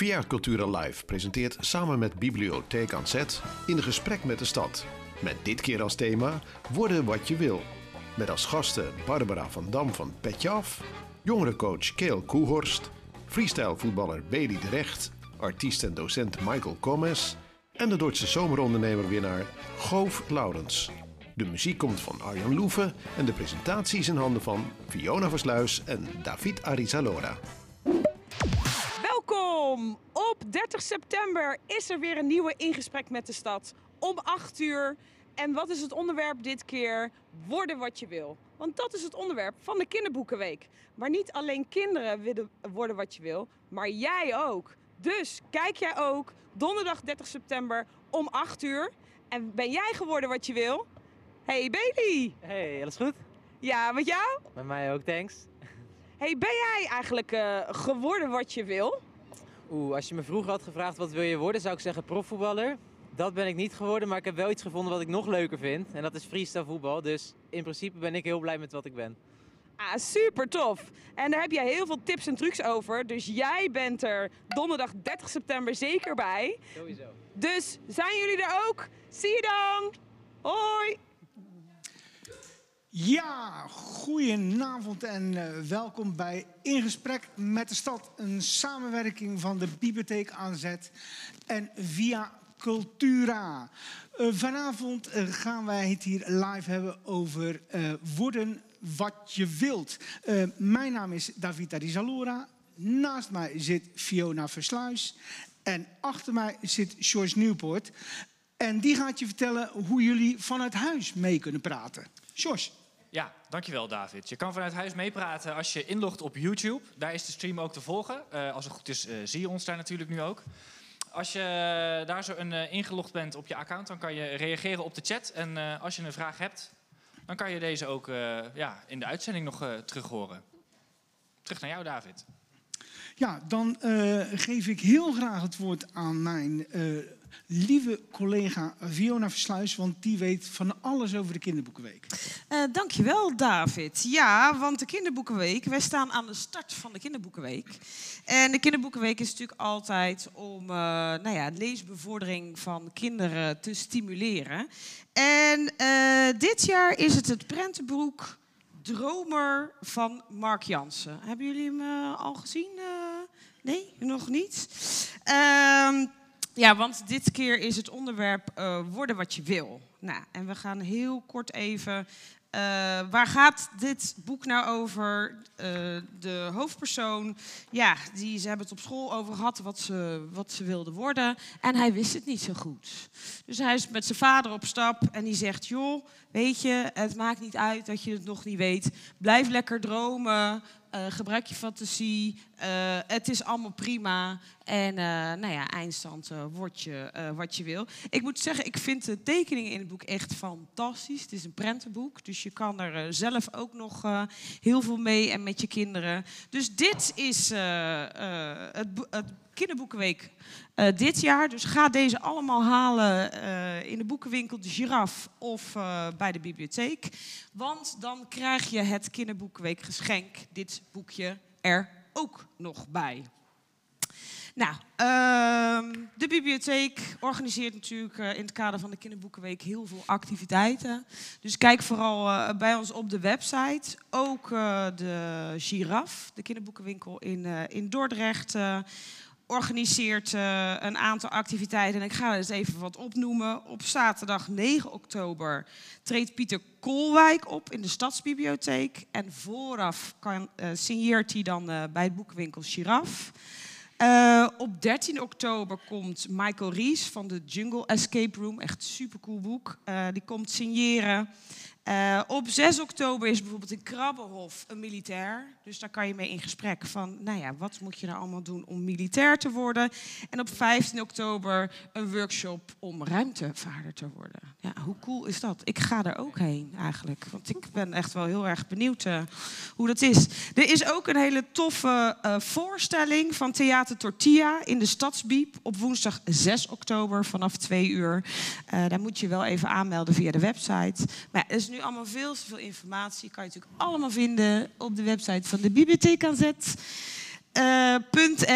Via Cultura Live presenteert samen met Bibliotheek aan Zet in gesprek met de stad. Met dit keer als thema Worden wat je wil. Met als gasten Barbara van Dam van Petje Af, jongerencoach Keel Koehorst, freestylevoetballer Bailey de Recht, artiest en docent Michael Gomez en de Duitse zomerondernemer-winnaar Goof Laurens. De muziek komt van Arjan Loeven en de presentatie is in handen van Fiona Versluis en David Arizalora. Welkom! Op 30 september is er weer een nieuwe ingesprek met de stad. Om 8 uur. En wat is het onderwerp dit keer? Worden wat je wil. Want dat is het onderwerp van de Kinderboekenweek. Maar niet alleen kinderen willen worden wat je wil, maar jij ook. Dus kijk jij ook donderdag 30 september om 8 uur. En ben jij geworden wat je wil? Hey Bailey! Hey, alles goed? Ja, met jou? Met mij ook, thanks. Hey, ben jij eigenlijk eh, geworden wat je wil? Oeh, als je me vroeger had gevraagd wat wil je worden, zou ik zeggen profvoetballer. Dat ben ik niet geworden, maar ik heb wel iets gevonden wat ik nog leuker vind. En dat is freestyle voetbal. Dus in principe ben ik heel blij met wat ik ben. Ah, super tof. En daar heb jij heel veel tips en trucs over. Dus jij bent er donderdag 30 september zeker bij. Sowieso. Dus zijn jullie er ook? Zie je dan! Hoi! Ja, goedenavond en uh, welkom bij In Gesprek met de Stad. Een samenwerking van de Bibliotheek aanzet en via Cultura. Uh, vanavond uh, gaan wij het hier live hebben over worden wat je wilt. mijn naam is David Arizalora. Naast mij zit Fiona Versluis. En achter mij zit George Nieuwpoort. En die gaat je vertellen hoe jullie vanuit huis mee kunnen praten. George. Ja, dankjewel David. Je kan vanuit huis meepraten als je inlogt op YouTube. Daar is de stream ook te volgen. Uh, als het goed is, uh, zie je ons daar natuurlijk nu ook. Als je daar zo een, ingelogd bent op je account, dan kan je reageren op de chat. En als je een vraag hebt, dan kan je deze ook ja, in de uitzending nog terug horen. Terug naar jou, David. Ja, dan geef ik heel graag het woord aan mijn lieve collega Fiona Versluis, want die weet van alles over de Kinderboekenweek. Uh, dankjewel, David. Ja, want de Kinderboekenweek, wij staan aan de start van de Kinderboekenweek. En de Kinderboekenweek is natuurlijk altijd om uh, nou ja, leesbevordering van kinderen te stimuleren. En uh, dit jaar is het het prentenboek Dromer van Mark Jansen. Hebben jullie hem al gezien? nee, nog niet? Ehm, ja, want dit keer is het onderwerp uh, worden wat je wil. Nou, en we gaan heel kort even. Uh, waar gaat dit boek nou over? Uh, de hoofdpersoon, ja, die, ze hebben het op school over gehad wat ze, wat ze wilde worden. En hij wist het niet zo goed. Dus hij is met zijn vader op stap en die zegt: Joh, weet je, het maakt niet uit dat je het nog niet weet. Blijf lekker dromen. Uh, gebruik je fantasie. Uh, het is allemaal prima. En uh, nou ja, eindstand word je wat je wil. Ik moet zeggen, ik vind de tekeningen in het boek echt fantastisch. Het is een prentenboek, dus je kan er zelf ook nog heel veel mee en met je kinderen. Dus dit is het, het kinderboekenweek uh, dit jaar. Dus ga deze allemaal halen uh, in de boekenwinkel De Giraf of uh, bij de bibliotheek. Want dan krijg je het kinderboekenweek geschenk, dit boekje, er ook nog bij. Nou, uh, de bibliotheek organiseert natuurlijk in het kader van de Kinderboekenweek heel veel activiteiten. Dus kijk vooral bij ons op de website. Ook de Giraf, de kinderboekenwinkel in, in Dordrecht organiseert uh, een aantal activiteiten. En ik ga er eens even wat opnoemen. Op zaterdag 9 oktober treedt Pieter Kolwijk op in de Stadsbibliotheek. En vooraf kan, uh, signeert hij dan uh, bij het boekenwinkel Giraf. op 13 oktober komt Michael Ries van de Jungle Escape Room. Echt super cool boek. die komt signeren. Op 6 oktober is bijvoorbeeld in Krabbenhof een militair. Dus daar kan je mee in gesprek van, nou ja, wat moet je nou allemaal doen om militair te worden? En op 15 oktober een workshop om ruimtevaarder te worden. Ja, hoe cool is dat? Ik ga er ook heen eigenlijk, want ik ben echt wel heel erg benieuwd uh, hoe dat is. Er is ook een hele toffe uh, voorstelling van Theater Tortilla in de Stadsbiep op woensdag 6 oktober vanaf 2 uur. daar moet je wel even aanmelden via de website. Maar er is nu allemaal veel te veel informatie. Kan je natuurlijk allemaal vinden op de website van de Bibliotheek aan Zet. eh,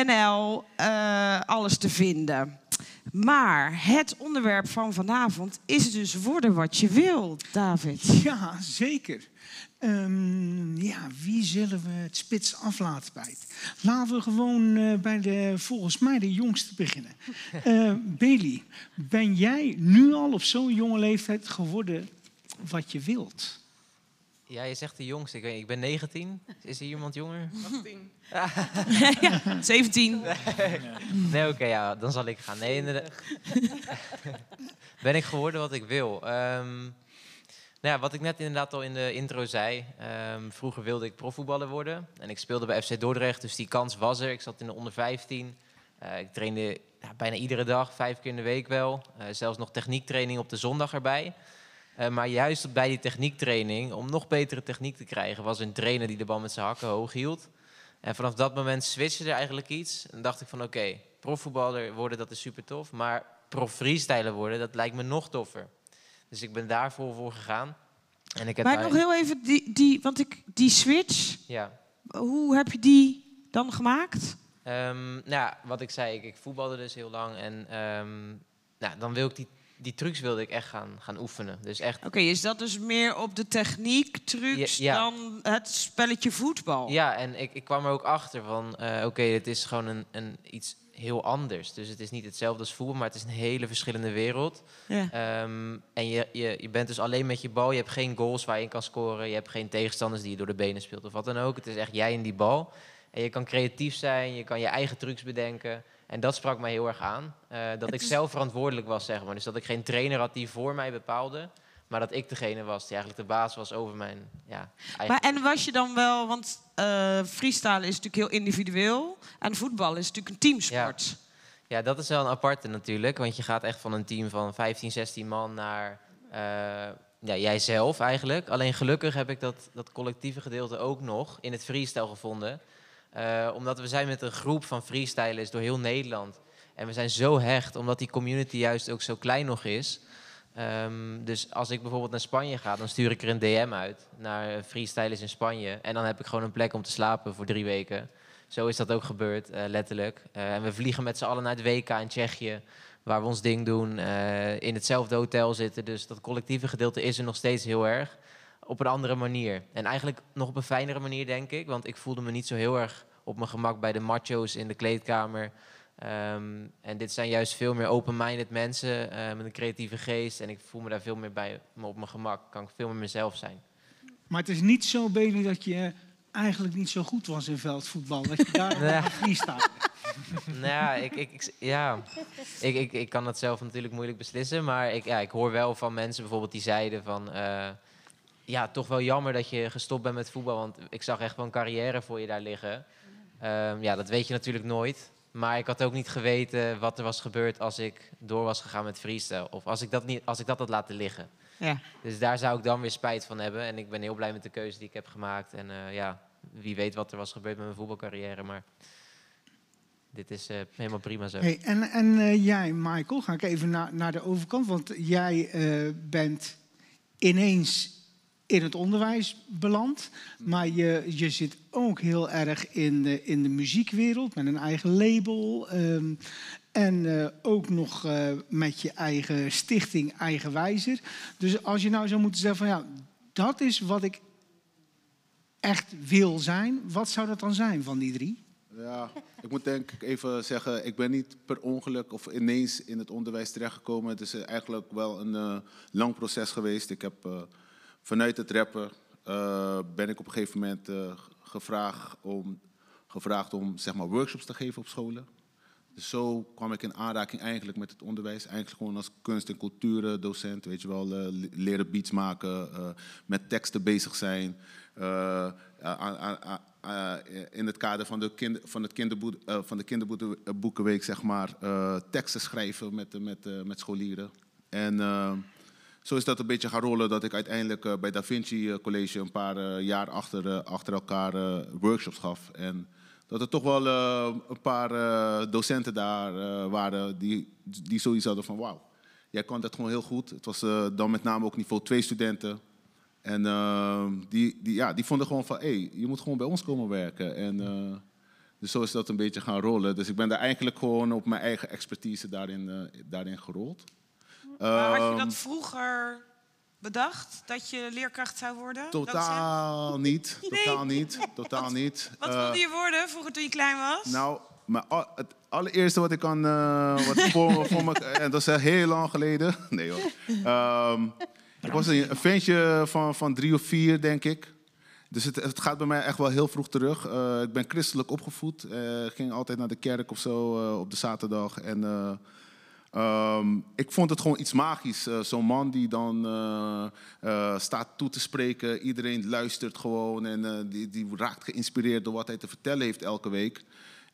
.nl eh, alles te vinden. Maar het onderwerp van vanavond is dus worden wat je wil, David. Ja, zeker. Ehm, ja, wie zullen we het spits af laten bijten? Laten we gewoon eh, bij de, volgens mij, de jongste beginnen. Eh Bailey, ben jij nu al op zo'n jonge leeftijd geworden wat je wilt? Ja, je zegt de jongste. Ik, weet, ik ben 19. Is er iemand jonger? 17. Nee, oké, ja, dan zal ik gaan. Nee, inderdaad. ben ik geworden wat ik wil? Ehm, nou ja, wat ik net inderdaad al in de intro zei. ehm, vroeger wilde ik profvoetballer worden. En ik speelde bij FC Dordrecht, dus die kans was er. Ik zat in de onder 15. Eh, ik trainde ja, bijna iedere dag, vijf keer in de week wel. Eh, zelfs nog techniektraining op de zondag erbij. Eh, maar juist bij die techniektraining, om nog betere techniek te krijgen, was een trainer die de bal met zijn hakken hoog hield. En vanaf dat moment switchte er eigenlijk iets. En dacht ik van oké, profvoetballer worden, dat is super tof. Maar prof freestyler worden, dat lijkt me nog toffer. Dus ik ben daarvoor voor gegaan. En ik heb Maar daar- nog heel even, die, die, want ik, die switch, Ja. hoe heb je die dan gemaakt? Ehm, nou ja, wat ik zei, ik, ik voetbalde dus heel lang. En ehm, nou, dan wil ik die, die trucs wilde ik echt gaan, gaan oefenen. Dus echt Oké, is dat dus meer op de techniek, trucs, Ja, ja. dan het spelletje voetbal? Ja, en ik, ik kwam er ook achter van, eh, oké, het is gewoon een, een, iets heel anders. Dus het is niet hetzelfde als voetbal, maar het is een hele verschillende wereld. Ja. Ehm, en je, je, je bent dus alleen met je bal. Je hebt geen goals waar je in kan scoren. Je hebt geen tegenstanders die je door de benen speelt of wat dan ook. Het is echt jij en die bal. En je kan creatief zijn, je kan je eigen trucs bedenken. En dat sprak mij heel erg aan. eh, dat ik zelf verantwoordelijk was, zeg maar. Dus dat ik geen trainer had die voor mij bepaalde. Maar dat ik degene was die eigenlijk de baas was over mijn ja, eigen... Maar en was je dan wel, want eh freestyle is natuurlijk heel individueel en voetbal is natuurlijk een teamsport. Ja, dat is wel een aparte natuurlijk. Want je gaat echt van een team van 15, 16 man naar eh, ja, jijzelf eigenlijk. Alleen gelukkig heb ik dat, dat collectieve gedeelte ook nog in het freestyle gevonden. Eh, omdat we zijn met een groep van freestylers door heel Nederland. En we zijn zo hecht, omdat die community juist ook zo klein nog is. Ehm, dus als ik bijvoorbeeld naar Spanje ga, dan stuur ik er een DM uit naar freestylers in Spanje. En dan heb ik gewoon een plek om te slapen voor drie weken. Zo is dat ook gebeurd, eh, letterlijk. Eh, en we vliegen met z'n allen naar het WK in Tsjechië, waar we ons ding doen, in hetzelfde hotel zitten. Dus dat collectieve gedeelte is er nog steeds heel erg, op een andere manier. En eigenlijk nog op een fijnere manier, denk ik. Want ik voelde me niet zo heel erg op mijn gemak bij de macho's in de kleedkamer. Ehm, en dit zijn juist veel meer open-minded mensen eh, met een creatieve geest. En ik voel me daar veel meer bij op mijn gemak. Kan ik veel meer mezelf zijn. Maar het is niet zo, Bailey, dat je eigenlijk niet zo goed was in veldvoetbal. Dat je daar Nee. freestyle. nou ja, ik, ik, ik, ja. Ik, ik, ik kan dat zelf natuurlijk moeilijk beslissen. Maar ik, ja, ik hoor wel van mensen bijvoorbeeld die zeiden van... eh, ja, toch wel jammer dat je gestopt bent met voetbal. Want ik zag echt wel een carrière voor je daar liggen. Ehm, ja, dat weet je natuurlijk nooit. Maar ik had ook niet geweten wat er was gebeurd als ik door was gegaan met freestyle. Of als ik dat, niet, als ik dat had laten liggen. Ja. Dus daar zou ik dan weer spijt van hebben. En ik ben heel blij met de keuze die ik heb gemaakt. En eh, ja, wie weet wat er was gebeurd met mijn voetbalcarrière. Maar dit is eh, helemaal prima zo. Hey, en en eh, jij, Michael, ga ik even naar, naar de overkant. Want jij bent ineens in het onderwijs beland. Maar je, je zit ook heel erg in de, in de muziekwereld met een eigen label. ehm, en eh, ook nog eh, met je eigen stichting Eigenwijzer. Dus als je nou zou moeten zeggen van ja, dat is wat ik echt wil zijn. Wat zou dat dan zijn van die drie? Ja, ik moet denk ik even zeggen, ik ben niet per ongeluk of ineens in het onderwijs terechtgekomen. Het is eigenlijk wel een eh, lang proces geweest. Ik heb vanuit het rappen eh, ben ik op een gegeven moment eh, gevraagd om, gevraagd om zeg maar, workshops te geven op scholen. Dus zo kwam ik in aanraking eigenlijk met het onderwijs. Eigenlijk gewoon als kunst- en cultuurdocent, weet je wel, eh, le- leren beats maken, met teksten bezig zijn. In het kader van de, van het van de kinderboekenweek, zeg maar, teksten schrijven met, met, met scholieren. En zo is dat een beetje gaan rollen dat ik uiteindelijk eh, bij Da Vinci eh, College een paar eh, jaar achter, achter elkaar workshops gaf. En dat er toch wel een paar docenten daar waren die, die zoiets hadden van wauw, jij kan dat gewoon heel goed. Het was dan met name ook niveau 2 studenten. En die, die, ja, die vonden gewoon van, hé, hey, je moet gewoon bij ons komen werken. En Dus zo is dat een beetje gaan rollen. Dus ik ben daar eigenlijk gewoon op mijn eigen expertise daarin, daarin gerold. Maar had je Ehm, dat vroeger bedacht, dat je leerkracht zou worden? Totaal niet. Nee. Totaal niet. Totaal niet. Wat Eh, wilde je worden vroeger toen je klein was? Nou, maar al- het allereerste wat ik kan, eh, wat voor, voor me, en dat is eh, heel lang geleden. Nee hoor. Ehm, ik was een, een ventje van, van drie of vier, denk ik. Dus het, het gaat bij mij echt wel heel vroeg terug. Eh, ik ben christelijk opgevoed. Eh, Ik ging altijd naar de kerk of zo eh, op de zaterdag. En eh, ehm, ik vond het gewoon iets magisch. Eh, Zo'n man die dan eh, eh, staat toe te spreken. Iedereen luistert gewoon en die, die raakt geïnspireerd door wat hij te vertellen heeft elke week.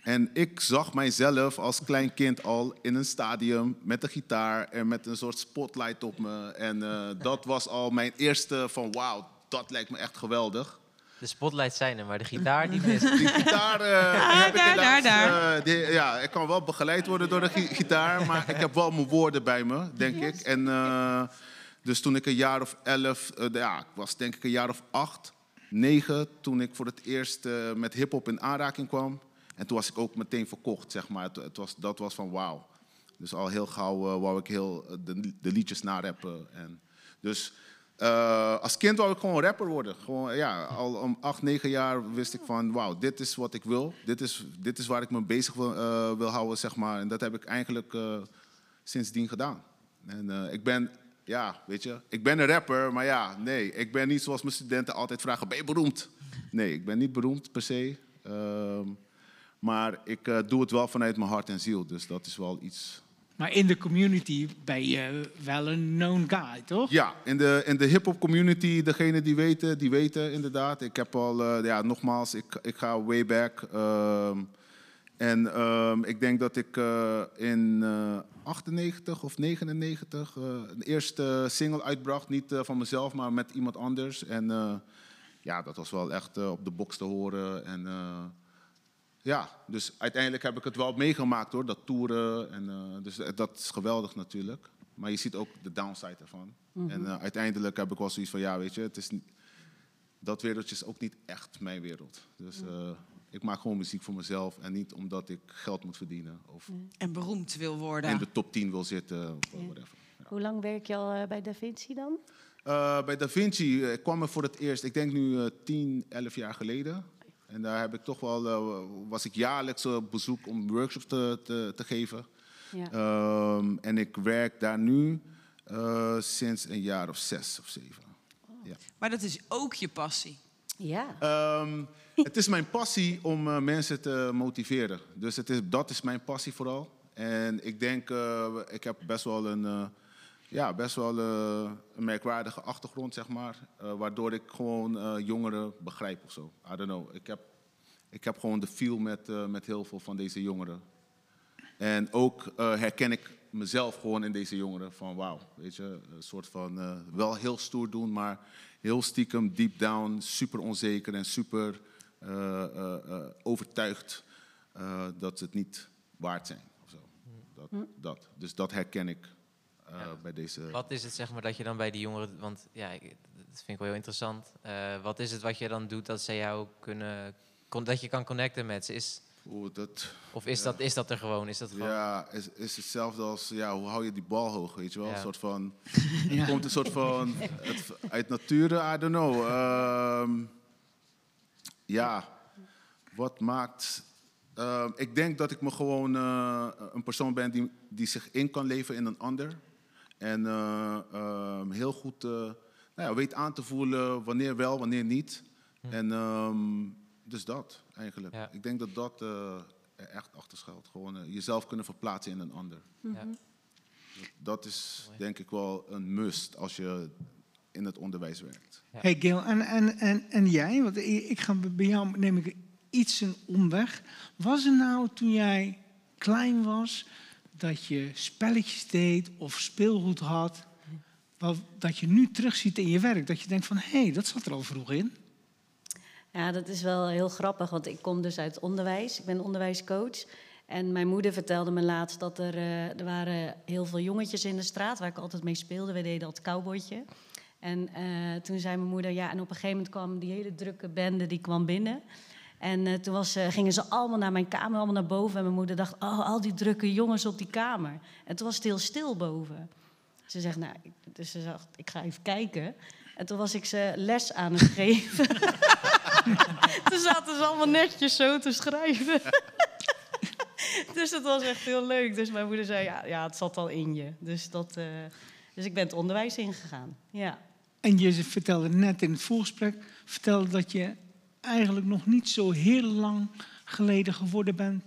En ik zag mijzelf als klein kind al in een stadium met een gitaar en met een soort spotlight op me. En dat was al mijn eerste van wauw, dat lijkt me echt geweldig. De spotlights zijn er, maar de gitaar die mist. Die gitaar die heb ik daar, helaas, daar, die- ja, ik kan wel begeleid worden door de gi- gitaar, maar ik heb wel mijn woorden bij me, denk ik. En eh, dus toen ik een jaar of elf, eh, ja, ik was denk ik een jaar of acht, negen, toen ik voor het eerst eh, met hip-hop in aanraking kwam. En toen was ik ook meteen verkocht, zeg maar. Het, het was, dat was van wauw. Dus al heel gauw wou ik heel de, de liedjes narappen. En dus eh, als kind wou ik gewoon rapper worden. Gewoon, ja, al om acht, negen jaar wist ik van wauw, dit is wat ik wil. Dit is, dit is waar ik me bezig wil, eh, wil houden, zeg maar. En dat heb ik eigenlijk eh, sindsdien gedaan. En ik ben, ja, weet je, ik ben een rapper, maar ja, nee. Ik ben niet zoals mijn studenten altijd vragen, ben je beroemd? Nee, ik ben niet beroemd per se. Ehm, maar ik doe het wel vanuit mijn hart en ziel. Dus dat is wel iets Maar in de community ben je wel een known guy, toch? Ja, in de, in de hip-hop community, degene die weten, die weten inderdaad. Ik heb al, eh, ja, nogmaals, ik, ik ga way back. ehm, en ehm, ik denk dat ik eh, in eh 98 of 99 eh, een eerste single uitbracht. Niet van mezelf, maar met iemand anders. En ja, dat was wel echt op de box te horen. En ja, dus uiteindelijk heb ik het wel meegemaakt hoor, dat toeren. En, eh, dus dat is geweldig natuurlijk. Maar je ziet ook de downside ervan. En eh, uiteindelijk heb ik wel zoiets van, ja weet je, het is niet, dat wereldje is ook niet echt mijn wereld. Dus eh, ik maak gewoon muziek voor mezelf en niet omdat ik geld moet verdienen. Of En beroemd wil worden. in de top 10 wil zitten of Ja. whatever. Ja. Hoe lang werk je al eh, bij Da Vinci dan? Eh, bij Da Vinci eh, kwam ik voor het eerst, ik denk nu eh 10, 11 jaar geleden. En daar heb ik toch wel, eh, was ik jaarlijks op bezoek om workshops te, te, te geven. Ja. Ehm, en ik werk daar nu eh, sinds een jaar of zes of zeven. Ja. Maar dat is ook je passie. ja. Ehm, het is mijn passie om eh, mensen te motiveren. Dus het is, dat is mijn passie vooral. En ik denk, eh, ik heb best wel een, eh, ja, best wel eh, een merkwaardige achtergrond, zeg maar. eh, waardoor ik gewoon eh, jongeren begrijp of zo. I don't know. Ik heb, ik heb gewoon de feel met, met heel veel van deze jongeren. En ook herken ik mezelf gewoon in deze jongeren. Van wauw, weet je, een soort van wel heel stoer doen, maar heel stiekem, deep down, super onzeker en super overtuigd dat ze het niet waard zijn. Of zo. Dat, dat. Dus dat herken ik eh, bij deze. Wat is het zeg maar dat je dan bij die jongeren... Want ja, ik- dat vind ik wel heel interessant. Eh, wat is het wat je dan doet dat ze jou kunnen... dat je kan connecten met ze? Is, Oeh, dat, of is, dat, is dat er gewoon? Is dat gewoon... Ja, is, is hetzelfde als ja, hoe hou je die bal hoog, weet je wel? Ja. Een soort van, Ja. Komt een soort van het, uit nature, I don't know. Ehm, ja, wat maakt. ehm, ik denk dat ik me gewoon eh, een persoon ben die, die zich in kan leven in een ander. En eh, ehm, heel goed eh, nou ja, weet aan te voelen wanneer wel, wanneer niet. En ehm, dus dat eigenlijk. Ja. Ik denk dat dat eh, er echt achter schuilt. Gewoon jezelf kunnen verplaatsen in een ander. Ja. Dat is denk ik wel een must als je in het onderwijs werkt. Ja. Hey Gil, en, en, en, en jij? Want ik ga bij jou neem ik iets een omweg. Was er nou toen jij klein was dat je spelletjes deed of speelgoed had, wat, dat je nu terugziet in je werk? Dat je denkt van hé, hey, dat zat er al vroeg in. Ja, dat is wel heel grappig, want ik kom dus uit onderwijs. Ik ben onderwijscoach. En mijn moeder vertelde me laatst dat er, eh, er waren heel veel jongetjes in de straat... waar ik altijd mee speelde. We deden dat cowboytje. En eh, toen zei mijn moeder... ja, en op een gegeven moment kwam die hele drukke bende die kwam binnen. En eh, toen was, eh, gingen ze allemaal naar mijn kamer, allemaal naar boven. En mijn moeder dacht, oh, al die drukke jongens op die kamer. En toen was het heel stil boven. Ze zegt, nou, dus ze zegt, ik ga even kijken. En toen was ik ze les aan het geven. toen zaten ze allemaal netjes zo te schrijven. dus dat was echt heel leuk. Dus mijn moeder zei, ja, ja het zat al in je. Dus, dat, eh, dus ik ben het onderwijs ingegaan. Ja. En je vertelde net in het voorgesprek vertelde dat je eigenlijk nog niet zo heel lang geleden geworden bent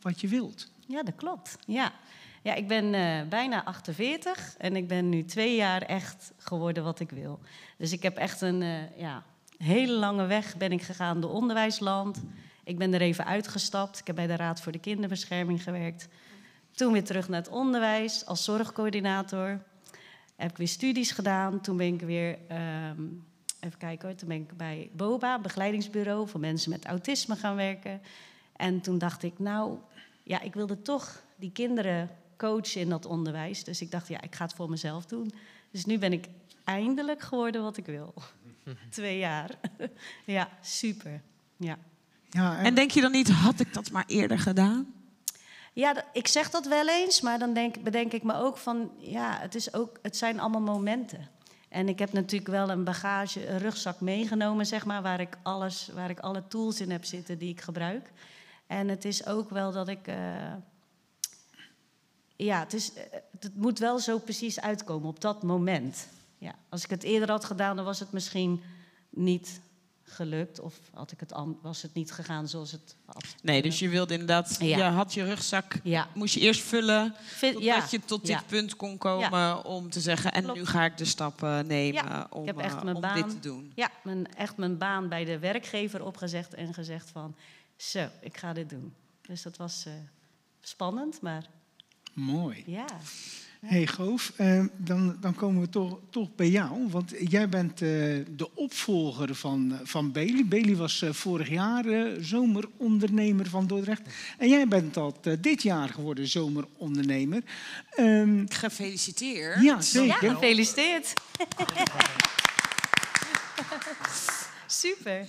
wat je wilt. Ja, dat klopt. Ja, ja ik ben eh, bijna 48 en ik ben nu twee jaar echt geworden wat ik wil. Dus ik heb echt een eh, ja, hele lange weg ben ik gegaan door onderwijsland. Ik ben er even uitgestapt. Ik heb bij de Raad voor de Kinderbescherming gewerkt. Toen weer terug naar het onderwijs als zorgcoördinator. Heb ik weer studies gedaan. Toen ben ik weer, ehm, even kijken hoor, toen ben ik bij BOBA, begeleidingsbureau voor mensen met autisme gaan werken. En toen dacht ik, nou, ja, ik wilde toch die kinderen coachen in dat onderwijs. Dus ik dacht, ja, ik ga het voor mezelf doen. Dus nu ben ik eindelijk geworden wat ik wil. Twee jaar. ja, super. Ja. Ja, En denk je dan niet, had ik dat maar eerder gedaan? Ja, ik zeg dat wel eens, maar dan denk, bedenk ik me ook van, ja, het, is ook, het zijn allemaal momenten. En ik heb natuurlijk wel een bagage, een rugzak meegenomen, zeg maar, waar ik, alles, waar ik alle tools in heb zitten die ik gebruik. En het is ook wel dat ik, eh, ja, het, is, eh, het moet wel zo precies uitkomen op dat moment. Ja, als ik het eerder had gedaan, dan was het misschien niet gelukt. Of had ik het, was het niet gegaan zoals het had. Nee, dus je wilde inderdaad, Ja. je had je rugzak, Ja, moest je eerst vullen, Vind- totdat ja. je tot dit Ja. punt kon komen om te zeggen, en Klopt. nu ga ik de stappen nemen Ja, om, ik heb echt eh, mijn om baan. dit te doen. Ja, mijn, echt mijn baan bij de werkgever opgezegd en gezegd van... zo, ik ga dit doen. Dus dat was eh, spannend, maar mooi. ja. Hey Goof, eh, dan, dan komen we toch, toch bij jou. Want jij bent eh, de opvolger van, van Bailey. Bailey was eh, vorig jaar eh, zomerondernemer van Dordrecht. En jij bent dat dit jaar geworden zomerondernemer. Ehm, Gefeliciteerd. ja, zeker. Ja, gefeliciteerd. Super.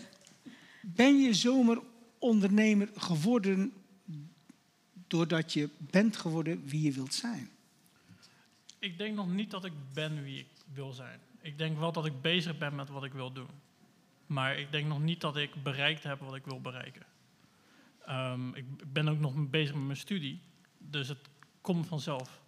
Ben je zomerondernemer geworden doordat je bent geworden wie je wilt zijn? Ik denk nog niet dat ik ben wie ik wil zijn. Ik denk wel dat ik bezig ben met wat ik wil doen. Maar ik denk nog niet dat ik bereikt heb wat ik wil bereiken. Ehm, ik ben ook nog bezig met mijn studie. Dus het komt vanzelf.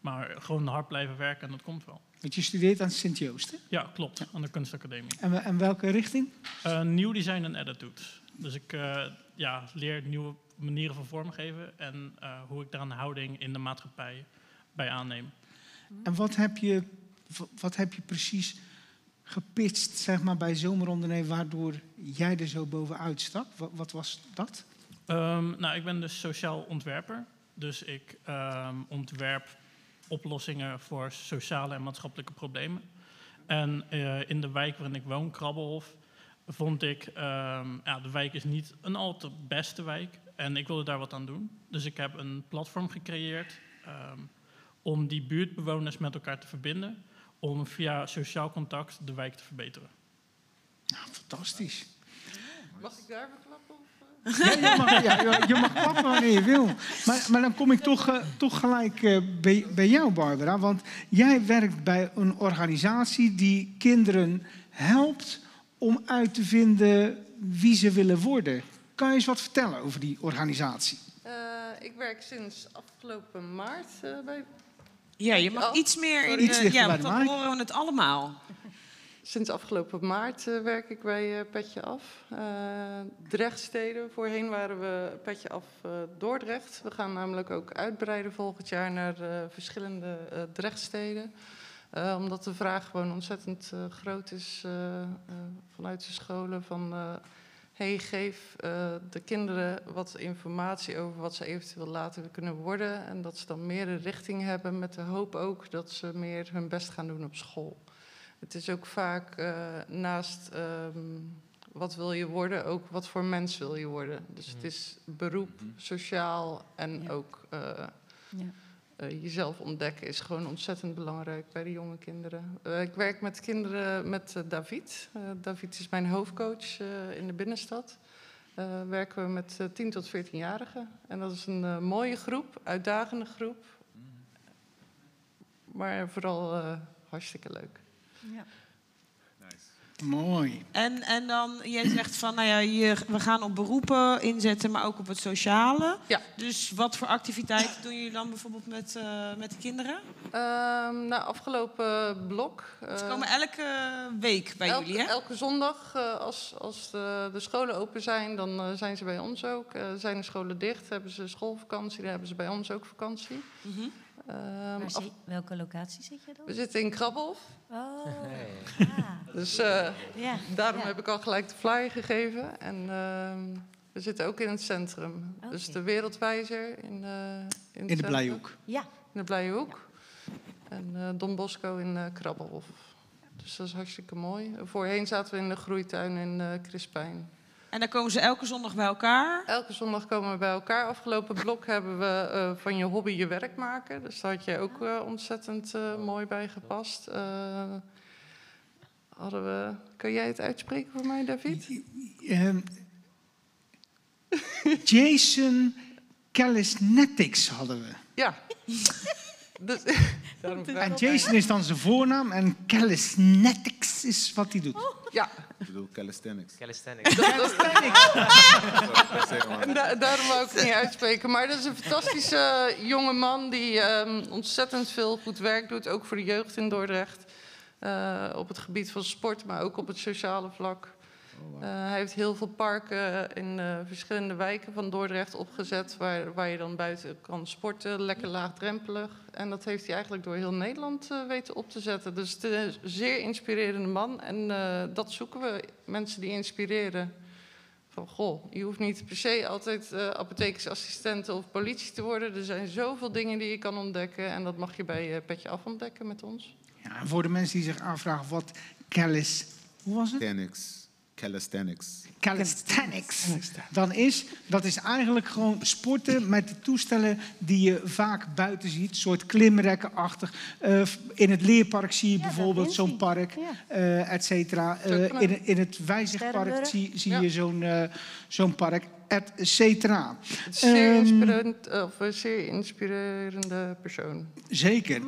Maar gewoon hard blijven werken en dat komt wel. Want je studeert aan Sint-Joost. hè? Ja, klopt. Aan de kunstacademie. En, en welke richting? Eh, nieuw design en attitude. Dus ik eh, ja, leer nieuwe manieren van vormgeven en eh, hoe ik daar een houding in de maatschappij bij aanneem. En wat heb je, wat heb je precies gepitcht zeg maar, bij zomerondernemer waardoor jij er zo bovenuit stak? Wat, wat was dat? Ehm, nou, ik ben dus sociaal ontwerper. Dus ik ehm, ontwerp oplossingen voor sociale en maatschappelijke problemen. En eh, in de wijk waarin ik woon, Krabbelhof, vond ik... ehm, ja, de wijk is niet een al te beste wijk. En ik wilde daar wat aan doen. Dus ik heb een platform gecreëerd... om die buurtbewoners met elkaar te verbinden... om via sociaal contact de wijk te verbeteren. Nou, fantastisch. Mag ik daar verklappen? Of, Ja, je, mag, ja, je- mag klappen wanneer je wil. Maar, maar dan kom ik toch, eh, toch gelijk eh, bij, bij jou, Barbara. Want jij werkt bij een organisatie die kinderen helpt om uit te vinden wie ze willen worden. Kan je eens wat vertellen over die organisatie? eh, ik werk sinds afgelopen maart eh, bij. Ja, je mag Oh, iets meer in. Iets de, ja, want dan horen we het allemaal. Sinds afgelopen maart eh, werk ik bij eh, Petje Af. eh Drechtsteden. Voorheen waren we Petje Af eh, Dordrecht. We gaan namelijk ook uitbreiden volgend jaar naar eh, verschillende eh Drechtsteden. Eh, omdat de vraag gewoon ontzettend eh, groot is vanuit de scholen. Van, eh, hey, geef eh, de kinderen wat informatie over wat ze eventueel later kunnen worden. En dat ze dan meer een richting hebben met de hoop ook dat ze meer hun best gaan doen op school. Het is ook vaak eh, naast ehm, wat wil je worden, ook wat voor mens wil je worden. Dus het is beroep, sociaal en Ja. ook eh, Ja. Eh, jezelf ontdekken is gewoon ontzettend belangrijk bij de jonge kinderen. Eh, ik werk met kinderen met eh, David. David is mijn hoofdcoach in de binnenstad. werken we met eh, 10 tot 14-jarigen. En dat is een mooie groep, uitdagende groep. Maar vooral hartstikke leuk. Ja. Mooi. En, en dan, jij zegt van, nou ja, je, we gaan op beroepen inzetten, maar ook op het sociale. Ja. Dus wat voor activiteiten doen jullie dan bijvoorbeeld met, eh, met de kinderen? Ehm nou, afgelopen blok. Ze eh, komen elke week bij elke, jullie, hè? elke zondag, eh, als, als de, de scholen open zijn, dan zijn ze bij ons ook. Eh, zijn de scholen dicht, hebben ze schoolvakantie, dan hebben ze bij ons ook vakantie. Mhm. Ehm, Af- zit- welke locatie zit je dan? we zitten in Krabbelhof, Oh, ah, dus eh, ja. daarom ja. heb ik al gelijk de flyer gegeven. En ehm, we zitten ook in het centrum. Dus de Wereldwijzer in, eh in, het In de. Blijhoek. Ja, In de Blije Hoek. En eh, Don Bosco in eh Krabbelhof. Dus dat is hartstikke mooi. Voorheen zaten we in de groeituin in eh Crispijn. En dan komen ze elke zondag bij elkaar. Elke zondag komen we bij elkaar. Afgelopen blok hebben we eh, van je hobby je werk maken. Dus daar had je ook eh, ontzettend eh, mooi bij gepast. Eh, hadden we... Kan jij het uitspreken voor mij, David? Ehm, Jason Calisnetics hadden we. Ja. Dus, En Jason is dan zijn voornaam en Calisnetics is wat hij doet. Ja, Ik bedoel calisthenics. Calisthenics. En da- daarom wou ik het niet uitspreken. Maar dat is een fantastische jonge man die ehm, ontzettend veel goed werk doet. Ook voor de jeugd in Dordrecht. Eh, op het gebied van sport, maar ook op het sociale vlak. Eh, hij heeft heel veel parken in eh, verschillende wijken van Dordrecht opgezet. Waar, waar je dan buiten kan sporten, lekker laagdrempelig. En dat heeft hij eigenlijk door heel Nederland eh, weten op te zetten. Dus het is een zeer inspirerende man. En eh, dat zoeken we, mensen die inspireren. Van goh, je hoeft niet per se altijd eh apothekersassistent of politie te worden. Er zijn zoveel dingen die je kan ontdekken. En dat mag je bij eh, Petje Af ontdekken met ons. Ja, en voor de mensen die zich afvragen wat calis... Hoe was het? Calisthenics. Calisthenics. Calisthenics dan is, dat is eigenlijk gewoon sporten met de toestellen die je vaak buiten ziet. Een soort klimrekkenachtig. Eh, in het leerpark zie je Ja, bijvoorbeeld zo'n park, Ja. eh et cetera. Eh, in, in het Wijzigpark zie, zie Ja. je zo'n zo'n park, et cetera. Zeer, Ehm, inspirerend, of een zeer inspirerende persoon. Zeker.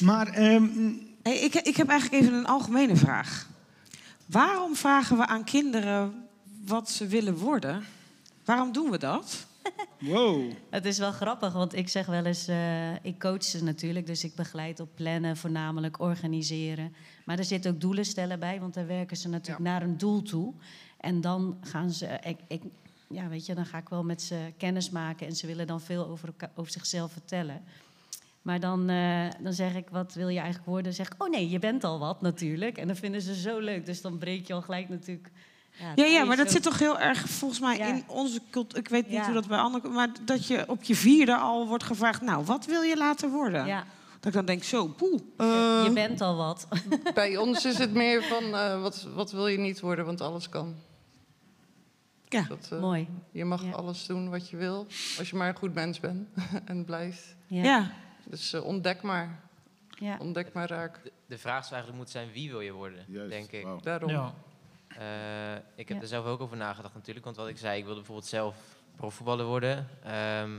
Maar ehm, Hey, ik, ik heb eigenlijk even een algemene vraag. Waarom vragen we aan kinderen wat ze willen worden? Waarom doen we dat? wow. Het is wel grappig, want ik zeg wel eens, eh, ik coach ze natuurlijk, dus ik begeleid op plannen, voornamelijk organiseren. Maar er zitten ook doelen stellen bij, want daar werken ze natuurlijk naar een doel toe. En dan gaan ze, ik, ik, ja, weet je, dan ga ik wel met ze kennis maken en ze willen dan veel over, over zichzelf vertellen. Maar dan, eh, dan zeg ik, wat wil je eigenlijk worden? Dan zeg ik, oh nee, je bent al wat natuurlijk. En dan vinden ze zo leuk, dus dan breek je al gelijk natuurlijk... Ja, ja, ijs maar dat ook. zit toch heel erg volgens mij Ja. in onze cultuur. Ik weet niet Ja. hoe dat bij anderen... Maar dat je op je vierde al wordt gevraagd... Nou, wat wil je later worden? Ja, Dat ik dan denk, zo, poeh. je eh, bent al wat. Bij ons is het meer van, eh, wat, wat wil je niet worden, want alles kan. Ja. Dat, Mooi. Je mag Ja. alles doen wat je wil, als je maar een goed mens bent en blijft. Ja. ja. Dus eh, ontdek maar, ja. ontdek maar raak. De, de vraag zou eigenlijk moeten zijn, wie wil je worden, Juist. denk ik. Daarom. Ja. Eh, ik heb Ja. er zelf ook over nagedacht natuurlijk. Want wat ik zei, ik wilde bijvoorbeeld zelf profvoetballer worden. Ehm,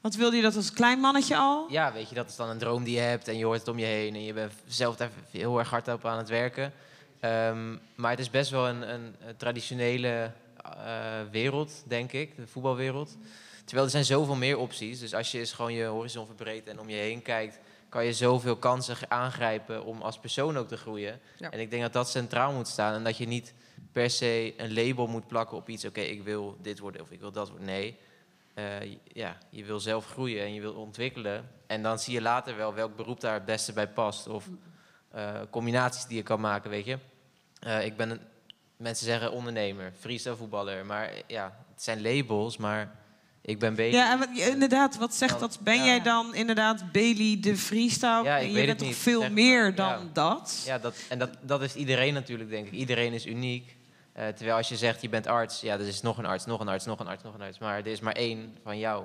Wat wilde je dat als klein mannetje al? ja, weet je, dat is dan een droom die je hebt en je hoort het om je heen. En je bent zelf daar heel erg hard op aan het werken. Ehm, maar het is best wel een, een, een traditionele eh, wereld, denk ik, de voetbalwereld. Terwijl er zijn zoveel meer opties. Dus als je eens gewoon je horizon verbreedt en om je heen kijkt... kan je zoveel kansen aangrijpen om als persoon ook te groeien. Ja. En ik denk dat dat centraal moet staan. En dat je niet per se een label moet plakken op iets... oké, ik wil dit worden of ik wil dat worden. Nee, eh, ja, je wil zelf groeien en je wil ontwikkelen. En dan zie je later wel welk beroep daar het beste bij past. Of eh, combinaties die je kan maken, weet je. Eh, ik ben een, mensen zeggen ondernemer, freestyle voetballer. Maar ja, het zijn labels, maar ik ben bezig. Ja, en wat, inderdaad, wat zegt dat? Ben Ja. jij dan inderdaad Bailey de freestyle? Ja, ik je weet bent het toch niet, veel maar. meer dan Ja. dat? Ja, dat, en dat, dat is iedereen natuurlijk, denk ik. Iedereen is uniek. Eh, terwijl als je zegt, je bent arts, ja, er is nog een arts, nog een arts, nog een arts, nog een arts. Maar er is maar één van jou.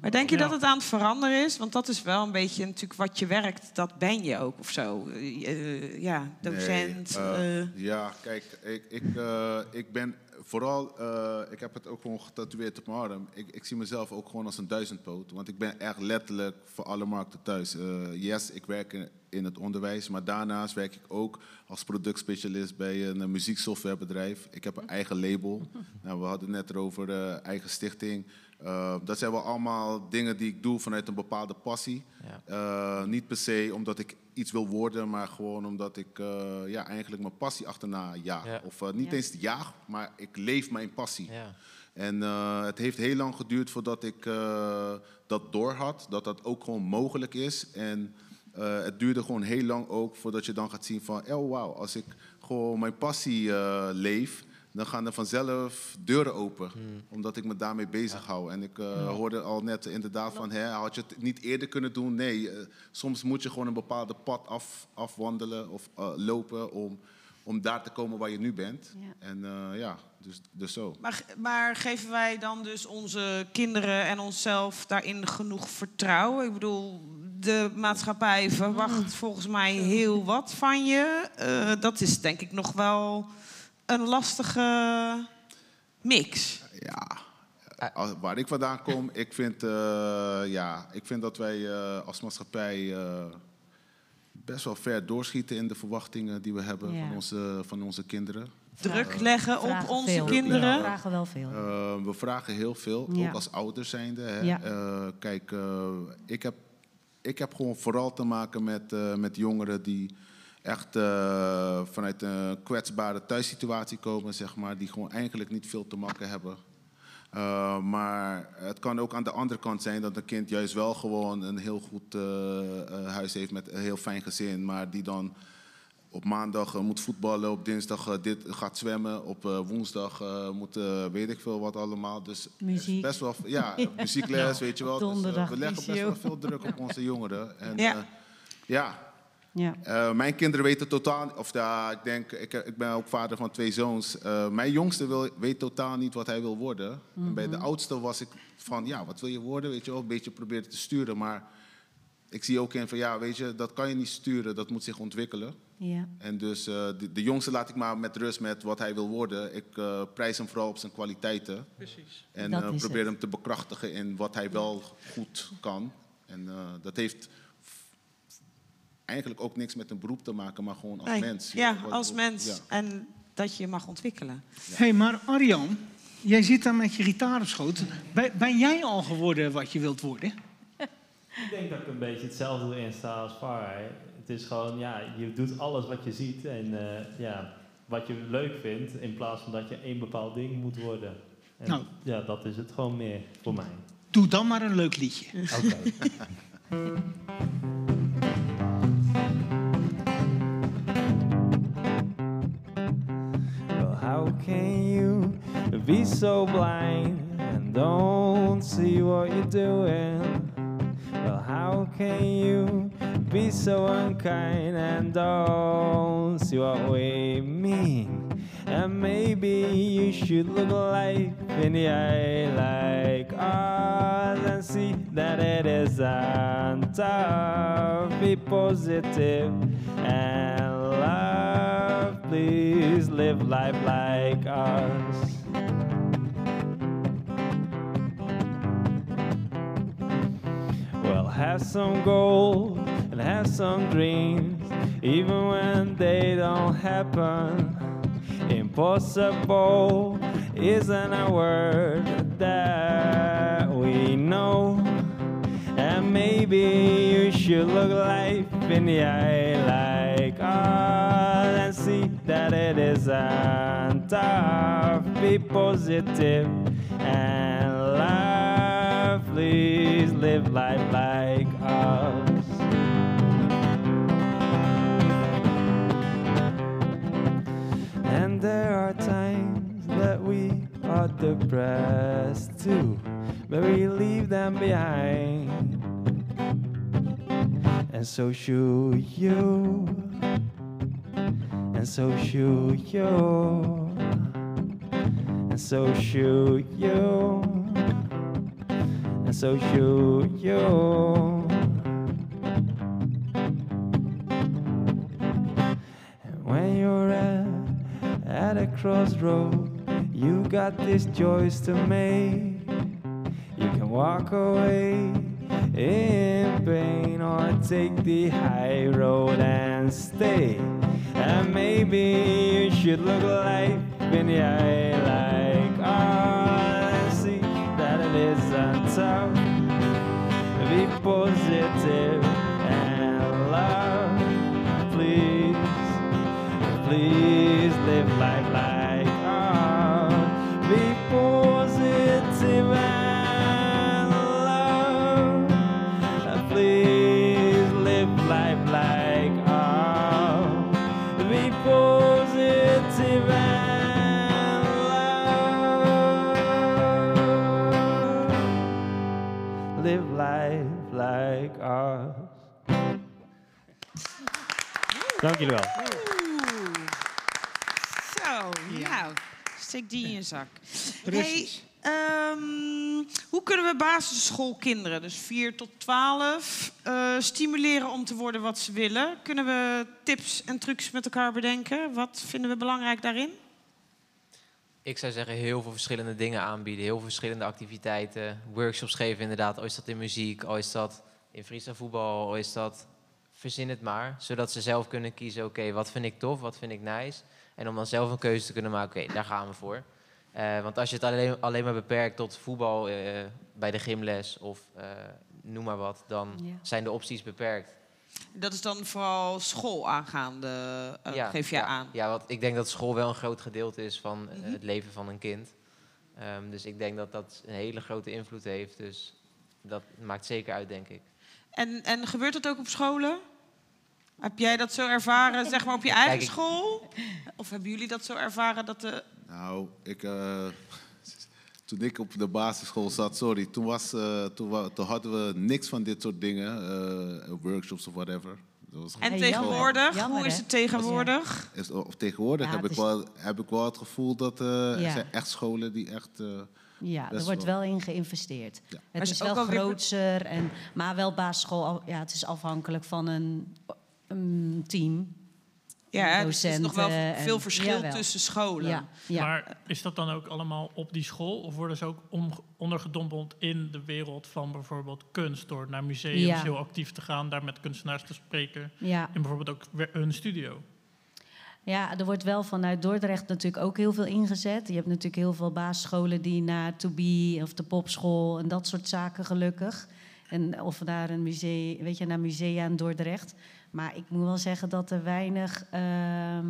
Maar denk je dat het aan het veranderen is? Want dat is wel een beetje natuurlijk wat je werkt, dat ben je ook of zo. Eh, eh, ja, docent. Nee, Ja, kijk, ik, ik, eh, ik ben vooral, eh, ik heb het ook gewoon getatoeëerd op mijn arm. Ik, ik zie mezelf ook gewoon als een duizendpoot. Want ik ben echt letterlijk voor alle markten thuis. Eh, yes, ik werk in, het onderwijs. Maar daarnaast werk ik ook als productspecialist bij een, eh, muzieksoftwarebedrijf. Ik heb een eigen label. Nou, we hadden het net erover eigen stichting. Uh, dat zijn wel allemaal dingen die ik doe vanuit een bepaalde passie. Ja. Uh, niet per se omdat ik iets wil worden, maar gewoon omdat ik uh, ja, eigenlijk mijn passie achterna jaag. Ja. Of niet Ja. eens jaag, maar ik leef mijn passie. Ja. En eh, het heeft heel lang geduurd voordat ik eh, dat doorhad, dat dat ook gewoon mogelijk is. En eh, het duurde gewoon heel lang ook voordat je dan gaat zien van, oh wauw, als ik gewoon mijn passie eh, leef, dan gaan er vanzelf deuren open, omdat ik me daarmee bezig hou. En ik eh, hoorde al net inderdaad van, hè, had je het niet eerder kunnen doen? Nee, eh, soms moet je gewoon een bepaalde pad af, afwandelen of eh, lopen om, om daar te komen waar je nu bent. Ja. En eh, ja, dus, dus zo. Maar, maar geven wij dan dus onze kinderen en onszelf daarin genoeg vertrouwen? Ik bedoel, de maatschappij verwacht volgens mij heel wat van je. Eh, dat is denk ik nog wel een lastige mix. Ja, als- waar ik vandaan kom, ik vind, eh, ja, ik vind dat wij eh, als maatschappij eh, best wel ver doorschieten in de verwachtingen die we hebben Ja. van, onze, van onze kinderen. Druk leggen op onze veel. kinderen. We vragen wel veel. Eh, we vragen heel veel, Ja. ook als ouders zijnde. Hè. Ja. Eh, kijk, eh, ik, heb, ik heb gewoon vooral te maken met, eh, met jongeren die echt eh, vanuit een kwetsbare thuissituatie komen, zeg maar, die gewoon eigenlijk niet veel te makken hebben. Eh, maar het kan ook aan de andere kant zijn dat een kind juist wel gewoon een heel goed eh, eh, huis heeft met een heel fijn gezin, maar die dan op maandag moet voetballen, op dinsdag dit, gaat zwemmen, op eh, woensdag eh, moet weet ik veel wat allemaal. Dus Muziek. best wel, ja, muziekles, weet je wel. Dus, we leggen best wel veel druk op onze jongeren. En, Ja. eh, ja, Ja. eh, mijn kinderen weten totaal, of ja, ik denk, ik, ik ben ook vader van twee zoons. Eh, mijn jongste wil, weet totaal niet wat hij wil worden. En bij de oudste was ik van, ja, wat wil je worden? Weet je wel, een beetje proberen te sturen. Maar ik zie ook in van, ja, weet je, dat kan je niet sturen, dat moet zich ontwikkelen. Ja. En dus eh, de, de jongste laat ik maar met rust met wat hij wil worden. Ik eh, prijs hem vooral op zijn kwaliteiten. Precies. En eh, probeer het. hem te bekrachtigen in wat hij wel goed kan. En eh, dat heeft eigenlijk ook niks met een beroep te maken, maar gewoon als Nee, mens. Ja, als wat- mens. ja. En dat je je mag ontwikkelen. Hé, hey, maar Arjan, jij zit daar met je gitaar op schoot. Ben, ben jij al geworden wat je wilt worden? Ik denk dat ik een beetje hetzelfde erin sta als Farai. Het is gewoon, ja, je doet alles wat je ziet en eh, ja, wat je leuk vindt, in plaats van dat je één bepaald ding moet worden. En Nou. ja, dat is het gewoon meer voor mij. Doe dan maar een leuk liedje. Oké. be so blind and don't see what you're doing? Well, how can you be so unkind and don't see what we mean? And maybe you should look life in the eye like ours and see that it isn't tough. Be positive and love. Please live life like us. Have some goals and have some dreams, even when they don't happen. Impossible isn't a word that we know. And maybe you should look life in the eye like us and see that it isn't tough. Be positive and. Please live life like us. And there are times that we are depressed too, but we leave them behind. And so should you, and so should you, and so should you, and so should you. And when you're at, at a crossroad, You got these choice to make. You can walk away in pain or take the high road and stay. And maybe you should look life in the eye like that isn't tough. Be positive and love, please, please live life Dank jullie wel. Zo, nou, steek die in je zak. Precies. Hey, ehm, hoe kunnen we basisschoolkinderen, dus 4 tot 12, eh, stimuleren om te worden wat ze willen? Kunnen we tips en trucs met elkaar bedenken? Wat vinden we belangrijk daarin? Ik zou zeggen heel veel verschillende dingen aanbieden. Heel veel verschillende activiteiten. Workshops geven inderdaad. Al is dat in muziek, al is dat in freestyle voetbal, al is dat... Verzin het maar, zodat ze zelf kunnen kiezen... oké, wat vind ik tof, wat vind ik nice? En om dan zelf een keuze te kunnen maken, oké, daar gaan we voor. Eh, want als je het alleen, alleen maar beperkt tot voetbal eh, bij de gymles... of eh, noem maar wat, dan Ja. zijn de opties beperkt. Dat is dan vooral school aangaande, eh, geef jij ja, aan. Ja, want ik denk dat school wel een groot gedeelte is van Mhm. het leven van een kind. Ehm, dus ik denk dat dat een hele grote invloed heeft. Dus dat maakt zeker uit, denk ik. En, en gebeurt dat ook op scholen? Heb jij dat zo ervaren, zeg maar, op je eigen Kijk, school? Of hebben jullie dat zo ervaren dat de... Nou, ik, eh, toen ik op de basisschool zat, sorry, toen, was, eh, toen, hadden we niks van dit soort dingen, eh, workshops of whatever. Dat was En tegenwoordig, jammer. Hoe is het tegenwoordig? Is, of tegenwoordig Ja, heb, het ik wel, heb ik wel het gevoel dat eh, er Ja. zijn echt scholen die echt... eh, Ja, er wordt wel. in geïnvesteerd. Ja. Het is is wel grootser, en, maar wel basisschool. Ja, het is afhankelijk van een, team. Ja, dus er is nog wel en- veel verschil Jawel. tussen scholen. Ja, ja. Maar is dat dan ook allemaal op die school? Of worden ze ook om, ondergedompeld in de wereld van bijvoorbeeld kunst? Door naar museums Ja. heel actief te gaan, daar met kunstenaars te spreken. ja. En bijvoorbeeld ook hun studio. Ja, er wordt wel vanuit Dordrecht natuurlijk ook heel veel ingezet. Je hebt natuurlijk heel veel basisscholen die naar To Be of de popschool en dat soort zaken gelukkig. En of naar een museum, weet je, naar musea in Dordrecht. Maar ik moet wel zeggen dat er weinig. ehm,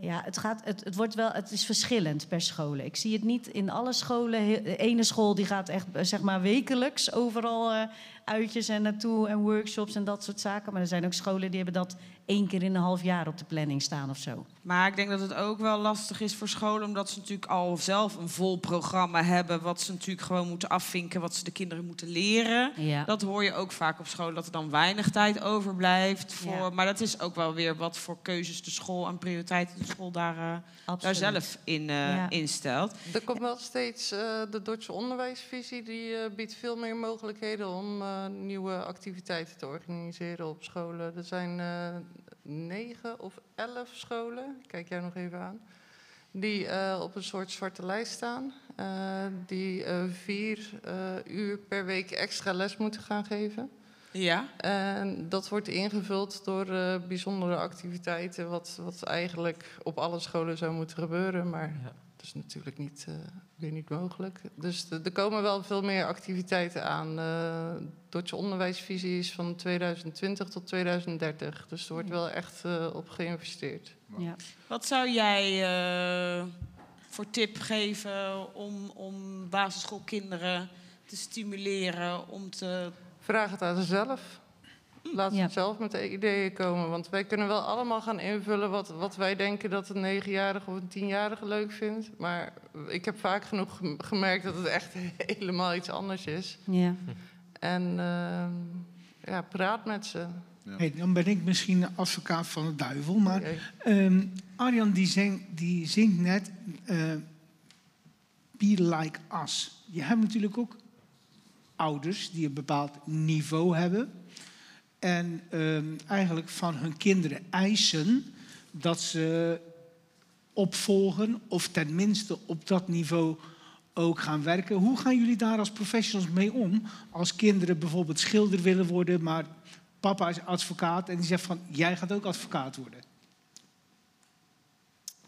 ja, het, gaat, het, het, wordt wel, het is verschillend per scholen. Ik zie het niet in alle scholen. Ene school die gaat echt eh, zeg maar wekelijks overal eh, uitjes en naartoe en workshops en dat soort zaken. Maar er zijn ook scholen die hebben dat één keer in een half jaar op de planning staan of zo. Maar ik denk dat het ook wel lastig is voor scholen, omdat ze natuurlijk al zelf een vol programma hebben, wat ze natuurlijk gewoon moeten afvinken, wat ze de kinderen moeten leren. Ja. Dat hoor je ook vaak op school, dat er dan weinig tijd overblijft. Voor, Ja. Maar dat is ook wel weer wat voor keuzes de school en prioriteiten de school daar, eh, daar zelf in eh, Ja. instelt. Er komt wel steeds, eh, de Duitse onderwijsvisie die eh, biedt veel meer mogelijkheden om eh, nieuwe activiteiten te organiseren op scholen. Er zijn eh, negen of elf scholen, kijk jij nog even aan, die eh, op een soort zwarte lijst staan. eh, die eh, vier eh, uur per week extra les moeten gaan geven. Ja. En dat wordt ingevuld door eh, bijzondere activiteiten, wat, wat eigenlijk op alle scholen zou moeten gebeuren. Maar Ja. Dat is natuurlijk niet, eh, weer niet mogelijk. Dus er komen wel veel meer activiteiten aan. De Duitse onderwijsvisie is van 2020 tot 2030. Dus er wordt wel echt eh, op geïnvesteerd. Ja. Wat zou jij eh, voor tip geven om, om basisschoolkinderen te stimuleren om te Vraag het aan zelf. Laat Ja. ze zelf met de ideeën komen. Want wij kunnen wel allemaal gaan invullen wat, wat wij denken dat een negenjarige of een tienjarige leuk vindt. Maar ik heb vaak genoeg gem- gemerkt dat het echt helemaal iets anders is. Ja. En ehm, ja, praat met ze. Hey, dan ben ik misschien de advocaat van de duivel, maar Oké. ehm, Arjan die, zing, die zingt net eh, Be Like Us. Je hebt natuurlijk ook ouders die een bepaald niveau hebben en ehm, eigenlijk van hun kinderen eisen dat ze opvolgen of tenminste op dat niveau ook gaan werken. Hoe gaan jullie daar als professionals mee om? Als kinderen bijvoorbeeld schilder willen worden, maar papa is advocaat en die zegt van jij gaat ook advocaat worden.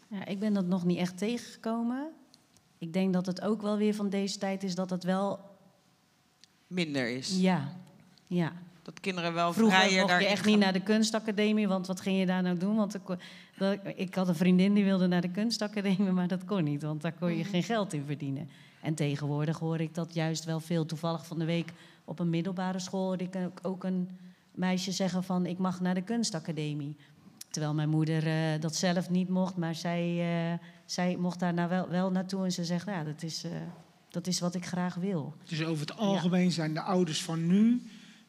Ja, ik ben dat nog niet echt tegengekomen. Ik denk dat het ook wel weer van deze tijd is dat het wel... Minder is. Ja, ja. Dat kinderen wel Vroeger vrijer mocht je echt gaan. niet naar de kunstacademie, want wat ging je daar nou doen? Want ik, dat- ik had een vriendin die wilde naar de kunstacademie, maar dat kon niet, want daar kon je geen geld in verdienen. En tegenwoordig hoor ik dat juist wel veel. Toevallig van de week op een middelbare school hoorde ik ook- een meisje zeggen van ik mag naar de kunstacademie. Terwijl mijn moeder eh, dat zelf niet mocht, maar zij, eh, zij mocht daar nou wel, wel naartoe en ze zegt ja, dat is, eh, dat is wat ik graag wil. Dus over het algemeen zijn de ouders van nu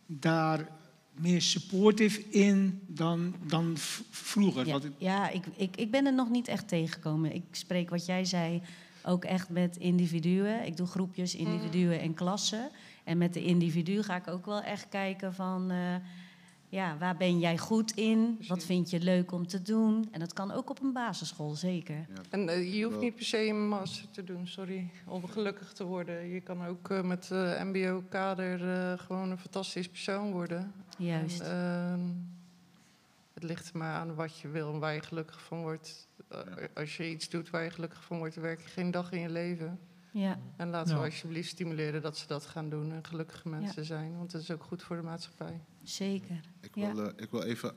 daar meer supportive in dan, dan vroeger. Ja, Want het- ja ik, ik, ik ben er nog niet echt tegengekomen. Ik spreek wat jij zei ook echt met individuen. Ik doe groepjes, individuen en klassen. En met de individu ga ik ook wel echt kijken van... eh, ja, waar ben jij goed in? Wat vind je leuk om te doen? En dat kan ook op een basisschool, zeker. En eh, je hoeft niet per se een master te doen, sorry, om gelukkig te worden. Je kan ook eh, met eh MBO-kader eh, gewoon een fantastisch persoon worden. Juist. En, ehm, het ligt er maar aan wat je wil en waar je gelukkig van wordt. Als je iets doet waar je gelukkig van wordt, dan werk je geen dag in je leven. Ja, En laten we alsjeblieft stimuleren dat ze dat gaan doen en gelukkige mensen zijn. Want dat is ook goed voor de maatschappij. Zeker. Ik wil, eh, ik wil even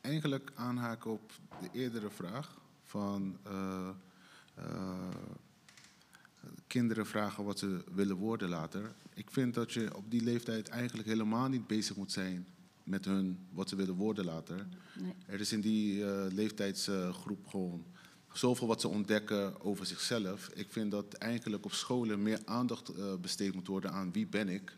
eigenlijk aanhaken op de eerdere vraag van eh, eh, kinderen vragen wat ze willen worden later. Ik vind dat je op die leeftijd eigenlijk helemaal niet bezig moet zijn met hun wat ze willen worden later. Nee. Er is in die leeftijdsgroep gewoon zoveel wat ze ontdekken over zichzelf. Ik vind dat eigenlijk op scholen meer aandacht besteed moet worden aan wie ben ik.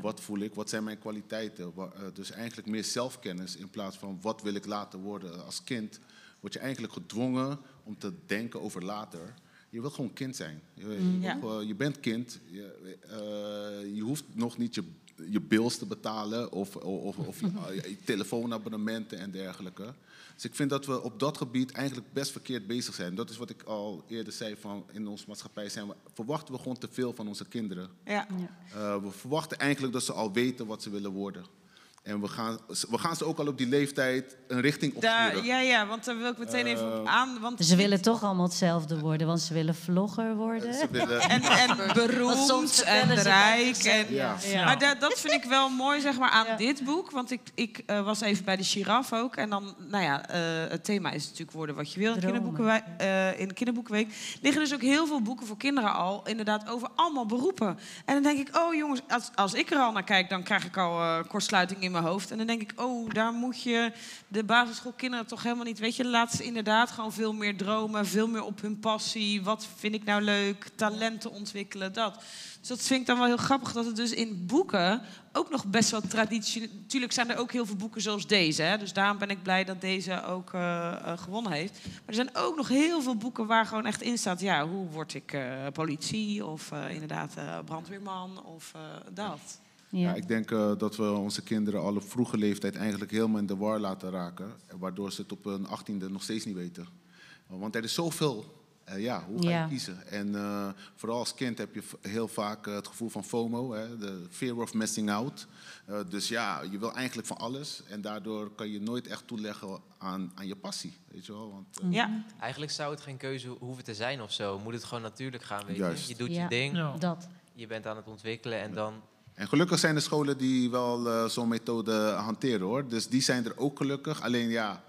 Wat voel ik? Wat zijn mijn kwaliteiten? Wa- eh, Dus eigenlijk meer zelfkennis in plaats van wat wil ik later worden. Als kind word je eigenlijk gedwongen om te denken over later. Je wilt gewoon kind zijn. Je, je, Mm. Je bent kind. Je, eh, je hoeft nog niet je, je bills te betalen of, of, of je, je telefoonabonnementen en dergelijke. Dus ik vind dat we op dat gebied eigenlijk best verkeerd bezig zijn. Dat is wat ik al eerder zei van in onze maatschappij zijn we, verwachten we gewoon te veel van onze kinderen. Ja. Uh, we verwachten eigenlijk dat ze al weten wat ze willen worden. En we gaan, we gaan ze ook al op die leeftijd een richting opsturen. Daar, ja, ja, want daar wil ik meteen even Eh, op aan. Want Ze willen toch allemaal hetzelfde worden, want ze willen vlogger worden. Ze willen, en, en beroemd soms en rijk. dat En, Ja. Ja. Maar da- dat vind ik wel mooi zeg maar, aan Ja. dit boek. Want ik, ik eh, was even bij de giraf ook. En dan, nou ja, eh, het thema is natuurlijk worden wat je wil in de, Dromen. kinderboekenweek, eh, in de kinderboekenweek. Liggen dus ook heel veel boeken voor kinderen al, inderdaad, over allemaal beroepen. En dan denk ik, oh jongens, als, als ik er al naar kijk, dan krijg ik al eh, kortsluiting in mijn hoofd. En dan denk ik, oh, daar moet je de basisschoolkinderen toch helemaal niet... Weet je, laat ze inderdaad gewoon veel meer dromen, veel meer op hun passie. Wat vind ik nou leuk? Talenten ontwikkelen, dat. Dus dat vind ik dan wel heel grappig dat het dus in boeken ook nog best wel traditie. Natuurlijk zijn er ook heel veel boeken zoals deze. Hè? Dus daarom ben ik blij dat deze ook eh, eh, gewonnen heeft. Maar er zijn ook nog heel veel boeken waar gewoon echt in staat. Ja, hoe word ik eh, politie? Of inderdaad brandweerman of dat. Ja, Ja. ik denk eh, dat we onze kinderen al op vroege leeftijd eigenlijk helemaal in de war laten raken. Waardoor ze het op hun achttiende nog steeds niet weten. Want er is zoveel. eh, ja, hoe ga Ja. je kiezen? En eh, vooral als kind heb je heel vaak het gevoel van FOMO, hè, de fear of missing out. Eh, dus ja, je wil eigenlijk van alles. En daardoor kan je nooit echt toeleggen aan, aan je passie. Weet je wel? Want, Ja, Eigenlijk zou het geen keuze ho- hoeven te zijn of zo. Moet het gewoon natuurlijk gaan, weet je. Je doet Ja. je ding, Ja. Dat. je bent aan het ontwikkelen en dan... En gelukkig zijn er scholen die wel eh, zo'n methode hanteren hoor. Dus die zijn er ook gelukkig. Alleen ja,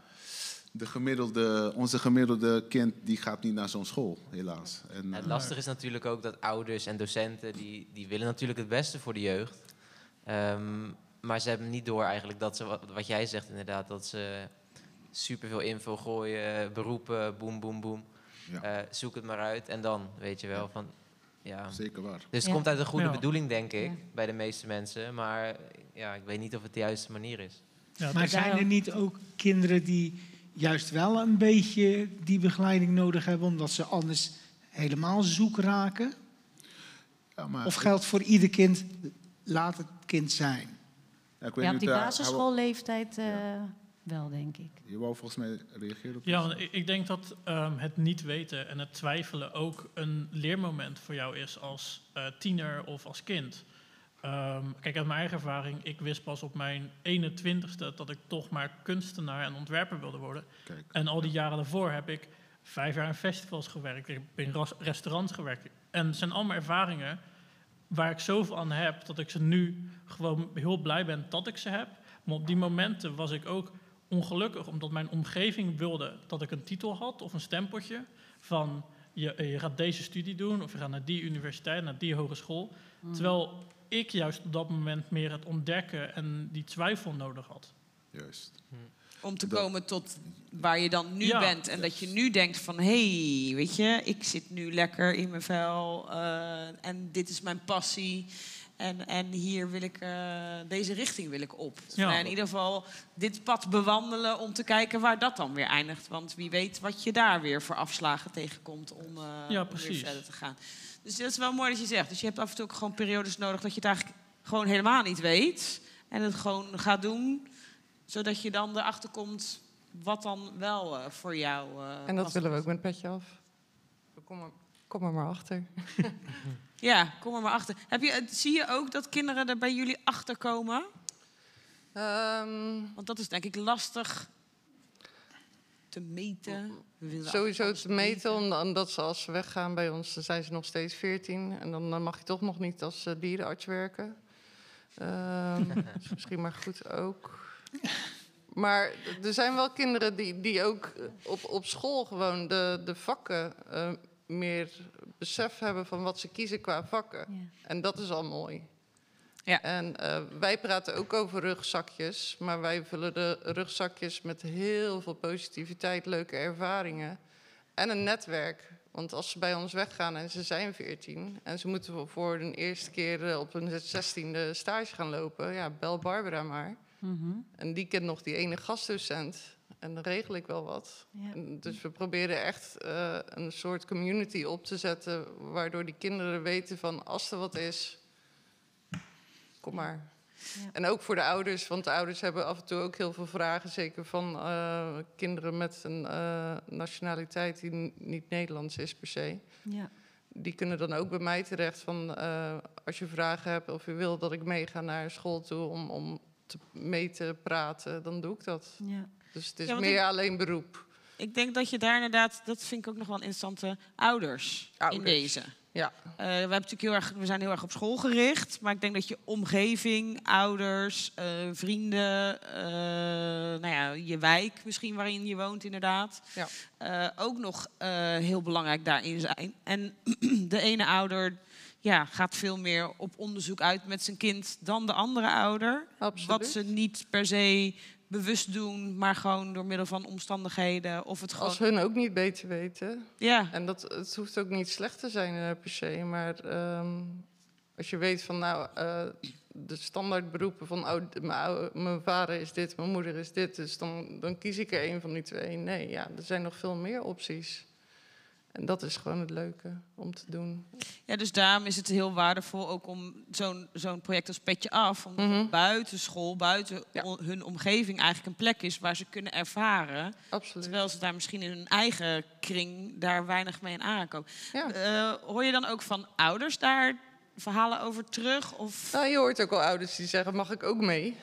de gemiddelde, onze gemiddelde kind die gaat niet naar zo'n school, helaas. En, Het eh, lastige is natuurlijk ook dat ouders en docenten, die, die willen natuurlijk het beste voor de jeugd. Ehm, maar ze hebben niet door eigenlijk dat ze, wat, wat jij zegt inderdaad, dat ze superveel info gooien, beroepen, boem, boem, boem. Ja. Eh, zoek het maar uit en dan, weet je wel, van... Ja. zeker waar. Dus het Ja. komt uit een goede Ja. bedoeling, denk ik, Ja. bij de meeste mensen. Maar ja, ik weet niet of het de juiste manier is. Ja, Maar zijn er niet ook kinderen die juist wel een beetje die begeleiding nodig hebben, omdat ze anders helemaal zoek raken? Ja, maar Of geldt voor ieder kind, laat het kind zijn? Ja, ik weet Ja, niet, op die basisschoolleeftijd eh, wel, denk ik. Je wou volgens mij reageren op Ja, want ik, denk dat ehm, het niet weten en het twijfelen ook een leermoment voor jou is als eh, tiener of als kind. Ehm, kijk, uit mijn eigen ervaring, ik wist pas op mijn 21ste dat ik toch maar kunstenaar en ontwerper wilde worden. Kijk. En al die jaren daarvoor heb ik vijf jaar in festivals gewerkt, ik heb in ras- restaurants gewerkt. En het zijn allemaal ervaringen waar ik zoveel aan heb dat ik ze nu gewoon heel blij ben dat ik ze heb. Maar op die momenten was ik ook ongelukkig, omdat mijn omgeving wilde dat ik een titel had of een stempeltje van je, je gaat deze studie doen of je gaat naar die universiteit, naar die hogeschool. Terwijl ik juist op dat moment meer het ontdekken en die twijfel nodig had. Juist. Om te Dat- komen tot waar je dan nu Ja. bent. En dat je nu denkt van, hé, hey, weet je, ik zit nu lekker in mijn vel. eh, en dit is mijn passie. En, en hier wil ik, eh, deze richting wil ik op. Ja. Nou, in ieder geval dit pad bewandelen om te kijken waar dat dan weer eindigt. Want wie weet wat je daar weer voor afslagen tegenkomt om, eh, Ja, om weer verder te gaan. Dus dat is wel mooi dat je zegt. Dus je hebt af en toe ook gewoon periodes nodig dat je het eigenlijk gewoon helemaal niet weet. En het gewoon gaat doen zodat je dan erachter komt wat dan wel eh, voor jou. eh, En dat willen we ook met petje af. Kom er, kom er maar achter. Ja, kom er maar achter. Heb je, zie je ook dat kinderen er bij jullie achter komen? Ehm, Want dat is denk ik lastig te meten. Sowieso te meten, om- omdat ze als ze weggaan bij ons, dan zijn ze nog steeds 14. En dan mag je toch nog niet als eh, dierenarts werken. Ehm, dat is misschien maar goed ook. Maar er zijn wel kinderen die, die ook op, op school gewoon de, de vakken eh, meer besef hebben van wat ze kiezen qua vakken. Ja. En dat is al mooi. Ja. En eh, wij praten ook over rugzakjes, maar wij vullen de rugzakjes met heel veel positiviteit, leuke ervaringen en een netwerk. Want als ze bij ons weggaan en ze zijn 14 en ze moeten voor- voor de eerste keer eh, op hun 16e stage gaan lopen, ja, bel Barbara maar. Mhm. En die kent nog die ene gastdocent. En dan regel ik wel wat. Ja. En Dus we proberen echt eh, een soort community op te zetten. Waardoor die kinderen weten van als er wat is, kom maar. Ja. En ook voor de ouders, want de ouders hebben af en toe ook heel veel vragen. Zeker van eh, kinderen met een eh, nationaliteit die niet Nederlands is per se. Ja. Die kunnen dan ook bij mij terecht van eh, als je vragen hebt of je wil dat ik meega naar school toe om, om te, mee te praten, dan doe ik dat. Ja. Dus het is Ja, meer ik- alleen beroep. Ik denk dat je daar inderdaad, dat vind ik ook nog wel een interessante, ouders, in deze. Ja. Eh, we, hebben natuurlijk heel erg, we zijn heel erg op school gericht, maar ik denk dat je omgeving, ouders, eh, vrienden, eh, nou ja, je wijk misschien waarin je woont inderdaad, Ja. ook nog heel belangrijk daarin zijn. En de ene ouder ja, gaat veel meer op onderzoek uit met zijn kind dan de andere ouder. Absoluut. Wat ze niet per se bewust doen, maar gewoon door middel van omstandigheden of het gewoon... Als hun ook niet beter weten. Ja, En dat, het hoeft ook niet slecht te zijn eh, per se. Maar ehm, als je weet van nou, eh, de standaardberoepen van oh, mijn vader is dit, mijn moeder is dit. Dus dan, dan kies ik er een van die twee. Nee, ja, er zijn nog veel meer opties. En dat is gewoon het leuke om te doen. Ja, dus daarom is het heel waardevol ook om zo'n zo'n project als Petje Af... om Mhm. buiten school, buiten Ja. hun omgeving eigenlijk een plek is... waar ze kunnen ervaren, Absoluut. terwijl ze daar misschien in hun eigen kring... daar weinig mee in aankomen. Ja. Eh, hoor je dan ook van ouders daar verhalen over terug? Of... Nou, je hoort ook al ouders die zeggen, mag ik ook mee?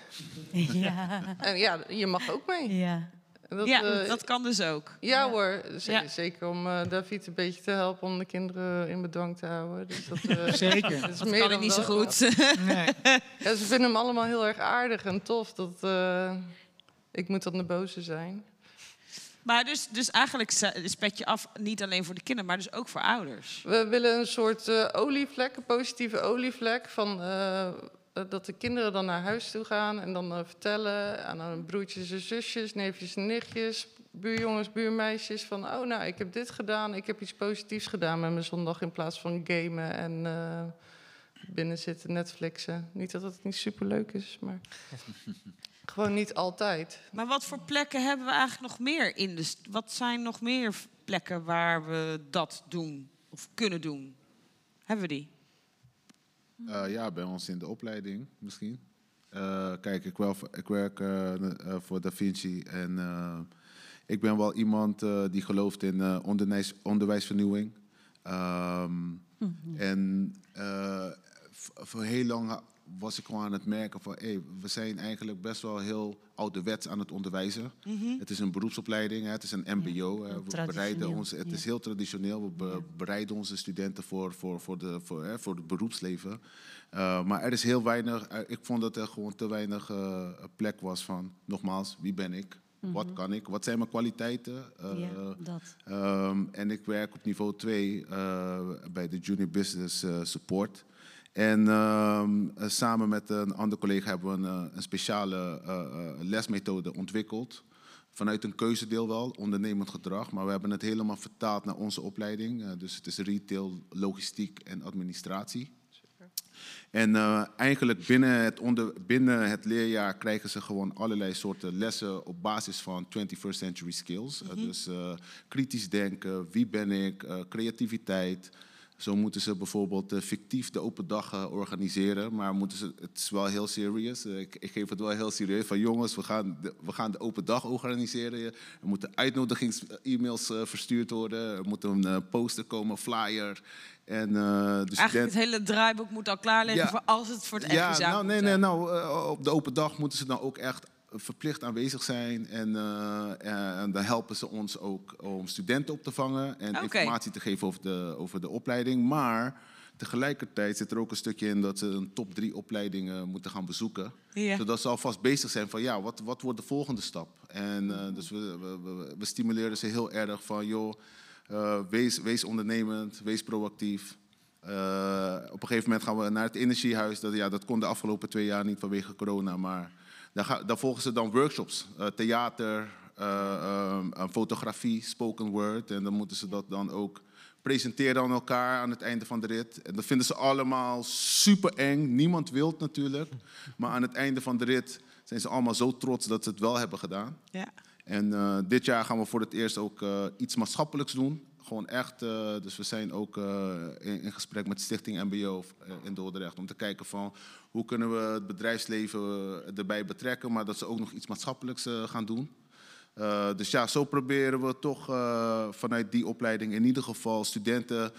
Ja. En ja, je mag ook mee. ja. Dat, ja, eh, dat kan dus ook. Ja hoor, Z- Ja. zeker om eh, David een beetje te helpen om de kinderen in bedwang te houden. Dus dat, eh, Zeker. dat is Dat meer kan dan niet zo goed. Nee. Ja, ze vinden hem allemaal heel erg aardig en tof. Dat, eh, ik moet dan de boze zijn. maar dus, dus eigenlijk is Petje Af niet alleen voor de kinderen... maar dus ook voor ouders. We willen een soort eh, olievlek, een positieve olievlek. Van, dat de kinderen dan naar huis toe gaan en dan eh, vertellen aan hun broertjes en zusjes, neefjes en nichtjes, buurjongens, buurmeisjes. Van, oh nou, ik heb dit gedaan, ik heb iets positiefs gedaan met mijn zondag in plaats van gamen en eh, binnen zitten Netflixen. Niet dat het niet superleuk is, maar gewoon niet altijd. Maar wat voor plekken hebben we eigenlijk nog meer in de... Wat zijn nog meer plekken waar we dat doen? Of kunnen doen? Hebben we die? Eh, ja, bij ons in de opleiding misschien. Eh, kijk, ik, wel, ik werk eh, voor Da Vinci en ik ben wel iemand die gelooft in onderwijs, onderwijsvernieuwing. Ehm, En eh, v- voor heel lang was ik gewoon aan het merken van, hey, we zijn eigenlijk best wel heel ouderwets aan het onderwijzen. Het is een beroepsopleiding, hè, het is een MBO. we bereiden ons, het ja. is heel traditioneel. We be- bereiden onze studenten voor, voor, voor, de, voor, hè, voor het beroepsleven. Uh, maar er is heel weinig, eh, ik vond dat er gewoon te weinig eh, plek was van, nogmaals, wie ben ik? Wat kan ik? Wat zijn mijn kwaliteiten? Mhm. Ehm, en ik werk op niveau 2 eh, bij de Junior Business eh, Support. En ehm, eh, samen met een ander collega hebben we een, eh, een speciale eh, lesmethode ontwikkeld. Vanuit een keuzedeel wel, ondernemend gedrag. Maar we hebben het helemaal vertaald naar onze opleiding. Dus het is retail, logistiek en administratie. En eigenlijk binnen het, onder, binnen het leerjaar krijgen ze gewoon allerlei soorten lessen op basis van 21st century skills. Eh, dus kritisch denken, wie ben ik, creativiteit. Zo moeten ze bijvoorbeeld eh, fictief de open dag eh, organiseren, maar moeten ze, het is wel heel serieus. Eh, ik, ik geef het wel heel serieus van jongens, we gaan de, we gaan de open dag organiseren. Er moeten uitnodigings-e-mails verstuurd worden, er moet een poster komen, flyer. En, de Eigenlijk het hele draaibaar moet al klaar liggen Ja. voor als het voor het ja, examen nou, nee, nee, nou, op de open dag moeten ze dan ook echt verplicht aanwezig zijn. En, eh, en dan helpen ze ons ook om studenten op te vangen en informatie te geven over de, over de opleiding. Maar tegelijkertijd zit er ook een stukje in dat ze een top drie opleidingen moeten gaan bezoeken. Ja. Zodat ze alvast bezig zijn van ja, wat, wat wordt de volgende stap? En eh, dus we, we, we, stimuleren ze heel erg van joh, wees, wees ondernemend, wees proactief. Op een gegeven moment gaan we naar het energiehuis. Dat, ja, dat kon de afgelopen twee jaar niet vanwege corona. Maar ga- daar volgen ze dan workshops. eh, theater, eh, eh, fotografie, spoken word. En dan moeten ze dat dan ook presenteren aan elkaar aan het einde van de rit. En dat vinden ze allemaal super eng. Niemand wil het natuurlijk. Maar aan het einde van de rit zijn ze allemaal zo trots dat ze het wel hebben gedaan. Ja. En dit jaar gaan we voor het eerst ook iets maatschappelijks doen. Gewoon echt, eh, dus we zijn ook eh, in, in gesprek met Stichting MBO eh, in Dordrecht om te kijken van hoe kunnen we het bedrijfsleven erbij betrekken, maar dat ze ook nog iets maatschappelijks gaan doen. Dus ja, zo proberen we toch vanuit die opleiding in ieder geval studenten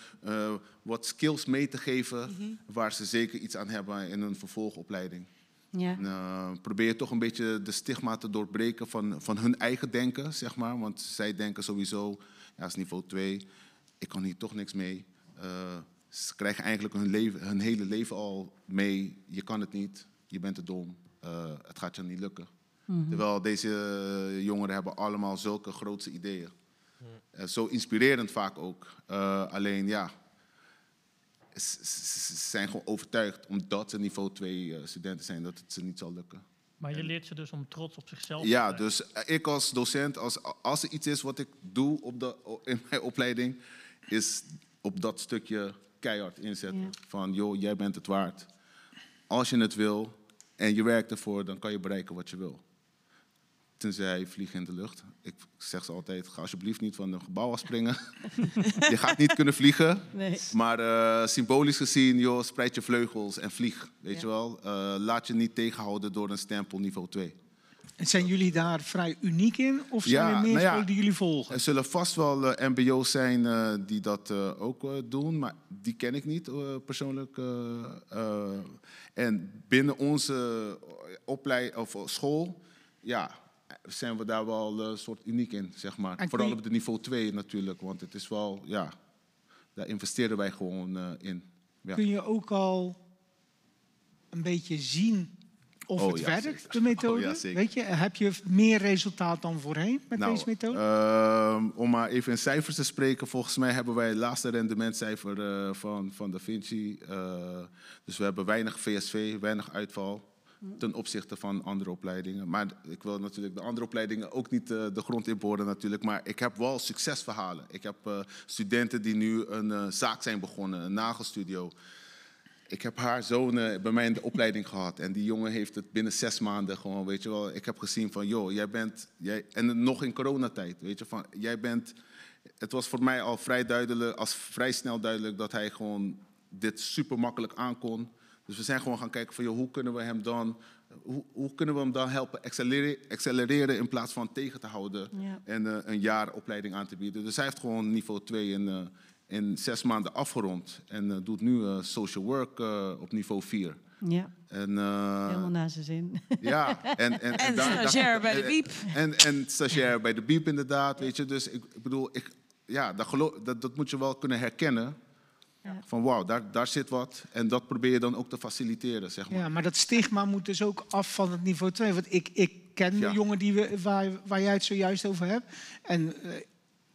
wat skills mee te geven waar ze zeker iets aan hebben in hun vervolgopleiding. Ja. Eh, probeer toch een beetje de stigma te doorbreken van, van hun eigen denken, zeg maar. Want zij denken sowieso, ja, dat is niveau 2, ik kan hier toch niks mee. Eh, ze krijgen eigenlijk hun, leven, hun hele leven al mee, je kan het niet, je bent te dom, eh, het gaat je niet lukken. Terwijl deze jongeren hebben allemaal zulke grootse ideeën. Eh, zo inspirerend vaak ook. Eh, alleen ja, ze zijn gewoon overtuigd, omdat ze niveau 2 eh, studenten zijn, dat het ze niet zal lukken. Maar je leert ze dus om trots op zichzelf te Ja, zijn. dus eh, ik als docent, als, als er iets is wat ik doe op de, in mijn opleiding, is op dat stukje keihard inzetten. Ja. Van, joh, jij bent het waard. Als je het wil en je werkt ervoor, dan kan je bereiken wat je wil. Tenzij je vliegt in de lucht. Ik zeg ze altijd, ga alsjeblieft niet van een gebouw afspringen. je gaat niet kunnen vliegen. Nee. Maar eh, symbolisch gezien, joh, spreid je vleugels en vlieg. Weet Ja. je wel? Eh, laat je niet tegenhouden door een stempel niveau 2. En zijn jullie daar vrij uniek in? Of zijn Ja, er meer nou ja. die jullie volgen? Er zullen vast wel eh, MBO's zijn eh, die dat eh, ook doen, maar die ken ik niet persoonlijk. eh, eh. en binnen onze oplei of school, ja, zijn we daar wel een soort uniek in, zeg maar. Vooral op de niveau 2 natuurlijk, want het is wel, ja, daar investeren wij gewoon eh, in. Ja. Kun je ook al een beetje zien of Oh, het ja, werkt, zeker. de methode? Oh, ja, zeker. Weet je, heb je meer resultaat dan voorheen met Nou, deze methode? ehm, om maar even in cijfers te spreken, volgens mij hebben wij het laatste rendementcijfer eh, van, van Da Vinci. eh, dus we hebben weinig VSV, weinig uitval ten opzichte van andere opleidingen. Maar ik wil natuurlijk de andere opleidingen ook niet eh, de grond inboren natuurlijk. Maar ik heb wel succesverhalen. Ik heb eh, studenten die nu een eh, zaak zijn begonnen, een nagelstudio. Ik heb haar zoon bij mij in de opleiding gehad. En die jongen heeft het binnen zes maanden gewoon, weet je wel. Ik heb gezien van, joh, jij bent... Jij, en nog in coronatijd, weet je, van, jij bent... Het was voor mij al vrij duidelijk, als vrij snel duidelijk... dat hij gewoon dit super makkelijk aankon. Dus we zijn gewoon gaan kijken van joh, hoe kunnen we hem dan, hoe, hoe kunnen we hem dan helpen accelereren, accelereren in plaats van tegen te houden Ja. en eh, een jaar opleiding aan te bieden. Dus hij heeft gewoon niveau 2 in, eh, in zes maanden afgerond en eh, doet nu social work op niveau 4. Ja, En, helemaal naar zijn zin. ja, en, en, En stagiair bij de Biep. En, en stagiair bij de Biep, inderdaad. Weet je. Dus ik, ik bedoel, ik, ja, dat, dat moet je wel kunnen herkennen. Ja. Van wauw, daar, daar zit wat. En dat probeer je dan ook te faciliteren, zeg maar. Ja, maar dat stigma moet dus ook af van het niveau 2. Want ik, ik ken Ja. de jongen die we, waar, waar jij het zojuist over hebt. En eh,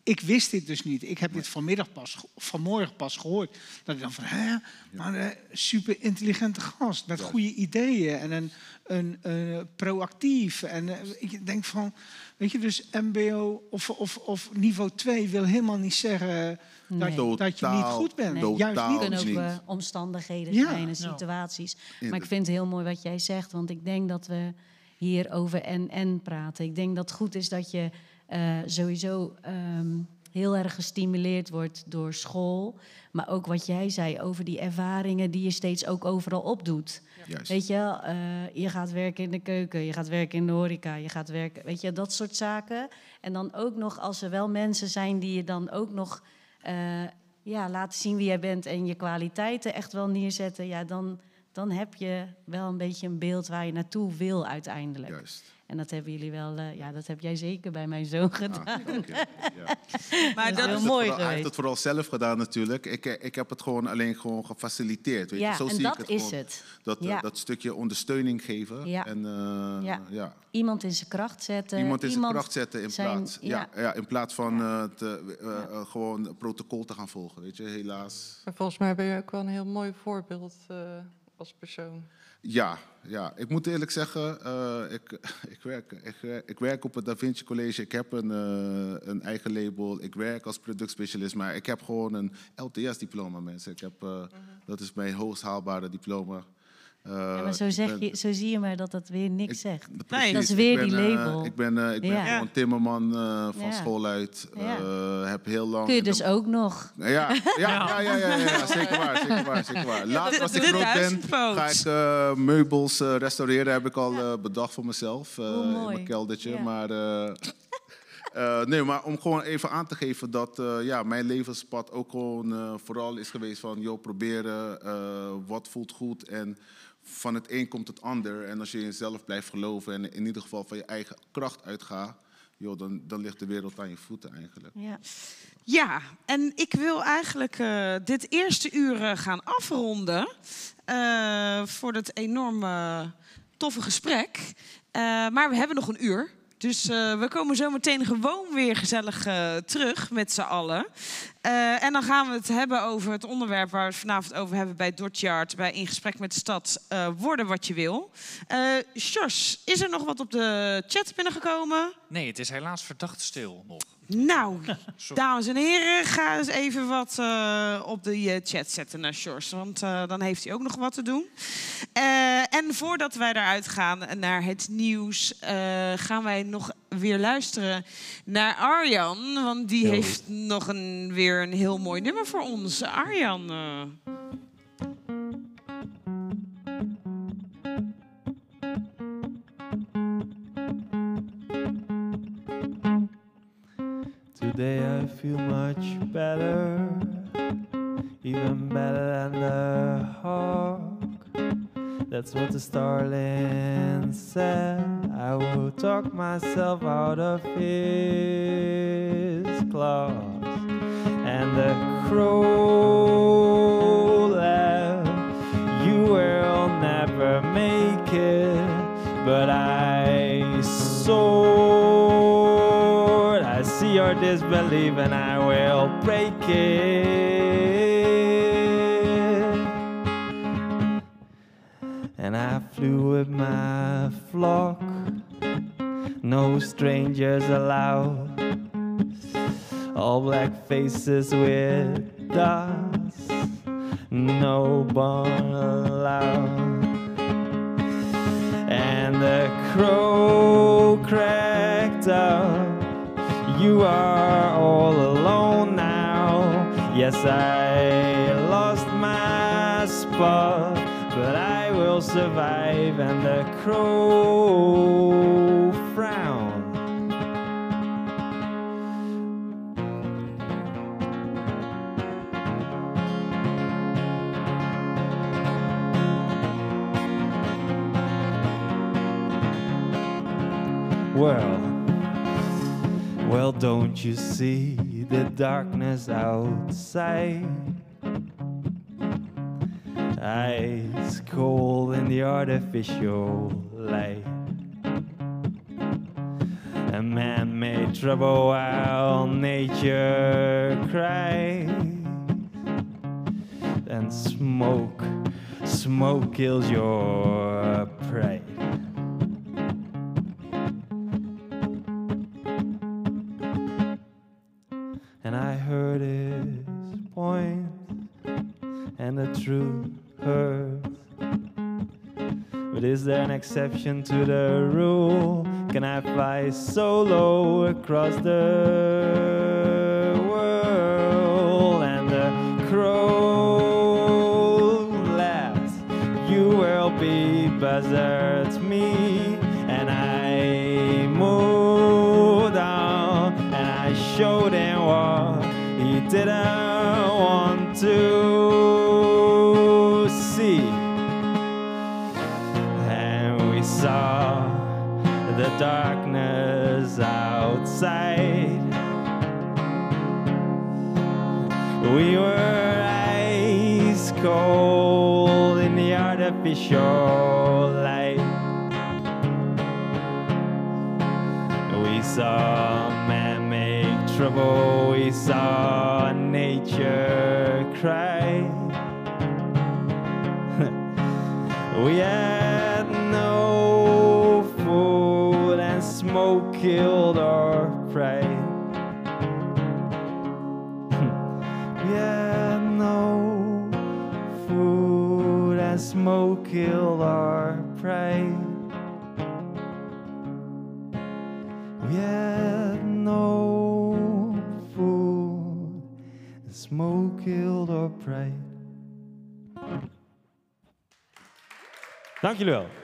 ik wist dit dus niet. Ik heb dit vanmiddag pas, ge- vanmorgen pas gehoord. Dat ik dan van, hè, maar een super intelligente gast met goede ideeën en een, een, eh, proactief. En eh, ik denk van, weet je, dus MBO of, of, of niveau 2 wil helemaal niet zeggen Nee. dat je niet goed bent. Nee. Juist niet. kunnen ook niet. eh, omstandigheden Ja. zijn en Ja. situaties. Maar ik vind het heel mooi wat jij zegt, want ik denk dat we hier over en-en praten. Ik denk dat het goed is dat je eh, sowieso ehm, heel erg gestimuleerd wordt door school. Maar ook wat jij zei over die ervaringen die je steeds ook overal opdoet. Weet je, wel, eh, je gaat werken in de keuken, je gaat werken in de horeca, je gaat werken, weet je, dat soort zaken. En dan ook nog, als er wel mensen zijn die je dan ook nog ja, laten zien wie jij bent en je kwaliteiten echt wel neerzetten, ja, dan, dan heb je wel een beetje een beeld waar je naartoe wil uiteindelijk. Juist. En dat hebben jullie wel, eh, ja, dat heb jij zeker bij mijn zoon gedaan. Ah, je. Ja. Maar Dat dat, is heel Hij heeft het mooi vooral- Hij heeft het vooral zelf gedaan natuurlijk. Ik, eh, ik heb het gewoon alleen gewoon gefaciliteerd. Weet je. Ja, Zo en zie ik dat het is gewoon. het. Dat, eh, Ja. dat stukje ondersteuning geven. Ja. En, eh, Ja. ja. Iemand in zijn kracht zetten. Iemand in zijn kracht zetten in zijn- plaats, ja. Ja, in plaats van eh, te, eh, eh, gewoon protocol te gaan volgen. Weet je, helaas. Maar volgens mij ben je ook wel een heel mooi voorbeeld eh, als persoon. Ja, ja, ik moet eerlijk zeggen, eh, ik, ik, werk, ik, werk- ik werk op het Da Vinci College. Ik heb een, eh, een eigen label. Ik werk als productspecialist, maar ik heb gewoon een LTS-diploma, mensen. Ik heb, eh, Dat is mijn hoogst haalbare diploma. Eh, Ja, maar zo, zeg ben- je, zo zie je maar dat het weer niks ik- zegt. precies, Dat is weer ben, die eh, label. ik ben, eh, ik ben Ja. gewoon timmerman eh, van Ja. school uit. Eh, heb heel lang... Kun je de- dus ook nog. Ja, ja, ja, ja, ja, ja, zeker waar, zeker waar, zeker waar. Later de- als ik groot ben, ga ik eh, meubels eh, restaureren, heb ik al eh, bedacht voor mezelf eh, in mijn keldertje. Ja. Maar, eh, eh, nee, maar om gewoon even aan te geven dat eh, ja, mijn levenspad ook gewoon eh, vooral is geweest van, joh, proberen, eh, wat voelt goed en van het een komt het ander. En als je in jezelf blijft geloven en in ieder geval van je eigen kracht uitgaat, joh, dan, dan ligt de wereld aan je voeten eigenlijk. Ja. Ja, en ik wil eigenlijk eh, dit eerste uur eh, gaan afronden eh, voor het enorme toffe gesprek. Maar we hebben nog een uur. Dus eh, we komen zo meteen gewoon weer gezellig eh, terug met z'n allen. Eh, en dan gaan we het hebben over het onderwerp waar we het vanavond over hebben bij Dotjard, bij In Gesprek met de Stad, worden wat je wil. Sjors, is er nog wat op de chat binnengekomen? Nee, het is helaas verdacht stil nog. Nou, dames en heren, ga eens even wat eh, op de eh, chat zetten naar Sjors. Want eh, dan heeft hij ook nog wat te doen. Eh, en voordat wij eruit gaan naar het nieuws, eh, gaan wij nog weer luisteren naar Arjan. Want die heeft nog een, weer een heel mooi nummer voor ons. Arjan. Today I feel much better, even better than the hawk. That's what the starling said. I will talk myself out of his claws. And the crow laughed, You will never make it, but I soared. Your disbelief, and I will break it. And I flew with my flock, no strangers allowed. All black faces with dust, no bone allowed. And the crow cracked up. You are all alone now. Yes, I lost my spot, but I will survive, and the crow frown. Well, don't you see the darkness outside? Ice cold in the artificial light. A man made trouble while nature cries. And smoke, smoke kills your pride. Truth hurts. But is there an exception to the rule? Can I fly solo across the world? And the crow laughs. You will be buzzards, me, and I moved on, and I showed him what he didn't want to darkness outside. We were ice cold in the artificial light. We saw man make trouble, killed our pride. we had no food, and smoke killed our pride. We had no food, and smoke killed our pride. Dank jullie wel.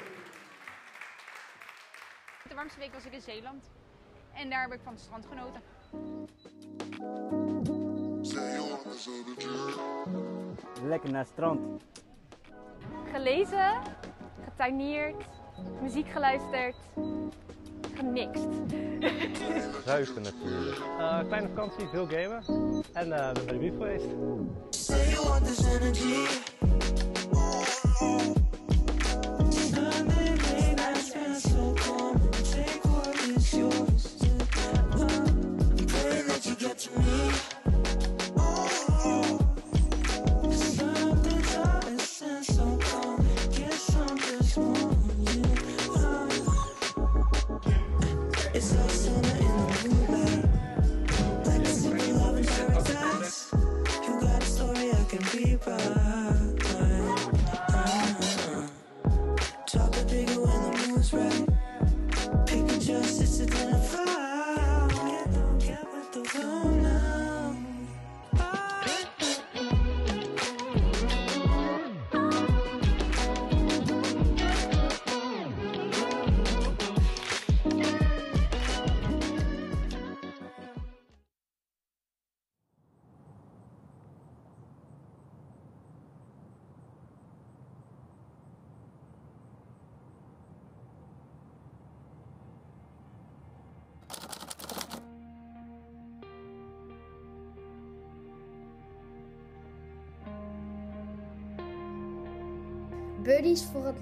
Was ik in Zeeland. En daar heb ik van het strand genoten. Lekker naar het strand. Gelezen, getuineerd, muziek geluisterd, genixt. Ruiken natuurlijk. Eh, kleine vakantie, veel gamen. En eh ben bij de buurt geweest. It's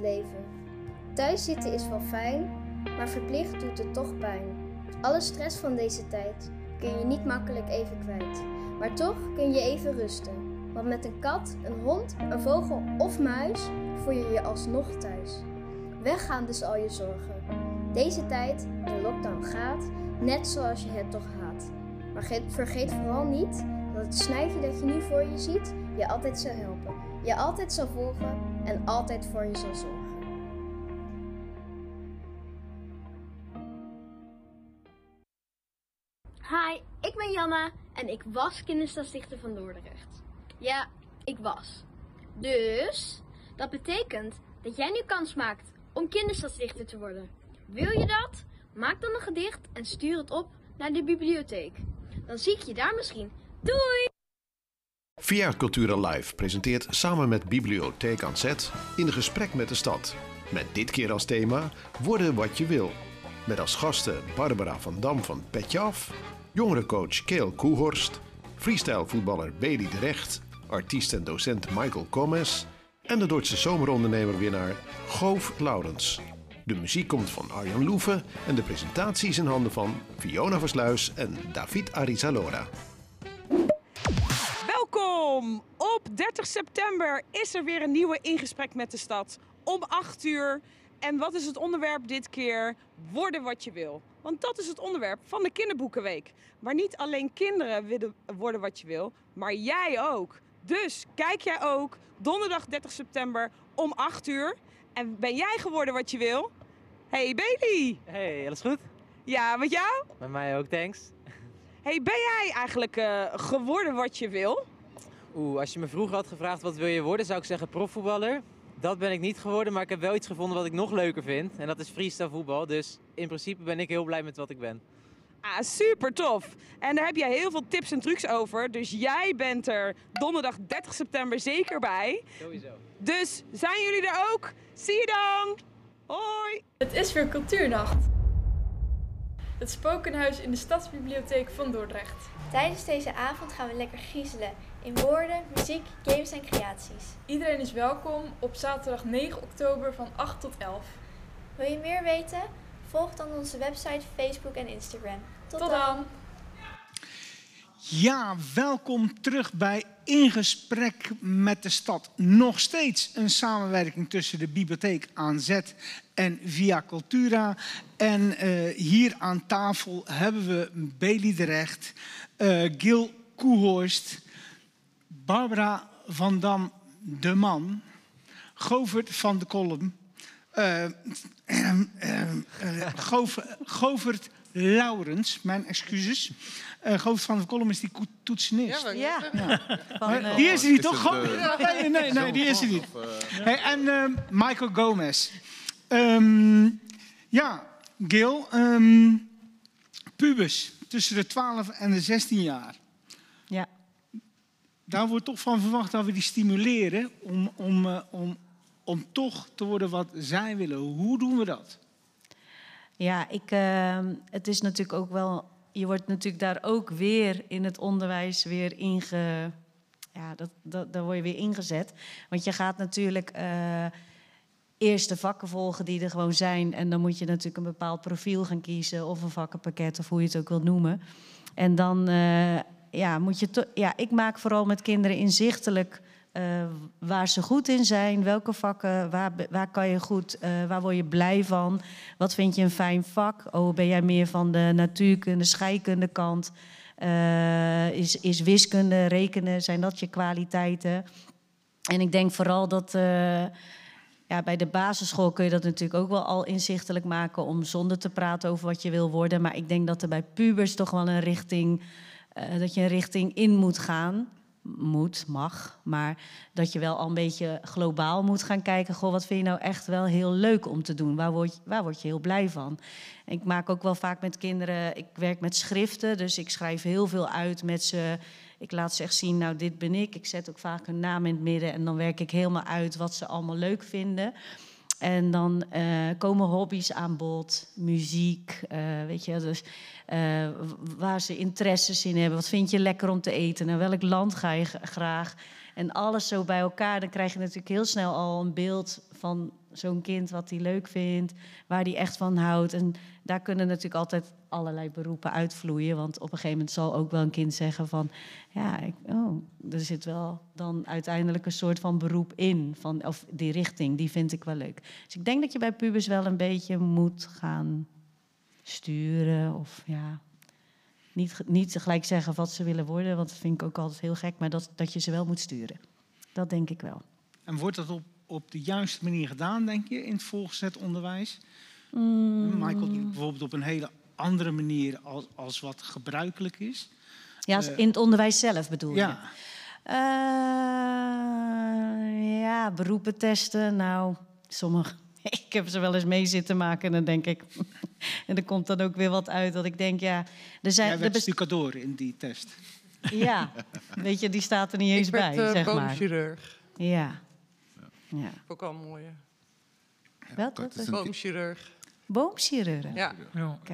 leven. Thuis zitten is wel fijn, maar verplicht doet het toch pijn. Alle stress van deze tijd kun je niet makkelijk even kwijt. Maar toch kun je even rusten. Want met een kat, een hond, een vogel of muis voel je je alsnog thuis. Weggaan dus al je zorgen. Deze tijd, de lockdown gaat, net zoals je het toch haat. Maar ge- vergeet vooral niet dat het snuifje dat je nu voor je ziet je altijd zal helpen. Je altijd zal volgen en altijd voor je zal zorgen. Hi, ik ben Janna en ik was kinderstadsdichter van Dordrecht. Ja, ik was. Dus, dat betekent dat jij nu kans maakt om kinderstadsdichter te worden. Wil je dat? Maak dan een gedicht en stuur het op naar de bibliotheek. Dan zie ik je daar misschien. Doei! Via Cultura Live presenteert samen met Bibliotheek aan Zet in gesprek met de stad. Met dit keer als thema Worden wat je wil. Met als gasten Barbara van Dam van Petje Af, jongerencoach Keel Koehorst, freestylevoetballer Beli de Recht, artiest en docent Michael Gomez en de Duitse zomerondernemer-winnaar Goof Laurens. De muziek komt van Arjan Loeven en de presentatie is in handen van Fiona Versluis en David Arizalora. Welkom! Op 30 september is er weer een nieuwe Ingesprek met de Stad. Om 8 uur. En wat is het onderwerp dit keer? Worden wat je wil. Want dat is het onderwerp van de Kinderboekenweek. Waar niet alleen kinderen willen worden wat je wil, maar jij ook. Dus kijk jij ook donderdag 30 september om 8 uur. En ben jij geworden wat je wil? Hey Bailey! Hey, alles goed? Ja, met jou? Bij mij ook, thanks. Hey, ben jij eigenlijk eh, geworden wat je wil? Oeh, als je me vroeger had gevraagd wat wil je worden, zou ik zeggen profvoetballer. Dat ben ik niet geworden, maar ik heb wel iets gevonden wat ik nog leuker vind. En dat is freestyle voetbal. Dus in principe ben ik heel blij met wat ik ben. Ah, super tof. En daar heb jij heel veel tips en trucs over. Dus jij bent er donderdag 30 september zeker bij. Sowieso. Dus zijn jullie er ook? Zie je dan! Hoi! Het is weer Cultuurnacht. Het Spokenhuis in de Stadsbibliotheek van Dordrecht. Tijdens deze avond gaan we lekker griezelen in woorden, muziek, games en creaties. Iedereen is welkom op zaterdag 9 oktober van 8 tot 11. Wil je meer weten? Volg dan onze website, Facebook en Instagram. Tot, Tot dan. Ja, welkom terug bij In Gesprek met de Stad. Nog steeds een samenwerking tussen de Bibliotheek aan Zet en Via Cultura. En eh, hier aan tafel hebben we Bailey de Recht, eh, Gil Koehorst, Barbara van Dam de Man, Govert van de Kolm, eh, eh, eh, eh, Gove- Govert Laurens, mijn excuses. Eh Govert van de Kolm is die toetsenist. Ja, Ja. Van, eh, die is er niet, Is toch? nee, nee, nee, die is er niet. Of, Hey, en ehm, Michael Gomez. Ehm, ja, Gil, ehm, pubers tussen de 12 en de 16 jaar. Daar wordt toch van verwacht dat we die stimuleren om, om, eh, om, om toch te worden wat zij willen. Hoe doen we dat? Ja, ik, ehm, het is natuurlijk ook wel. Je wordt natuurlijk daar ook weer in het onderwijs weer inge. Ja, dat, dat, daar word je weer ingezet. Want je gaat natuurlijk eh, eerst de vakken volgen die er gewoon zijn. En dan moet je natuurlijk een bepaald profiel gaan kiezen. Of een vakkenpakket, of hoe je het ook wilt noemen. En dan eh, ja, moet je. Ja, ik maak vooral met kinderen inzichtelijk. eh, waar ze goed in zijn, welke vakken, waar, waar kan je goed, eh, waar word je blij van, wat vind je een fijn vak? Oh, ben jij meer van de natuurkunde, scheikunde kant? Eh, is, is wiskunde, rekenen, zijn dat je kwaliteiten? En ik denk vooral dat ja, bij de basisschool kun je dat natuurlijk ook wel al inzichtelijk maken om zonder te praten over wat je wil worden. Maar ik denk dat er bij pubers toch wel een richting, eh, dat je een richting in moet gaan. Moet, mag, maar dat je wel al een beetje globaal moet gaan kijken. Goh, wat vind je nou echt wel heel leuk om te doen? Waar word je, waar word je heel blij van? Ik maak ook wel vaak met kinderen, ik werk met schriften, dus ik schrijf heel veel uit met ze. Ik laat ze echt zien, nou dit ben ik. Ik zet ook vaak hun naam in het midden en dan werk ik helemaal uit wat ze allemaal leuk vinden. En dan eh, komen hobby's aan bod, muziek, eh, weet je, dus eh, waar ze interesses in hebben. Wat vind je lekker om te eten? Naar welk land ga je graag? En alles zo bij elkaar, dan krijg je natuurlijk heel snel al een beeld van zo'n kind wat hij leuk vindt, waar hij echt van houdt. En daar kunnen natuurlijk altijd allerlei beroepen uitvloeien. Want op een gegeven moment zal ook wel een kind zeggen van... ja, ik, oh, er zit wel dan uiteindelijk een soort van beroep in. Van, of die richting, die vind ik wel leuk. Dus ik denk dat je bij pubers wel een beetje moet gaan sturen. Of ja, niet, niet tegelijk zeggen wat ze willen worden. Want dat vind ik ook altijd heel gek. Maar dat, dat je ze wel moet sturen. Dat denk ik wel. En wordt dat op, op de juiste manier gedaan, denk je, in het volgezet onderwijs? Mm. Michael doet bijvoorbeeld op een hele andere manier als, als wat gebruikelijk is. Ja, Eh, in het onderwijs zelf bedoel je? Ja. Eh, ja, beroepen testen. Nou, sommige, ik heb ze wel eens mee zitten maken en dan denk ik... en er komt dan ook weer wat uit dat ik denk, ja... Er zijn, Jij er werd best- stucador in die test. ja, weet je, die staat er niet eens ik werd bij, eh, zeg maar. boomchirurg. Ja. ja. Ook al mooi. Wat? wat, wat? Boomchirurg. Boomchirurg? Ja.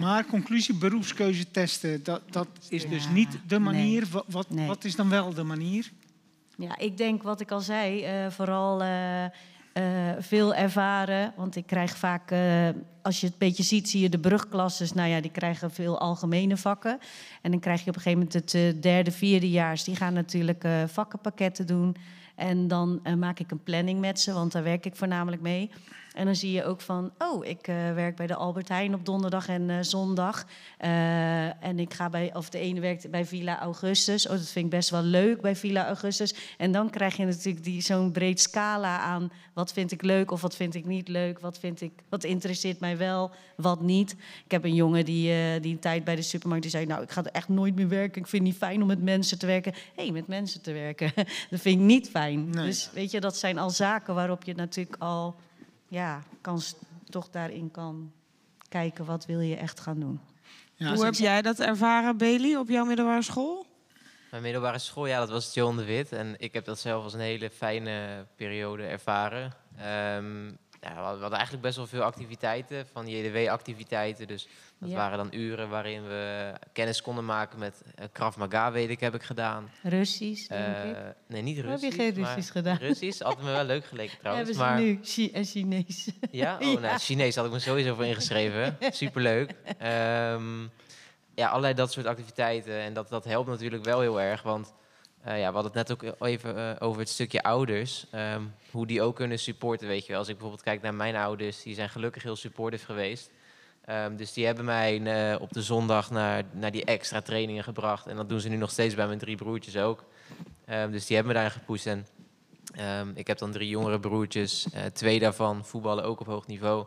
Maar conclusie, beroepskeuze testen, dat, dat is dus Ja, niet de manier. nee. Wat, wat, Nee. wat is dan wel de manier? Ja, ik denk wat ik al zei, eh, vooral eh, eh, veel ervaren. Want ik krijg vaak, eh, als je het een beetje ziet, zie je de brugklasses. Nou ja, die krijgen veel algemene vakken. En dan krijg je op een gegeven moment het derde, vierdejaars. Die gaan natuurlijk eh, vakkenpakketten doen. En dan eh, maak ik een planning met ze, want daar werk ik voornamelijk mee. En dan zie je ook van, oh, ik eh, werk bij de Albert Heijn op donderdag en eh, zondag. Eh, en ik ga bij, of de ene werkt bij Villa Augustus. Oh, dat vind ik best wel leuk bij Villa Augustus. En dan krijg je natuurlijk die, zo'n breed scala aan. Wat vind ik leuk of wat vind ik niet leuk? Wat, vind ik, wat interesseert mij wel, wat niet? Ik heb een jongen die, die een tijd bij de supermarkt die zei... nou, ik ga er echt nooit meer werken. Ik vind het niet fijn om met mensen te werken. Hé, hey, met mensen te werken, dat vind ik niet fijn. Dus weet je, dat zijn al zaken waarop je natuurlijk al... ja, kan, toch daarin kan kijken... wat wil je echt gaan doen. Hoe heb jij dat ervaren, Bailey, op jouw middelbare school? Mijn middelbare school, ja, dat was John de Wit. En ik heb dat zelf als een hele fijne periode ervaren. Ehm, ja, we hadden eigenlijk best wel veel activiteiten, van JDW-activiteiten. Dus dat Ja. waren dan uren waarin we kennis konden maken met uh, Krav Maga, weet ik, heb ik gedaan. Russisch, denk Eh, ik. Nee, niet Heb je Russisch. geen Russisch gedaan? Russisch, altijd me wel leuk geleken trouwens. Hebben maar... nu Chi- en Chinees? Ja? Oh, nou, Chinees had ik me sowieso voor ingeschreven. Superleuk. Ehm ja, allerlei dat soort activiteiten. En dat, dat helpt natuurlijk wel heel erg. Want eh, ja, we hadden het net ook even eh, over het stukje ouders. Ehm, hoe die ook kunnen supporten, weet je wel. Als ik bijvoorbeeld kijk naar mijn ouders, die zijn gelukkig heel supportive geweest. Ehm, dus die hebben mij eh, op de zondag naar, naar die extra trainingen gebracht. En dat doen ze nu nog steeds bij mijn drie broertjes ook. Ehm, dus die hebben me daarin gepusht. En ik heb dan drie jongere broertjes. Eh, twee daarvan voetballen ook op hoog niveau.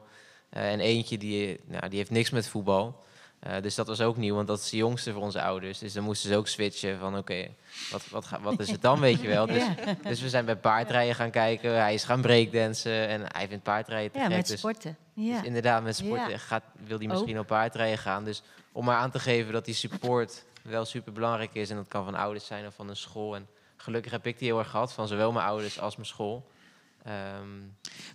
Eh, en eentje die, nou, die heeft niks met voetbal. Eh, dus dat was ook nieuw, want dat is de jongste voor onze ouders. Dus dan moesten ze ook switchen van oké, wat, wat, wat is het dan, weet je wel. Dus, dus we zijn bij paardrijden gaan kijken. Hij is gaan breakdansen en hij vindt paardrijden te Ja, gek. met dus- sporten. dus Ja. inderdaad, met sporten Ja. gaat, wil hij misschien Ook. op paardrijden gaan. Dus om maar aan te geven dat die support wel super belangrijk is. En dat kan van ouders zijn of van een school. En gelukkig heb ik die heel erg gehad van zowel mijn ouders als mijn school. Ehm,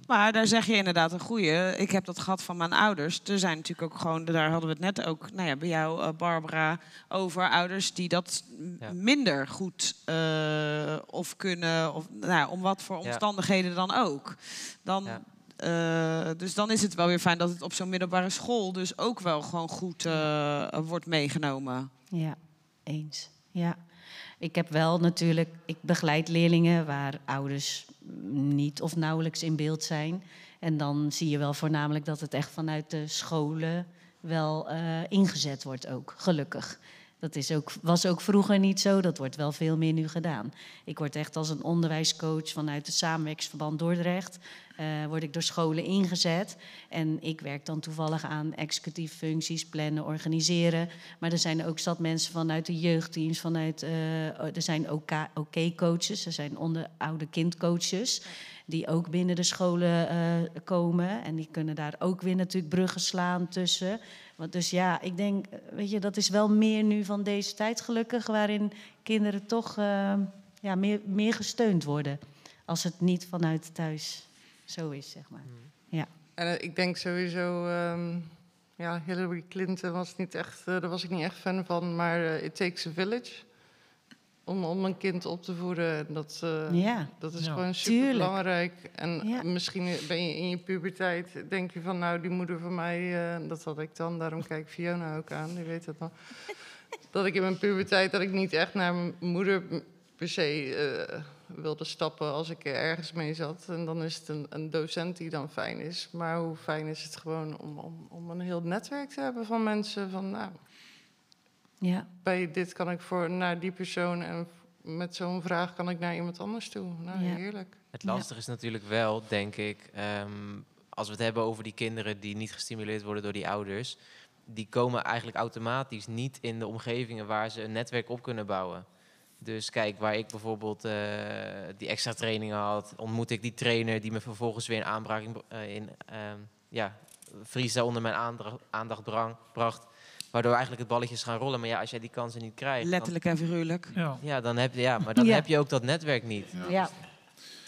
Maar daar zeg je inderdaad een goeie. Ik heb dat gehad van mijn ouders. Er zijn natuurlijk ook gewoon, daar hadden we het net ook, nou ja, bij jou, eh, Barbara, over ouders die dat Ja. minder goed eh, of kunnen, of nou, ja, om wat voor Ja. omstandigheden dan ook. Dan, eh, dus dan is het wel weer fijn dat het op zo'n middelbare school dus ook wel gewoon goed eh, wordt meegenomen. Ja, eens. Ja. Ik heb wel natuurlijk, ik begeleid leerlingen waar ouders niet of nauwelijks in beeld zijn. En dan zie je wel voornamelijk dat het echt vanuit de scholen wel eh, ingezet wordt ook, gelukkig. Dat is ook, was ook vroeger niet zo, dat wordt wel veel meer nu gedaan. Ik word echt als een onderwijscoach vanuit het Samenwerksverband Dordrecht... eh, word ik door scholen ingezet. En ik werk dan toevallig aan executief functies, plannen, organiseren. Maar er zijn ook zat mensen vanuit de jeugdteams, vanuit, eh, er zijn OK-coaches, er zijn onder oude kindcoaches... die ook binnen de scholen eh, komen. En die kunnen daar ook weer natuurlijk bruggen slaan tussen... Want dus ja, ik denk, eh, weet je, dat is wel meer nu van deze tijd gelukkig, waarin kinderen toch eh, ja, meer, meer gesteund worden. Als het niet vanuit thuis zo is, zeg maar. Ja. En ik denk sowieso, ehm, ja, Hillary Clinton was niet echt, daar was ik niet echt fan van, maar It Takes a Village. Om, om een kind op te voeden, en dat, eh, Ja. dat is Ja. gewoon super belangrijk. En Ja. misschien ben je in je puberteit, denk je van, nou, die moeder van mij, eh, dat had ik dan, daarom kijk Fiona ook aan, die weet dat nog. dat ik in mijn puberteit, dat ik niet echt naar mijn moeder per se eh, wilde stappen als ik er ergens mee zat. En dan is het een, een docent die dan fijn is. Maar hoe fijn is het gewoon om, om, om een heel netwerk te hebben van mensen van, nou, Ja. bij dit kan ik voor naar die persoon en met zo'n vraag kan ik naar iemand anders toe. Nou, Ja. heerlijk. Het lastige is natuurlijk wel, denk ik, ehm, als we het hebben over die kinderen die niet gestimuleerd worden door die ouders, die komen eigenlijk automatisch niet in de omgevingen waar ze een netwerk op kunnen bouwen. Dus kijk, waar ik bijvoorbeeld eh, die extra trainingen had, ontmoet ik die trainer die me vervolgens weer in aanbraking eh, in ehm, ja, freestyle onder mijn aandacht, aandacht brang- bracht. Waardoor eigenlijk het balletje is gaan rollen. Maar ja, als jij die kansen niet krijgt. dan- Letterlijk en figuurlijk. ja, dan heb je, ja, maar dan Ja. heb je ook dat netwerk niet. Ja.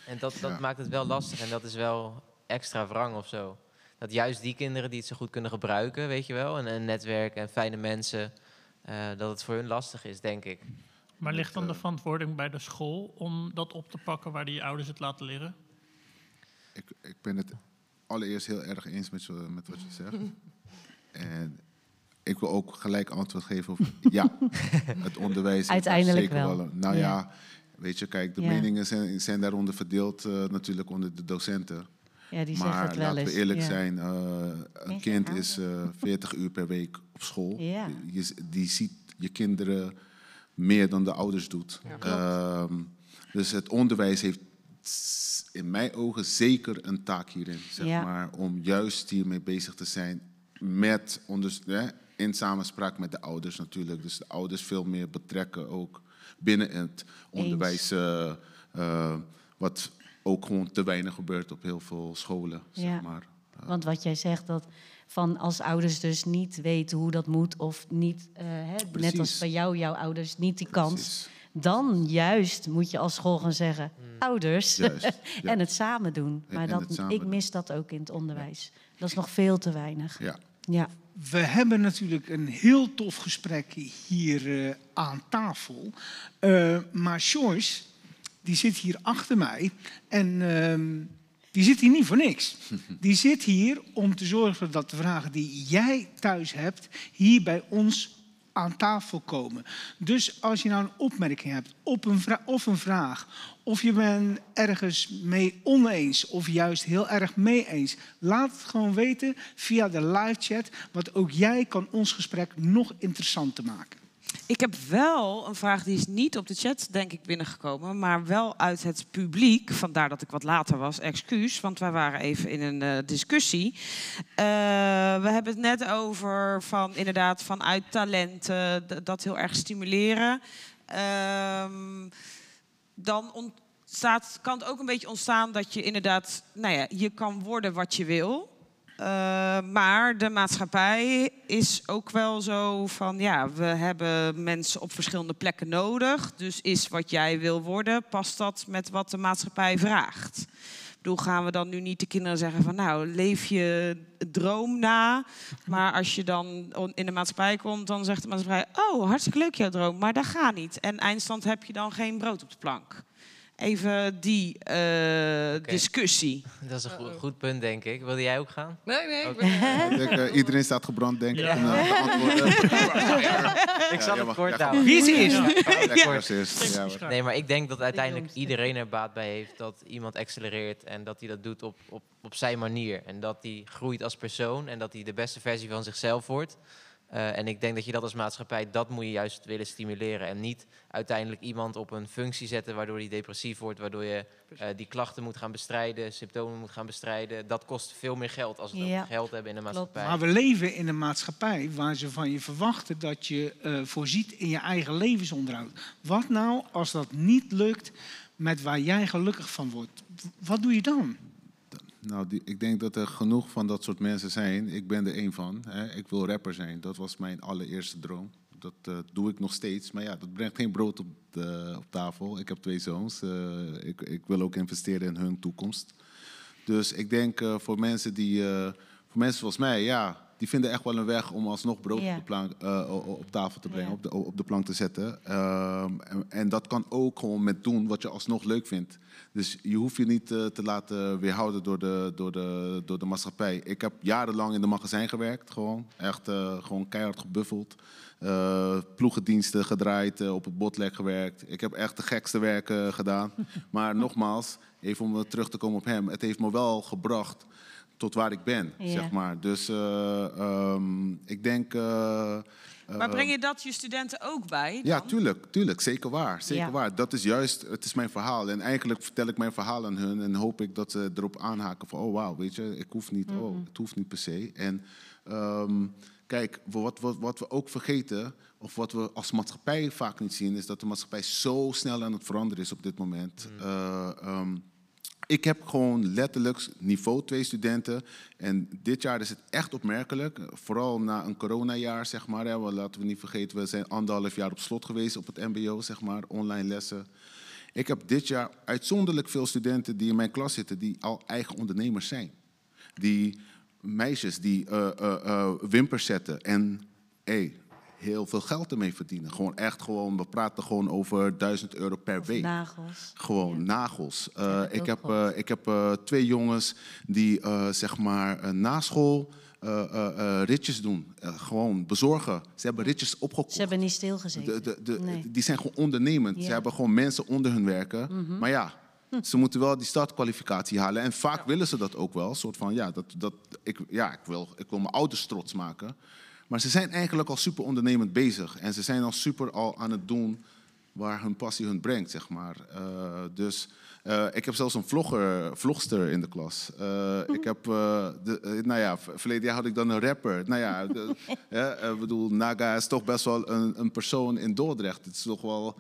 En dat, dat Ja. maakt het wel lastig en dat is wel extra wrang of zo. Dat juist die kinderen die het zo goed kunnen gebruiken, weet je wel, en een netwerk en fijne mensen, eh, dat het voor hun lastig is, denk ik. Maar ligt dan de verantwoording bij de school om dat op te pakken waar die ouders het laten leren? Ik, ik ben het allereerst heel erg eens met, zo- met wat je zegt. En ik wil ook gelijk antwoord geven op ja, het onderwijs. Uiteindelijk zeker wel. nou ja. Ja. weet je, kijk, de Ja. meningen zijn, zijn daaronder verdeeld eh, natuurlijk onder de docenten. Ja, die maar zeggen het wel laten we eerlijk ja. zijn, eh, een kind is eh 40 uur per week op school. Ja. Je, die ziet je kinderen meer dan de ouders doet. Ehm, dus het onderwijs heeft in mijn ogen zeker een taak hierin, zeg Ja. maar, om juist hiermee bezig te zijn met onders- hè, in samenspraak met de ouders natuurlijk. Dus de ouders veel meer betrekken ook binnen het onderwijs, eh, eh, wat ook gewoon te weinig gebeurt op heel veel scholen, zeg maar. Want wat jij zegt, dat van als ouders dus niet weten hoe dat moet, of niet, eh, hè, net als bij jou, jouw ouders, niet die kans, dan juist moet je als school gaan zeggen, ouders, Juist, ja. en het samen doen. En- Maar en dat, ik doen. mis dat ook in het onderwijs. Dat is nog veel te weinig. Ja. Ja. We hebben natuurlijk een heel tof gesprek hier eh, aan tafel. Eh, maar Joyce, die zit hier achter mij. En ehm, die zit hier niet voor niks. Die zit hier om te zorgen dat de vragen die jij thuis hebt, hier bij ons aan tafel komen. Dus als je nou een opmerking hebt op een of een vraag, of je bent ergens mee oneens of juist heel erg mee eens, laat het gewoon weten via de live chat, want ook jij kan ons gesprek nog interessanter maken. Ik heb wel een vraag die is niet op de chat, denk ik, binnengekomen, maar wel uit het publiek. Vandaar dat ik wat later was, excuus, want wij waren even in een eh, discussie. Eh, we hebben het net over van inderdaad vanuit talenten, dat heel erg stimuleren. Ehm, dan ontstaat, kan het ook een beetje ontstaan dat je inderdaad, nou ja, je kan worden wat je wil. Uh, maar de maatschappij is ook wel zo van, ja, we hebben mensen op verschillende plekken nodig. Dus is wat jij wil worden, past dat met wat de maatschappij vraagt? Bedoel, gaan we dan nu niet de kinderen zeggen van, nou, leef je droom na. Maar als je dan in de maatschappij komt, dan zegt de maatschappij, oh, hartstikke leuk jouw droom, maar dat gaat niet. En eindstand heb je dan geen brood op de plank. Even die eh, discussie. Dat is een goed, goed punt, denk ik. Wilde jij ook gaan? Nee, nee, ik ben- denk, eh, iedereen staat gebrand, denk ik. Ja. om, eh, te. Ik zal Ja, het kort houden. Wie is eerst? Ja, Ja. Nee, maar ik denk dat uiteindelijk iedereen er baat bij heeft dat iemand accelereert en dat hij dat doet op, op, op zijn manier. En dat hij groeit als persoon en dat hij de beste versie van zichzelf wordt. Eh, en ik denk dat je dat als maatschappij, dat moet je juist willen stimuleren. En niet uiteindelijk iemand op een functie zetten waardoor hij depressief wordt, waardoor je eh, die klachten moet gaan bestrijden, symptomen moet gaan bestrijden. Dat kost veel meer geld als we Ja. geld hebben in de maatschappij. Maar we leven in een maatschappij waar ze van je verwachten dat je eh, voorziet in je eigen levensonderhoud. Wat nou als dat niet lukt met waar jij gelukkig van wordt? Wat doe je dan? Nou, die, ik denk dat er genoeg van dat soort mensen zijn. Ik ben er één van. Hè. Ik wil rapper zijn. Dat was mijn allereerste droom. Dat eh, doe ik nog steeds. Maar ja, dat brengt geen brood op, de, op tafel. Ik heb twee zoons. Eh, ik, ik wil ook investeren in hun toekomst. Dus ik denk eh, voor mensen die, voor mensen zoals mij, ja, die vinden echt wel een weg om alsnog brood op, de plank, op tafel te brengen, op, de, op de plank te zetten. Ehm, en, en dat kan ook gewoon met doen wat je alsnog leuk vindt. Dus je hoeft je niet eh, te laten weerhouden door de, door, de, door de maatschappij. Ik heb jarenlang in de magazijn gewerkt, gewoon. Echt eh, gewoon keihard gebuffeld. Eh, ploegendiensten gedraaid, op het botlek gewerkt. Ik heb echt de gekste werken gedaan. Maar nogmaals, even om terug te komen op hem. Het heeft me wel gebracht tot waar ik ben, Ja. zeg maar. Dus eh, ehm, ik denk... eh, Maar eh, breng je dat je studenten ook bij? ja, dan? tuurlijk, tuurlijk. Zeker waar. Zeker Ja. waar. Dat is juist, het is mijn verhaal. En eigenlijk vertel ik mijn verhaal aan hun en hoop ik dat ze erop aanhaken van, oh wauw, weet je, ik hoef niet, oh, het hoeft niet per se. En ehm, kijk, wat, wat, wat we ook vergeten, of wat we als maatschappij vaak niet zien, is dat de maatschappij zo snel aan het veranderen is op dit moment. Eh, ehm, ik heb gewoon letterlijk niveau 2 studenten. En dit jaar is het echt opmerkelijk. Vooral na een coronajaar, zeg maar. Hè. Laten we niet vergeten, we zijn anderhalf jaar op slot geweest op het mbo, zeg maar. Online lessen. Ik heb dit jaar uitzonderlijk veel studenten die in mijn klas zitten... die al eigen ondernemers zijn. Die meisjes die eh, wimpers zetten en hey, heel veel geld ermee verdienen. Gewoon echt gewoon, we praten gewoon over 1000 euro per week. Nagels. Gewoon nagels. Eh, heel ik heb, groot. eh, ik heb eh, twee jongens die eh, zeg maar eh, na school eh, eh, eh, ritjes doen. Eh, gewoon bezorgen. Ze hebben ritjes opgekocht. Ze hebben niet stilgezeten. De, de, de, Nee. Die zijn gewoon ondernemend. Ja. Ze hebben gewoon mensen onder hun werken. Mhm. Maar ja, ze moeten wel die startkwalificatie halen. En vaak willen ze dat ook wel. Een soort van, ja, dat, dat, ik, ja ik, wil, ik wil mijn ouders trots maken. Maar ze zijn eigenlijk al super ondernemend bezig. En ze zijn al super al aan het doen waar hun passie hun brengt, zeg maar. Eh, dus eh, ik heb zelfs een vlogger, vlogster in de klas. Eh, ik heb, de, nou ja, verleden jaar had ik dan een rapper. Nou ja, de, bedoel, Naga is toch best wel een, een persoon in Dordrecht. Het is toch wel...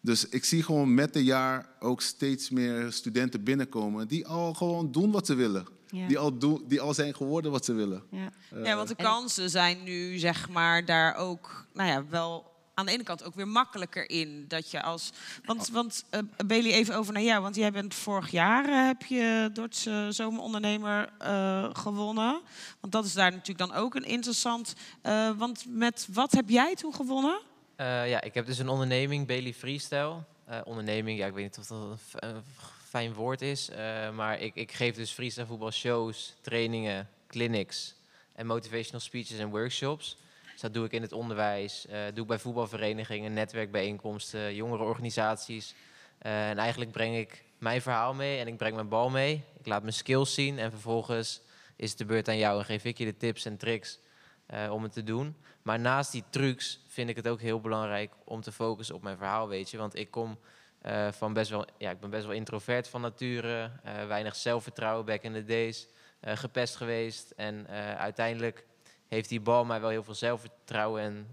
Dus ik zie gewoon met de jaar ook steeds meer studenten binnenkomen die al gewoon doen wat ze willen. Ja. Die, al doen, die al zijn geworden wat ze willen. Ja. Eh, Ja, want de kansen zijn nu zeg maar daar ook, nou ja, wel aan de ene kant ook weer makkelijker in. Dat je als, want, want uh, Bailey, even over naar jou, want jij bent vorig jaar uh, heb je Dordtse zomerondernemer uh, gewonnen. Want dat is daar natuurlijk dan ook een interessant. Uh, want met wat heb jij toen gewonnen? Uh, ja, ik heb dus een onderneming, Bailey Freestyle. Uh, onderneming, ja, ik weet niet of dat een, een fijn woord is. Uh, maar ik, ik geef dus freestyle voetbal shows, trainingen, clinics en motivational speeches en workshops. Dus dat doe ik in het onderwijs, uh, doe ik bij voetbalverenigingen, netwerkbijeenkomsten, jongerenorganisaties. Uh, en eigenlijk breng ik mijn verhaal mee en ik breng mijn bal mee. Ik laat mijn skills zien en vervolgens is het de beurt aan jou en geef ik je de tips en tricks om het te doen. Maar naast die trucs vind ik het ook heel belangrijk om te focussen op mijn verhaal, weet je. Want ik kom uh, van best wel, ja, ik ben best wel introvert van nature, uh, weinig zelfvertrouwen, back in the days, uh, gepest geweest. En uiteindelijk heeft die bal mij wel heel veel zelfvertrouwen en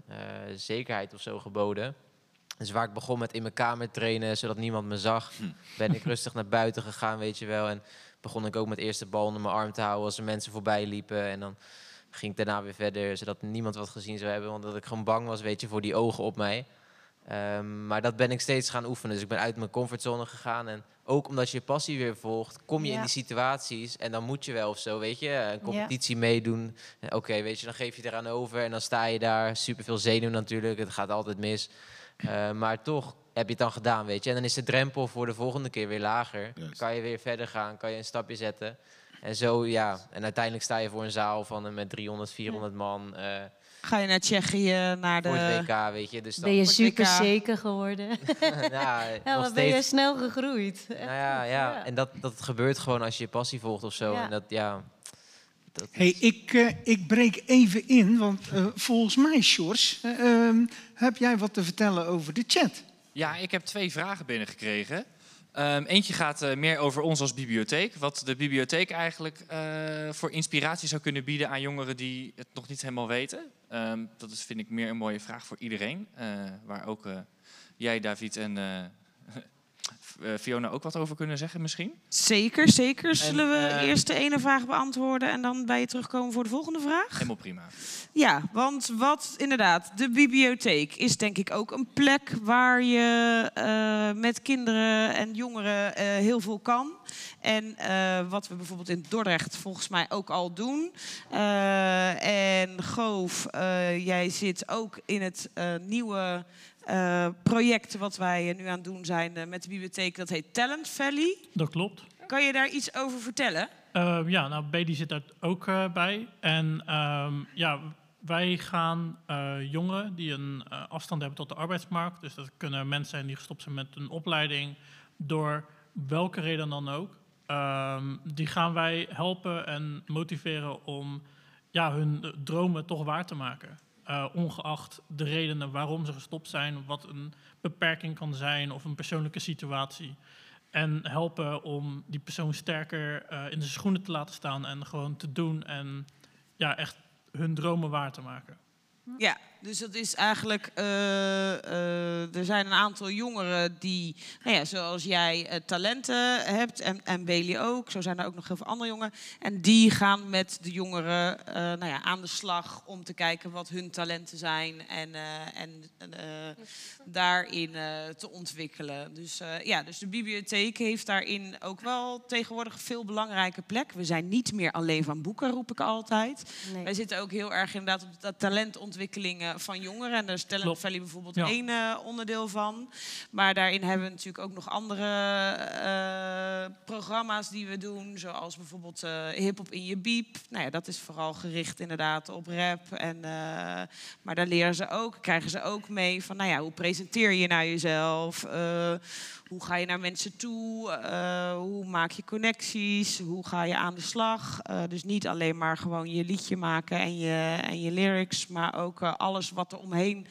zekerheid of zo geboden. Dus waar ik begon met in mijn kamer trainen, zodat niemand me zag, hm. ben ik rustig naar buiten gegaan, weet je wel. En begon ik ook met eerst de bal onder mijn arm te houden als er mensen voorbij liepen. En dan ging ik daarna weer verder, zodat niemand wat gezien zou hebben. Want dat ik gewoon bang was, weet je, voor die ogen op mij. Um, maar dat ben ik steeds gaan oefenen. Dus ik ben uit mijn comfortzone gegaan. En ook omdat je passie weer volgt, kom je Ja. in die situaties. En dan moet je wel of zo, weet je, een competitie Ja. meedoen. Oké, weet je, dan geef je eraan over. En dan sta je daar, superveel zenuw natuurlijk. Het gaat altijd mis. Uh, maar toch heb je het dan gedaan, weet je. En dan is de drempel voor de volgende keer weer lager. Dan kan je weer verder gaan, kan je een stapje zetten. En zo, ja. En uiteindelijk sta je voor een zaal van uh, met 300, 400 man. Uh, Ga je naar Tsjechië, naar de... voor het WK, weet je. Dus dan, Ben je super zeker geworden? ja, Ja, wat ben je snel gegroeid. Nou ja, goed, ja. en dat, dat gebeurt gewoon als je je passie volgt of zo. Ja. En dat, ja, dat Hey, ik, eh, ik breek even in, want eh, volgens mij, Sjors, eh, ehm, heb jij wat te vertellen over de chat? Ja, ik heb twee vragen binnengekregen. Um, eentje gaat uh, meer over ons als bibliotheek. Wat de bibliotheek eigenlijk uh, voor inspiratie zou kunnen bieden aan jongeren die het nog niet helemaal weten. Um, dat is, vind ik, meer een mooie vraag voor iedereen. Uh, waar ook jij, David en Fiona ook wat over kunnen zeggen misschien. Zeker, zeker. Zullen we En, uh, eerst de ene vraag beantwoorden en dan bij je terugkomen voor de volgende vraag? Helemaal prima. Ja, want wat inderdaad, de bibliotheek is denk ik ook een plek waar je uh, met kinderen en jongeren uh, heel veel kan. En wat we bijvoorbeeld in Dordrecht volgens mij ook al doen. en Goof, jij zit ook in het nieuwe uh, project wat wij nu aan het doen zijn uh, met de bibliotheek. Dat heet Talent Valley. Dat klopt. Kan je daar iets over vertellen? Uh, ja, nou, Bedi zit daar ook uh, bij. En um, ja, wij gaan jongeren die een afstand hebben tot de arbeidsmarkt, dus dat kunnen mensen zijn die gestopt zijn met een opleiding, door welke reden dan ook, ehm, die gaan wij helpen en motiveren om ja, hun eh, dromen toch waar te maken. Eh, ongeacht de redenen waarom ze gestopt zijn, wat een beperking kan zijn of een persoonlijke situatie. En helpen om die persoon sterker eh, in zijn schoenen te laten staan en gewoon te doen en ja, echt hun dromen waar te maken. Ja, dus dat is eigenlijk. eh, eh, er zijn een aantal jongeren die, nou ja, zoals jij, eh, talenten hebt. En, en Bailey ook. Zo zijn er ook nog heel veel andere jongeren. En die gaan met de jongeren nou ja, aan de slag om te kijken wat hun talenten zijn. En, en daarin te ontwikkelen. Dus ja, dus de bibliotheek heeft daarin ook wel tegenwoordig veel belangrijke plek. We zijn niet meer alleen van boeken, roep ik altijd. Nee. Wij zitten ook heel erg inderdaad op de talentontwikkelingen van jongeren. En daar is Talent Klopt. Valley bijvoorbeeld Ja. één eh, onderdeel van. Maar daarin hebben we natuurlijk ook nog andere eh, programma's die we doen. Zoals bijvoorbeeld eh Hip Hop in je Biep. Nou ja, dat is vooral gericht inderdaad op rap. En, eh, maar daar leren ze ook, krijgen ze ook mee van... Nou ja, hoe presenteer je naar jezelf? Hoe ga je naar mensen toe? Eh, hoe maak je connecties? Hoe ga je aan de slag? Eh, dus niet alleen maar gewoon je liedje maken en je, en je lyrics, maar ook eh, alles wat er omheen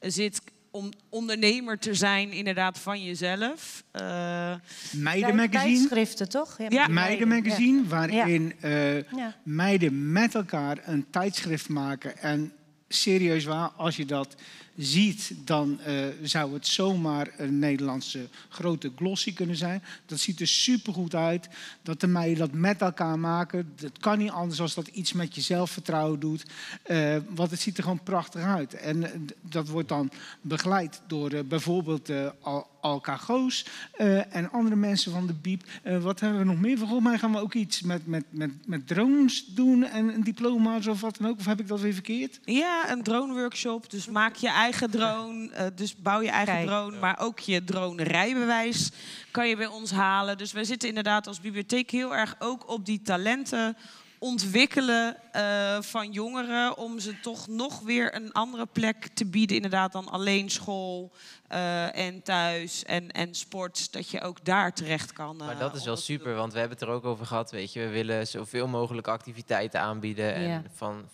zit om ondernemer te zijn, inderdaad, van jezelf. Eh, Meidenmagazine. Tijdschriften, toch? Ja. Meidenmagazine, waarin Ja. eh, Ja. meiden met elkaar een tijdschrift maken. En serieus waar, als je dat ziet, dan eh, zou het zomaar een Nederlandse grote glossy kunnen zijn. Dat ziet er supergoed uit. Dat de meiden dat met elkaar maken. Dat kan niet anders als dat iets met je zelfvertrouwen doet. Eh, want het ziet er gewoon prachtig uit. En eh, dat wordt dan begeleid door bijvoorbeeld Al Alka Goos en andere mensen van de Biep. Wat hebben we nog meer? Volgens mij gaan we ook iets met, met, met, met drones doen en diploma's of wat dan ook. Of heb ik dat weer verkeerd? Ja, een drone workshop. Dus maak je eigen drone. eh, dus bouw je eigen Kijk. drone. Maar ook je drone rijbewijs kan je bij ons halen. Dus wij zitten inderdaad als bibliotheek heel erg ook op die talenten ontwikkelen eh, van jongeren om ze toch nog weer een andere plek te bieden inderdaad dan alleen school eh, en thuis en, en sport dat je ook daar terecht kan. Maar dat is wel super, want we hebben het er ook over gehad. Weet je, we willen zoveel mogelijk activiteiten aanbieden. En Ja. van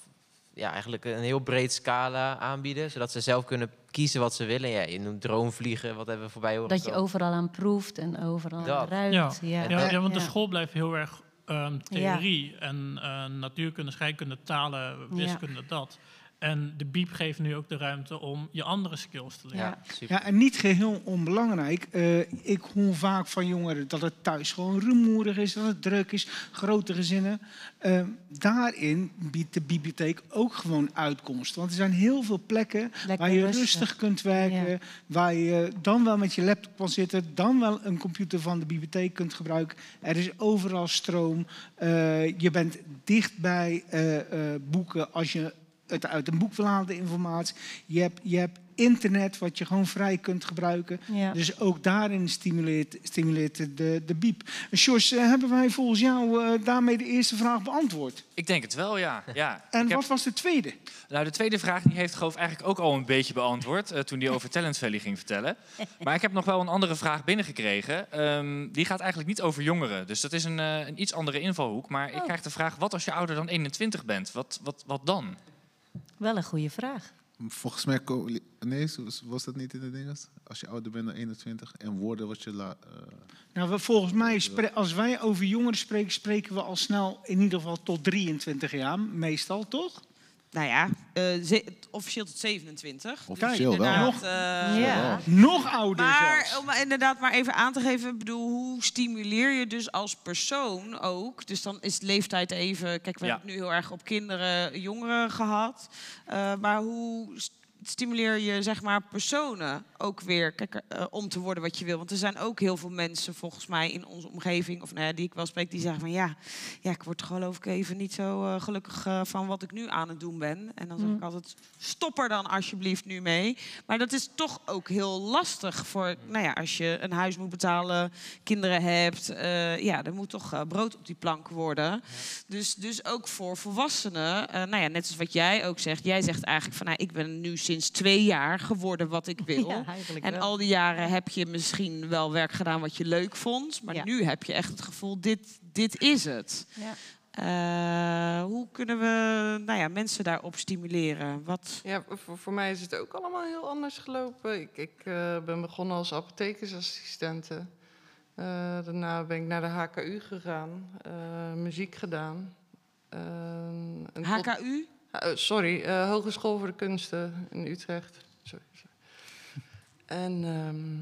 ja, eigenlijk een heel breed scala aanbieden. Zodat ze zelf kunnen kiezen wat ze willen. Ja, je noemt droomvliegen, wat hebben we voorbij horen Dat je overal aan proeft en overal Dat. aan ruikt. Ja, Ja. ja. ja, want de school blijft heel erg ehm, theorie. En eh, natuurkunde, scheikunde, talen, wiskunde, dat. En de biep geeft nu ook de ruimte om je andere skills te leren. Ja, super. Ja, en niet geheel onbelangrijk. eh, ik hoor vaak van jongeren dat het thuis gewoon rumoerig is, dat het druk is, grote gezinnen. Eh, daarin biedt de bibliotheek ook gewoon uitkomst. Want er zijn heel veel plekken Lekker waar je rustig. rustig kunt werken, waar je dan wel met je laptop kan zitten, dan wel een computer van de bibliotheek kunt gebruiken. Er is overal stroom. Eh, je bent dicht bij eh, eh, boeken als je het uit een boek wil halen, de informatie. Je hebt, je hebt internet wat je gewoon vrij kunt gebruiken. Ja. Dus ook daarin stimuleert, stimuleert de, de biep. Sjors, eh, hebben wij volgens jou eh, daarmee de eerste vraag beantwoord? Ik denk het wel, ja. ja. En Ik heb- wat was de tweede? Nou, de tweede vraag die heeft Goof eigenlijk ook al een beetje beantwoord eh, toen hij over Talent Valley ging vertellen. Maar ik heb nog wel een andere vraag binnengekregen. Ehm, die gaat eigenlijk niet over jongeren. Dus dat is een, eh, een iets andere invalhoek. Maar ik krijg de vraag, wat als je ouder dan 21 bent? Wat, wat, wat dan? Wel een goede vraag. Volgens mij, nee, was dat niet in de dinges? Als je ouder bent dan 21 en woorden wat je laat. Nou, we- volgens mij, als wij over jongeren spreken, spreken we al snel in ieder geval tot 23 jaar, meestal, toch? Nou ja, eh, officieel tot 27. Officieel wel. inderdaad, Nog- eh, Ja. Nog ouder Maar zelfs. om inderdaad maar even aan te geven, ik bedoel, hoe stimuleer je dus als persoon ook? Dus dan is leeftijd even. Kijk, we Ja. hebben het nu heel erg op kinderen, jongeren gehad. Eh, maar hoe st- stimuleer je zeg maar personen ook weer kijk, eh, om te worden wat je wil? Want er zijn ook heel veel mensen volgens mij in onze omgeving, of nou ja, die ik wel spreek, die zeggen van ja, ja ik word geloof ik even niet zo eh, gelukkig eh, van wat ik nu aan het doen ben. En dan zeg ik altijd, stop er dan alsjeblieft nu mee. Maar dat is toch ook heel lastig voor, nou ja, als je een huis moet betalen, kinderen hebt, eh, ja, er moet toch brood op die plank worden. Dus, dus ook voor volwassenen, eh, nou ja, net zoals wat jij ook zegt. Jij zegt eigenlijk van, nou, ik ben nu sinds twee jaar geworden wat ik wil. Ja, en wel. al die jaren heb je misschien wel werk gedaan wat je leuk vond. Maar Ja. nu heb je echt het gevoel, dit, dit is het. Ja. Eh, hoe kunnen we nou ja, mensen daarop stimuleren? Wat, Ja, voor, voor mij is het ook allemaal heel anders gelopen. Ik, ik eh, ben begonnen als apothekersassistente. Eh, daarna ben ik naar de HKU gegaan, eh, muziek gedaan. Eh, en tot- Oh, sorry, eh, Hogeschool voor de Kunsten in Utrecht. Sorry. En ehm,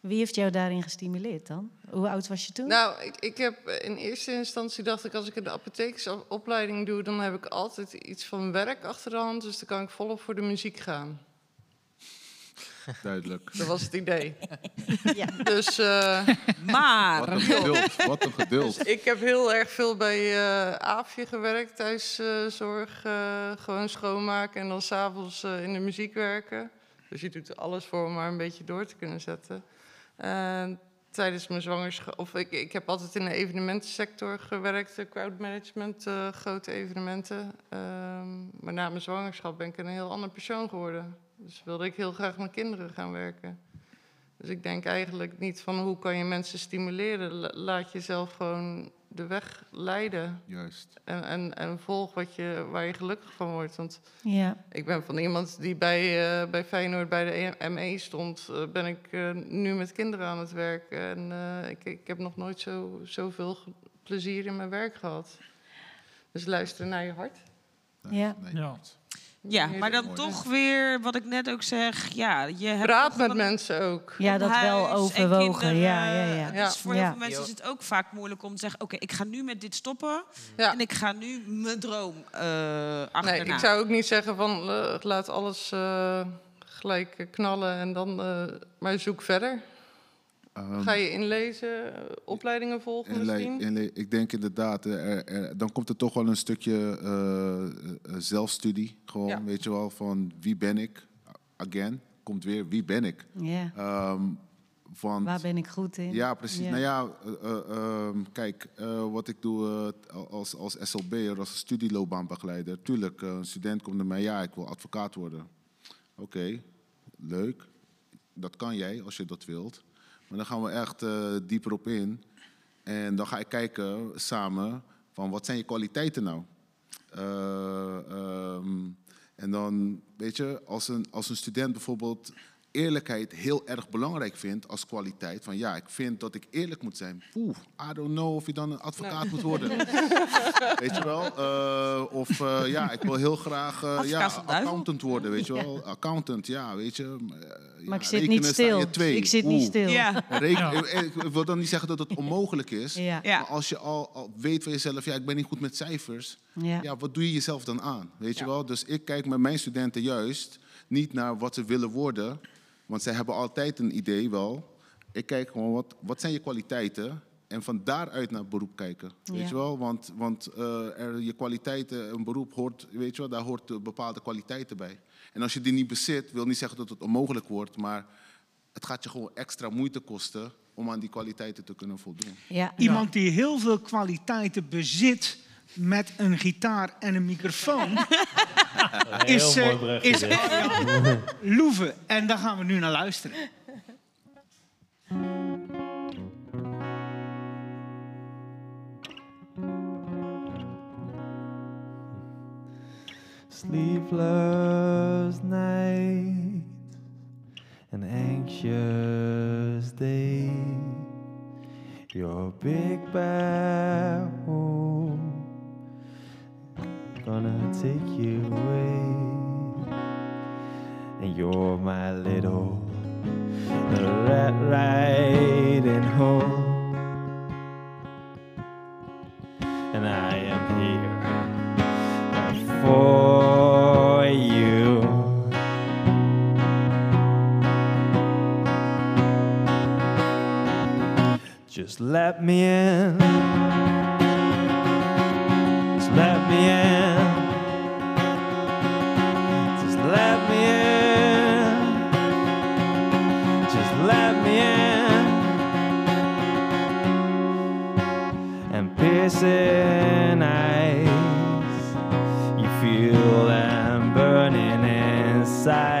Wie heeft jou daarin gestimuleerd dan? Hoe oud was je toen? Nou, ik, ik heb in eerste instantie dacht ik, als ik de apothekersopleiding doe, dan heb ik altijd iets van werk achter de hand. Dus dan kan ik volop voor de muziek gaan. Duidelijk. Dat was het idee. Dus, eh, maar... Wat een geduld, wat een geduld. Dus ik heb heel erg veel bij eh Aafje gewerkt, thuiszorg, eh gewoon schoonmaken en dan s'avonds eh in de muziek werken. Dus je doet alles voor om maar een beetje door te kunnen zetten. En tijdens mijn zwangerschap, of ik, ik heb altijd in de evenementensector gewerkt, crowdmanagement, eh, grote evenementen. Ehm, maar na mijn zwangerschap ben ik een heel ander persoon geworden. Dus wilde ik heel graag met kinderen gaan werken. Dus ik denk eigenlijk niet van hoe kan je mensen stimuleren. La- Laat jezelf gewoon de weg leiden. Juist. En, en, en volg wat je, waar je gelukkig van wordt. Want Ja. ik ben van iemand die bij, eh, bij Feyenoord bij de ME stond, eh, ben ik eh, nu met kinderen aan het werken. En eh, ik, ik heb nog nooit zo, zoveel plezier in mijn werk gehad. Dus luister naar je hart. Ja. Ja. Ja, maar dan toch weer, wat ik net ook zeg, ja, je hebt Praat met mensen ook. Ja, dat wel en overwogen. kinderen. Ja, ja, ja. Dus voor heel veel mensen is het ook vaak moeilijk om te zeggen... oké, ik ga nu met dit stoppen en ik ga nu mijn droom eh achterna. Nee, ik zou ook niet zeggen van eh, laat alles eh, gelijk knallen en dan eh, maar zoek verder. Ehm, Ga je inlezen, eh, opleidingen volgen Inle- misschien? inle- ik denk inderdaad, eh, er, er- dan komt er toch wel een stukje eh, zelfstudie. Gewoon, Ja. weet je wel, van wie ben ik? Again, komt weer, wie ben ik? Ja. Ehm, want, Waar ben ik goed in? Ja, precies. Nou ja, eh, eh, ehm, kijk, eh, wat ik doe als, als SLB'er, als studieloopbaanbegeleider. Tuurlijk, een student komt naar mij, ja, ik wil advocaat worden. Oké, leuk. Dat kan jij als je dat wilt. Maar dan gaan we echt eh, dieper op in. En dan ga ik kijken samen van wat zijn je kwaliteiten nou? Eh, ehm, en dan, weet je, als een, als een student bijvoorbeeld eerlijkheid heel erg belangrijk vindt als kwaliteit. Van ja, ik vind dat ik eerlijk moet zijn. Poeh, I don't know of je dan een advocaat moet worden. weet je wel? Eh, of eh, ja, ik wil heel graag eh, ja, accountant worden, weet je wel? Accountant, ja, weet je. Maar ja, ik zit niet stil. twee. Ik zit niet stil. Ja. Ik wil dan niet zeggen dat het onmogelijk is. Ja. Maar als je al, al weet van jezelf, ja, ik ben niet goed met cijfers. Ja. Ja, wat doe je jezelf dan aan? Weet je wel? Dus ik kijk met mijn studenten juist niet naar wat ze willen worden. Want zij hebben altijd een idee wel. Ik kijk gewoon, wat, wat zijn je kwaliteiten? En van daaruit naar beroep kijken. Weet Ja. je wel? Want, want eh, er, je kwaliteiten, een beroep hoort, weet je wel, daar hoort bepaalde kwaliteiten bij. En als je die niet bezit, wil niet zeggen dat het onmogelijk wordt, maar het gaat je gewoon extra moeite kosten om aan die kwaliteiten te kunnen voldoen. Iemand die heel veel kwaliteiten bezit met een gitaar en een microfoon. Is, brugje is. Arjan Loeven. En daar gaan we nu naar luisteren. Sleepless night, an anxious day. Your big bad home gonna take you away, and you're my little red riding home, and I am here for you. Just let me in. Just let me in. side.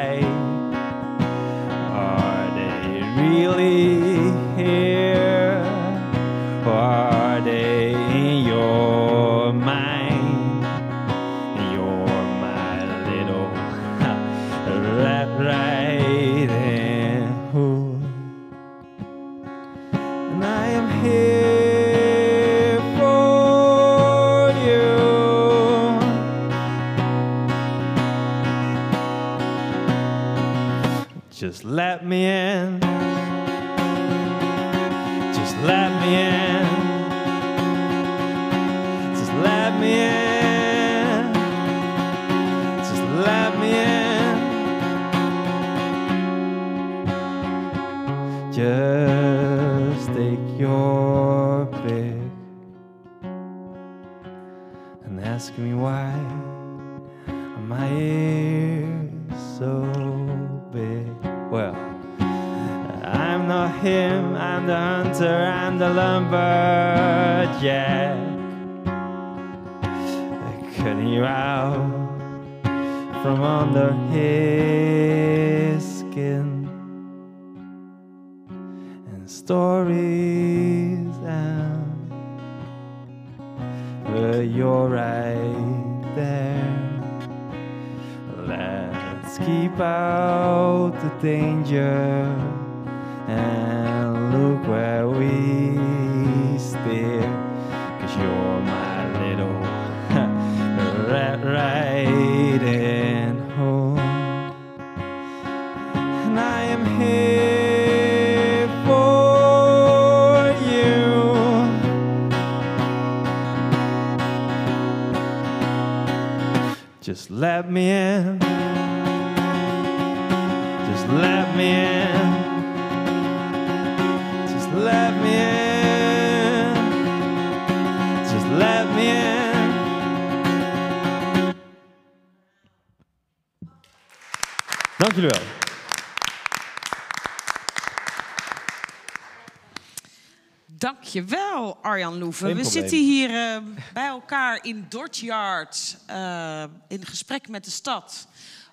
Arjan Loeven. Geen We probleem. zitten hier eh, bij elkaar in Dortjard eh, in gesprek met de stad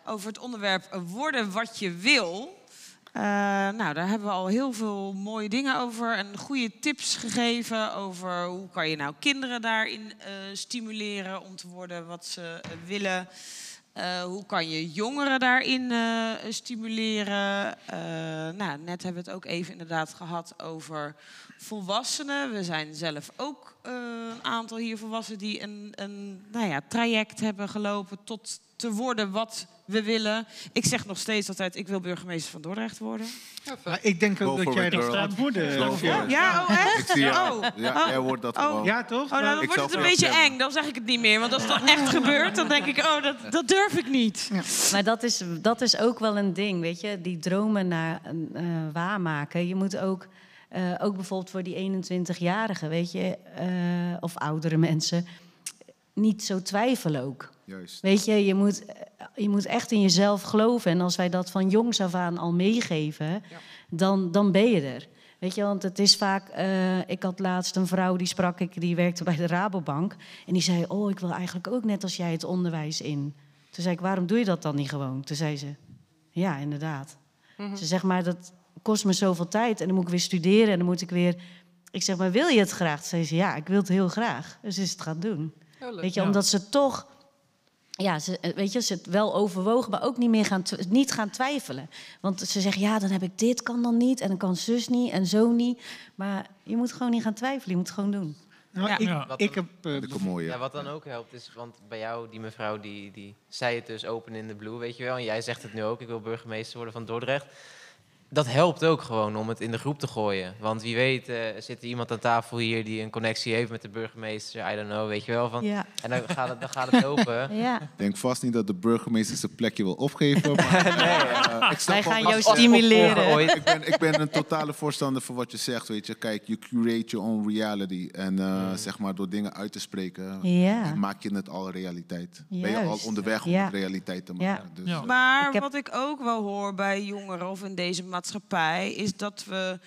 over het onderwerp worden wat je wil. Eh, nou, daar hebben we al heel veel mooie dingen over en goede tips gegeven over hoe kan je nou kinderen daarin stimuleren om te worden wat ze willen. Hoe kan je jongeren daarin stimuleren? Nou, net hebben we het ook even inderdaad gehad over volwassenen. We zijn zelf ook eh, een aantal hier volwassenen die een, een nou ja, traject hebben gelopen tot te worden wat we willen. Ik zeg nog steeds altijd, ik wil burgemeester van Dordrecht worden. Maar ik denk ook dat jij dat gaat worden. Ja. Ja, oh echt? Ik zie jou. Oh. Ja, Oh. jij wordt dat Oh. gewoon. Ja, toch? Oh, nou, dan Ik wordt het een beetje stemmen. eng. Dan zeg ik het niet meer. Want als dat echt gebeurt, dan denk ik, oh, dat, dat durf ik niet. Maar dat is, dat is ook wel een ding, weet je. Die dromen naar eh, waarmaken. Je moet ook, eh, ook bijvoorbeeld voor die 21-jarigen, weet je, eh, of oudere mensen, niet zo twijfelen ook. Juist. Weet je, je moet, eh, je moet echt in jezelf geloven. En als wij dat van jongs af aan al meegeven, dan, dan ben je er. Weet je, want het is vaak... ik had laatst een vrouw, die sprak ik, die werkte bij de Rabobank. En die zei, oh, ik wil eigenlijk ook net als jij het onderwijs in. Toen zei ik, waarom doe je dat dan niet gewoon? Toen zei ze, ja, inderdaad. Mhm. Ze zegt, maar dat kost me zoveel tijd. En dan moet ik weer studeren en dan moet ik weer... Ik zeg, maar wil je het graag? Toen zei ze, ja, ik wil het heel graag. Dus is het gaan doen. Oh. Weet je, Ja. omdat ze toch ja, ze, eh, weet je, ze het wel overwogen, maar ook niet meer gaan, tw- niet gaan twijfelen. Want ze zeggen, ja, dan heb ik dit, kan dan niet. En dan kan zus niet en zo niet. Maar je moet gewoon niet gaan twijfelen, je moet het gewoon doen. Nou, ik, ik heb... eh, Ja, wat dan ook helpt is, want bij jou, die mevrouw, die, die zei het dus open in de blue, weet je wel. En jij zegt het nu ook, ik wil burgemeester worden van Dordrecht. Dat helpt ook gewoon om het in de groep te gooien. Want wie weet eh, zit er iemand aan tafel hier die een connectie heeft met de burgemeester. I don't know, weet je wel. Van, Ja. En dan gaat het, dan gaat het lopen. Ja. Denk vast niet dat de burgemeester zijn plekje wil opgeven. Maar, eh, ik Wij gaan jou stimuleren. Ik ben, ik ben een totale voorstander van wat je zegt. Weet je. Kijk, je curate your own reality. En eh, zeg maar, door dingen uit te spreken, Ja. maak je het al realiteit. Ben je al onderweg om Ja. het realiteit te maken. Dus, Maar Ik heb- wat ik ook wel hoor bij jongeren of in deze maatschappij, is dat we.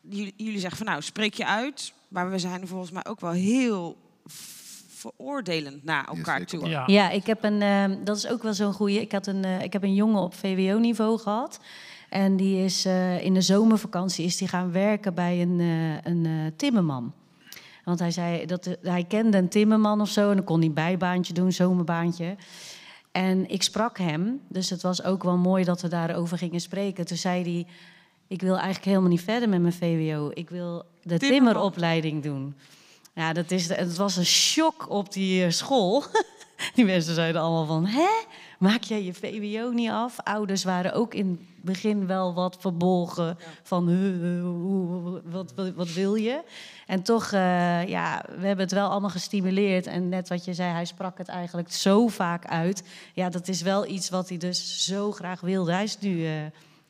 Jullie, zeggen van nou, spreek je uit. Maar we zijn volgens mij ook wel heel veroordelend naar elkaar toe. Ja, ik heb een, ehm, dat is ook wel zo'n goeie. Ik, had een, eh, ik heb een jongen op VWO-niveau gehad. En die is eh, in de zomervakantie is die gaan werken bij een, eh, een eh, timmerman. Want hij zei dat hij kende een timmerman of zo en dan kon hij bijbaantje doen, zomerbaantje. En ik sprak hem, dus het was ook wel mooi dat we daarover gingen spreken. Toen zei hij: Ik wil eigenlijk helemaal niet verder met mijn VWO. Ik wil de timmeropleiding doen. Ja, dat is, het was een shock op die eh, school. Die mensen zeiden allemaal van, hè? Maak jij je VWO niet af? Ouders waren ook in het begin wel wat verbolgen van, "Huh, hoe- hoe- wat, wat, wat wil je? En toch, eh, ja, we hebben het wel allemaal gestimuleerd. En net wat je zei, hij sprak het eigenlijk zo vaak uit. Ja, dat is wel iets wat hij dus zo graag wilde. Hij is nu, eh,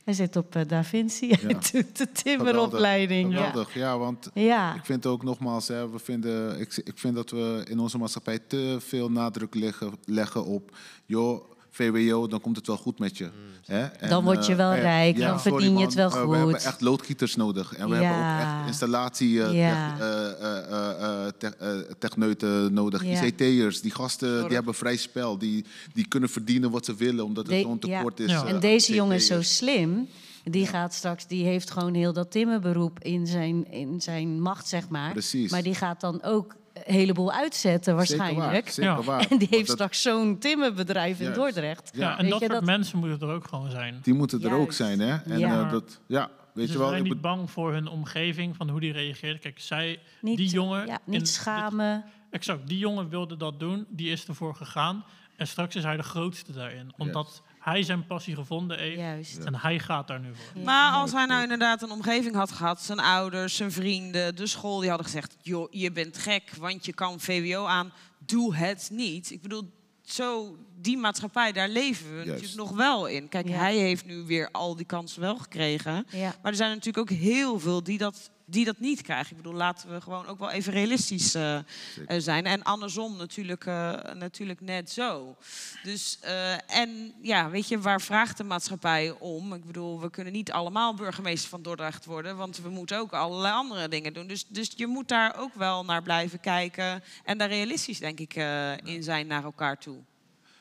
hij zit op eh, Da Vinci. Hij doet de timmeropleiding. Ja. Geweldig, ja, want Ja. ik vind ook nogmaals, hè, we vinden, ik, ik vind dat we in onze maatschappij te veel nadruk leggen, leggen op, joh, VWO, dan komt het wel goed met je. Hè? En, Dan word je eh, wel eh, rijk, dan sorry, verdien je het wel eh, we hebben goed. echt loodgieters nodig. En we hebben ook echt installatie eh, eh, eh, eh, eh, te- eh, nodig. Ja. ICT'ers, die gasten Zorg. die hebben vrij spel. Die, die kunnen verdienen wat ze willen, omdat er De- zo'n tekort is. En eh, deze jongen is zo slim. Die gaat straks, die heeft gewoon heel dat timmerberoep in zijn, in zijn macht, zeg maar. Precies. Maar die gaat dan ook een heleboel uitzetten waarschijnlijk. waar, zeker waar. En die heeft dat- straks zo'n timmerbedrijf in. Dordrecht. Ja, en Weet dat je, soort mensen moeten er ook gewoon zijn. Die moeten er ook zijn, hè? En Ja. eh, dat, ja, weet Ze je wel. zijn niet bang voor hun omgeving, van hoe die reageert. Kijk, zij, Niet- die jongen... ja, niet in- schamen. exact, die jongen wilde dat doen, die is ervoor gegaan. En straks is hij de grootste daarin. Omdat hij zijn passie gevonden heeft en hij gaat daar nu voor. Maar als hij nou inderdaad een omgeving had gehad, zijn ouders, zijn vrienden, de school, die hadden gezegd: joh, je bent gek, want je kan VWO aan, doe het niet. Ik bedoel, zo die maatschappij, daar leven we natuurlijk nog wel in. Kijk, Ja. hij heeft nu weer al die kansen wel gekregen. Ja. Maar er zijn natuurlijk ook heel veel die dat, die dat niet krijgen. Ik bedoel, laten we gewoon ook wel even realistisch eh, eh, zijn. En andersom natuurlijk, eh, natuurlijk net zo. Dus, eh, en ja, weet je, waar vraagt de maatschappij om? Ik bedoel, we kunnen niet allemaal burgemeester van Dordrecht worden, want we moeten ook allerlei andere dingen doen. Dus, dus je moet daar ook wel naar blijven kijken en daar realistisch, denk ik, eh, in zijn naar elkaar toe.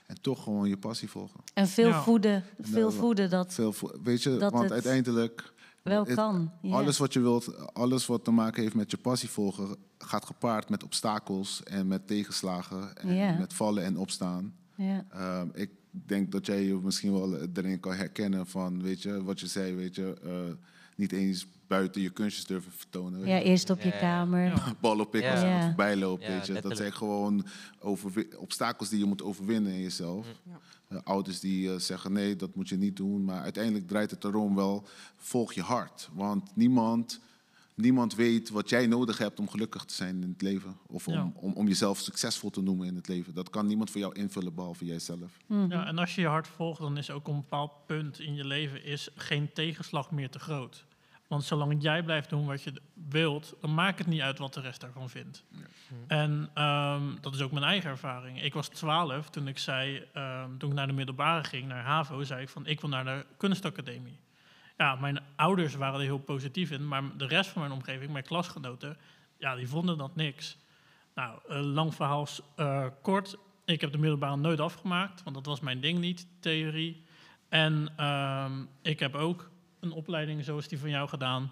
En toch gewoon je passie volgen. En veel Ja. voeden. En Veel voeden dat Veel vo- weet je, dat want het uiteindelijk... wel kan. Ja. Alles wat je wilt, alles wat te maken heeft met je passie volgen... gaat gepaard met obstakels en met tegenslagen en Ja. met vallen en opstaan. Ja. Ehm, ik denk dat jij je misschien wel erin kan herkennen van, weet je, wat je zei, weet je... eh, niet eens buiten je kunstjes durven vertonen. Ja, eerst op je kamer. Bal op pikken als Ja. iemand Ja. voorbij loopt, Ja, weet je. Dat zijn gewoon obstakels die je moet overwinnen in jezelf. Eh, ouders die eh, zeggen nee, dat moet je niet doen. Maar uiteindelijk draait het erom wel, volg je hart. Want niemand, niemand weet wat jij nodig hebt om gelukkig te zijn in het leven. Of om, Ja. om, om jezelf succesvol te noemen in het leven. Dat kan niemand voor jou invullen, behalve jijzelf. Ja, en als je je hart volgt, dan is ook op een bepaald punt in je leven is geen tegenslag meer te groot. Want zolang jij blijft doen wat je wilt, dan maakt het niet uit wat de rest daarvan vindt. En ehm, dat is ook mijn eigen ervaring. Ik was 12 toen ik zei, ehm, toen ik naar de middelbare ging, naar HAVO, zei ik van ik wil naar de kunstacademie. Ja, mijn ouders waren er heel positief in, maar de rest van mijn omgeving, mijn klasgenoten, ja, die vonden dat niks. Nou, eh, lang verhaal eh, kort. Ik heb de middelbare nooit afgemaakt, want dat was mijn ding niet, theorie. En ehm, ik heb ook een opleiding zoals die van jou gedaan.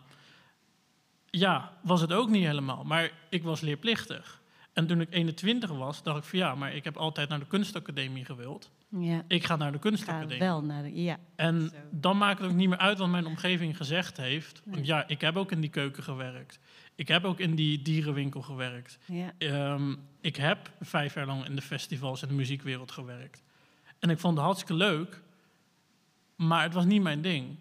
Ja, was het ook niet helemaal, maar ik was leerplichtig. En toen ik 21 was, dacht ik van ja, maar ik heb altijd naar de kunstacademie gewild. Ja. Ik ga naar de Ga kunstacademie. wel naar de, ja. En dan maakt het ook niet meer uit wat mijn omgeving gezegd heeft. Want ja, ik heb ook in die keuken gewerkt. Ik heb ook in die dierenwinkel gewerkt. Ja. Ehm, ik heb vijf jaar lang in de festivals en de muziekwereld gewerkt. En ik vond het hartstikke leuk, maar het was niet mijn ding.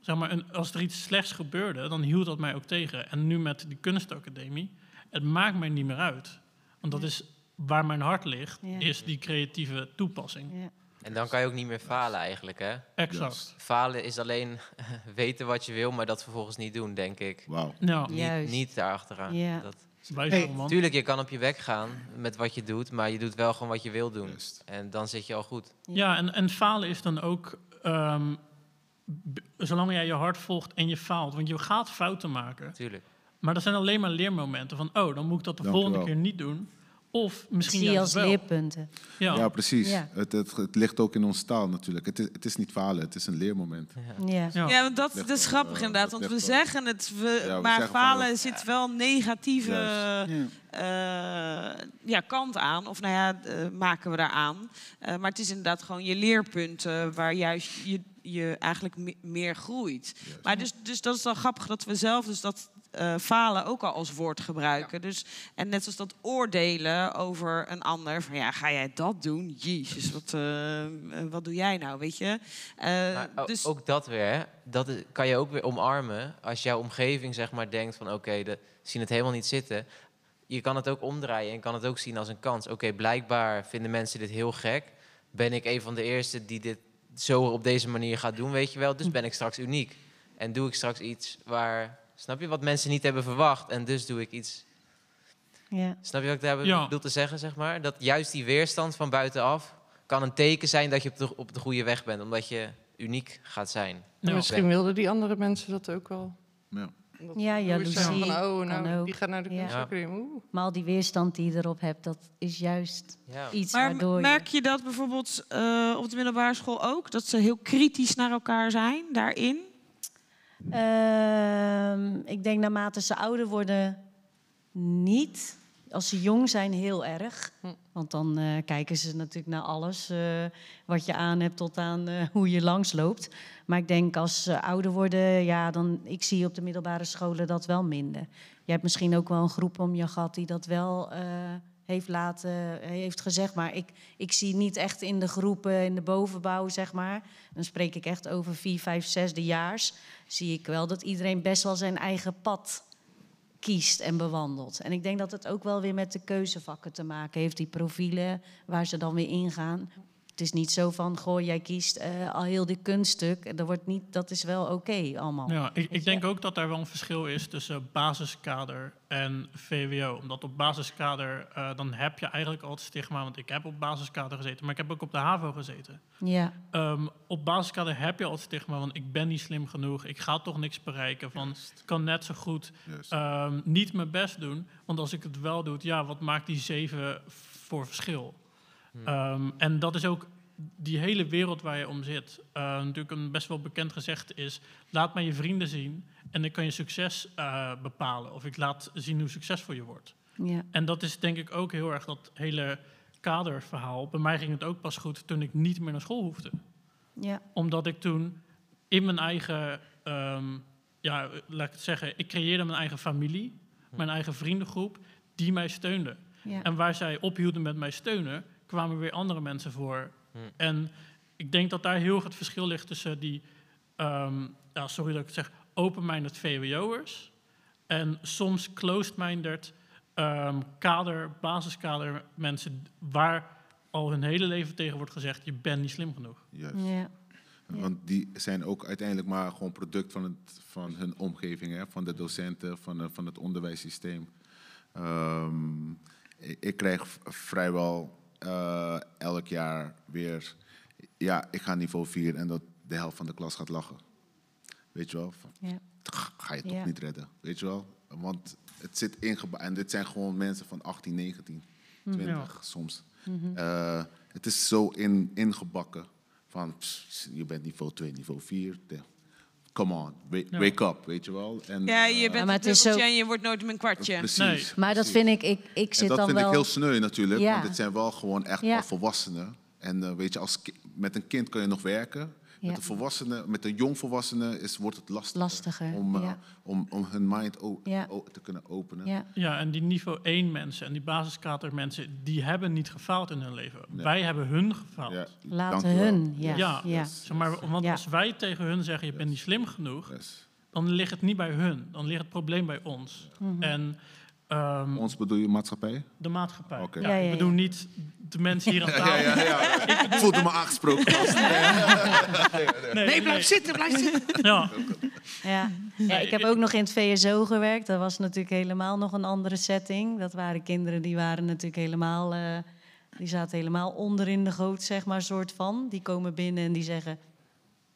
Zeg maar, als er iets slechts gebeurde, dan hield dat mij ook tegen. En nu met die kunstacademie, het maakt mij niet meer uit. Want dat is waar mijn hart ligt, Ja. is die creatieve toepassing. En dan kan je ook niet meer falen eigenlijk, hè? Exact. Falen is alleen weten wat je wil, maar dat vervolgens niet doen, denk ik. Wauw. Ja. Niet, Juist. niet daaraachteraan. Ja. Dat... Hey. Tuurlijk, je kan op je weg gaan met wat je doet, maar je doet wel gewoon wat je wil doen. En dan zit je al goed. Ja, en, en falen is dan ook, ehm, zolang jij je hart volgt en je faalt, want je gaat fouten maken. Tuurlijk. Maar dat zijn alleen maar leermomenten van, oh, dan moet ik dat de Dank volgende keer niet doen. Of misschien Zie als wel. leerpunten. Ja, Ja, precies. Ja. Het, het, het ligt ook in onze taal natuurlijk. Het is, het is niet falen, het is een leermoment. Ja. Ja, want dat, is grappig eh, inderdaad. Want we zeggen het, we, Ja, we maar zeggen falen ja. zit wel een negatieve eh, ja, kant aan. Of nou ja, eh, maken we daar aan. Eh, maar het is inderdaad gewoon je leerpunten waar juist je, je eigenlijk me- meer groeit. Maar dus, dus dat is wel grappig dat we zelf dus dat eh, falen ook al als woord gebruiken. Dus, en net zoals dat oordelen over een ander. Van ja, ga jij dat doen? Jezus, wat, eh, wat doe jij nou, weet je? Eh, Maar o- dus, ook dat weer, dat kan je ook weer omarmen als jouw omgeving zeg maar denkt van oké, de zien het helemaal niet zitten. Je kan het ook omdraaien en kan het ook zien als een kans. Oké, blijkbaar vinden mensen dit heel gek. Ben ik een van de eerste die dit zo op deze manier gaat doen, weet je wel? Dus ben ik straks uniek. En doe ik straks iets waar, snap je, wat mensen niet hebben verwacht. En dus doe ik iets Ja. Snap je wat ik daar Ja. bedoel te zeggen, zeg maar? Dat juist die weerstand van buitenaf kan een teken zijn dat je op de, op de goede weg bent. Omdat je uniek gaat zijn. En misschien wilden die andere mensen dat ook wel. Ja. Dat Ja, jaloezie Van, oh, kan nou, ook. die gaat naar de Ja. Maar al die weerstand die je erop hebt, dat is juist Ja. iets Maar waardoor je... merk je dat bijvoorbeeld eh, op de middelbare school ook? Dat ze heel kritisch naar elkaar zijn daarin? Ehm, ik denk naarmate ze ouder worden, niet. Als ze jong zijn, heel erg. Want dan eh, kijken ze natuurlijk naar alles eh, wat je aan hebt tot aan eh, hoe je langsloopt. Maar ik denk als ze ouder worden, ja, dan ik zie op de middelbare scholen dat wel minder. Je hebt misschien ook wel een groep om je gehad die dat wel heeft laten, heeft gezegd. Maar ik, ik zie niet echt in de groepen, in de bovenbouw, zeg maar. Dan spreek ik echt over vier, vijf, zesdejaars. Zie ik wel dat iedereen best wel zijn eigen pad kiest en bewandelt. En ik denk dat het ook wel weer met de keuzevakken te maken heeft, die profielen waar ze dan weer ingaan. Het is niet zo van, goh, jij kiest eh, al heel dit kunststuk. Dat, wordt niet, dat is wel oké allemaal. Ja, ik, ik denk ook dat daar wel een verschil is tussen basiskader en VWO. Omdat op basiskader, eh, dan heb je eigenlijk al het stigma. Want ik heb op basiskader gezeten, maar ik heb ook op de HAVO gezeten. Ja. Ehm, op basiskader heb je al het stigma van ik ben niet slim genoeg. Ik ga toch niks bereiken. Van ik kan net zo goed ehm, niet mijn best doen. Want als ik het wel doe, ja, wat maakt die zeven voor verschil? Ehm, en dat is ook die hele wereld waar je om zit. Eh, natuurlijk een best wel bekend gezegd is... laat mij je vrienden zien en dan kan je succes eh, bepalen. Of ik laat zien hoe succesvol je wordt. Ja. En dat is denk ik ook heel erg dat hele kaderverhaal. Bij mij ging het ook pas goed toen ik niet meer naar school hoefde. Ja. Omdat ik toen in mijn eigen... ehm, ja, laat ik het zeggen, ik creëerde mijn eigen familie, mijn eigen vriendengroep, die mij steunde. Ja. En waar zij ophielden met mij steunen, kwamen weer andere mensen voor. En ik denk dat daar heel het verschil ligt tussen die, ehm, ja, sorry dat ik het zeg, open-minded VWO'ers en soms closed-minded ehm, kader, basiskader mensen waar al hun hele leven tegen wordt gezegd, je bent niet slim genoeg. Juist. Ja. Want die zijn ook uiteindelijk maar gewoon product van, het, van hun omgeving, hè? van de docenten, van, de- van het onderwijssysteem. Ehm, ik, ik krijg vrijwel eh, elk jaar weer, ja, ik ga niveau 4 en dat de helft van de klas gaat lachen. Weet je wel? Van, Ja. Ga je toch Ja. niet redden, weet je wel? Want het zit ingebouwd. En dit zijn gewoon mensen van 18, 19, Mhm. 20 Ja. soms. Mhm. Eh, het is zo in, ingebakken van pss, je bent niveau 2, niveau 4. De- Come on, Ja. wake up, weet je wel. En, Ja, je eh, bent maar een het is dubbeltje ook- en je wordt nooit een kwartje. Precies. Maar dat vind ik, ik, ik En zit dat dan vind wel... ik heel sneu natuurlijk, Ja. want het zijn wel gewoon echt volwassenen. En eh, weet je, als met een kind kun je nog werken. Ja. Met een volwassene, met een jongvolwassene is, wordt het lastiger, Lastiger, om, eh, ja. om, om hun mind Ja. te kunnen openen. Ja. Ja, en die niveau 1 mensen en die basiskader mensen, die hebben niet gefaald in hun leven. Nee. Wij hebben hun gefaald. Ja, Laten hun, ja, Ja. Zeg maar, want als wij tegen hun zeggen, je bent niet slim genoeg, dan ligt het niet bij hun. Dan ligt het probleem bij ons. Mhm. En ehm, Ons bedoel je maatschappij? de maatschappij. Ja, Ja, ja, ik bedoel niet de mensen hier aan Ja, tafel. ja, ja. Ik voelde me aangesproken. Nee, blijf zitten, blijf zitten. Ja. Ja. ja, ik heb ook nog in het VSO gewerkt. Dat was natuurlijk helemaal nog een andere setting. Dat waren kinderen die waren natuurlijk helemaal... eh, die zaten helemaal onder in de goot, zeg maar, soort van. Die komen binnen en die zeggen...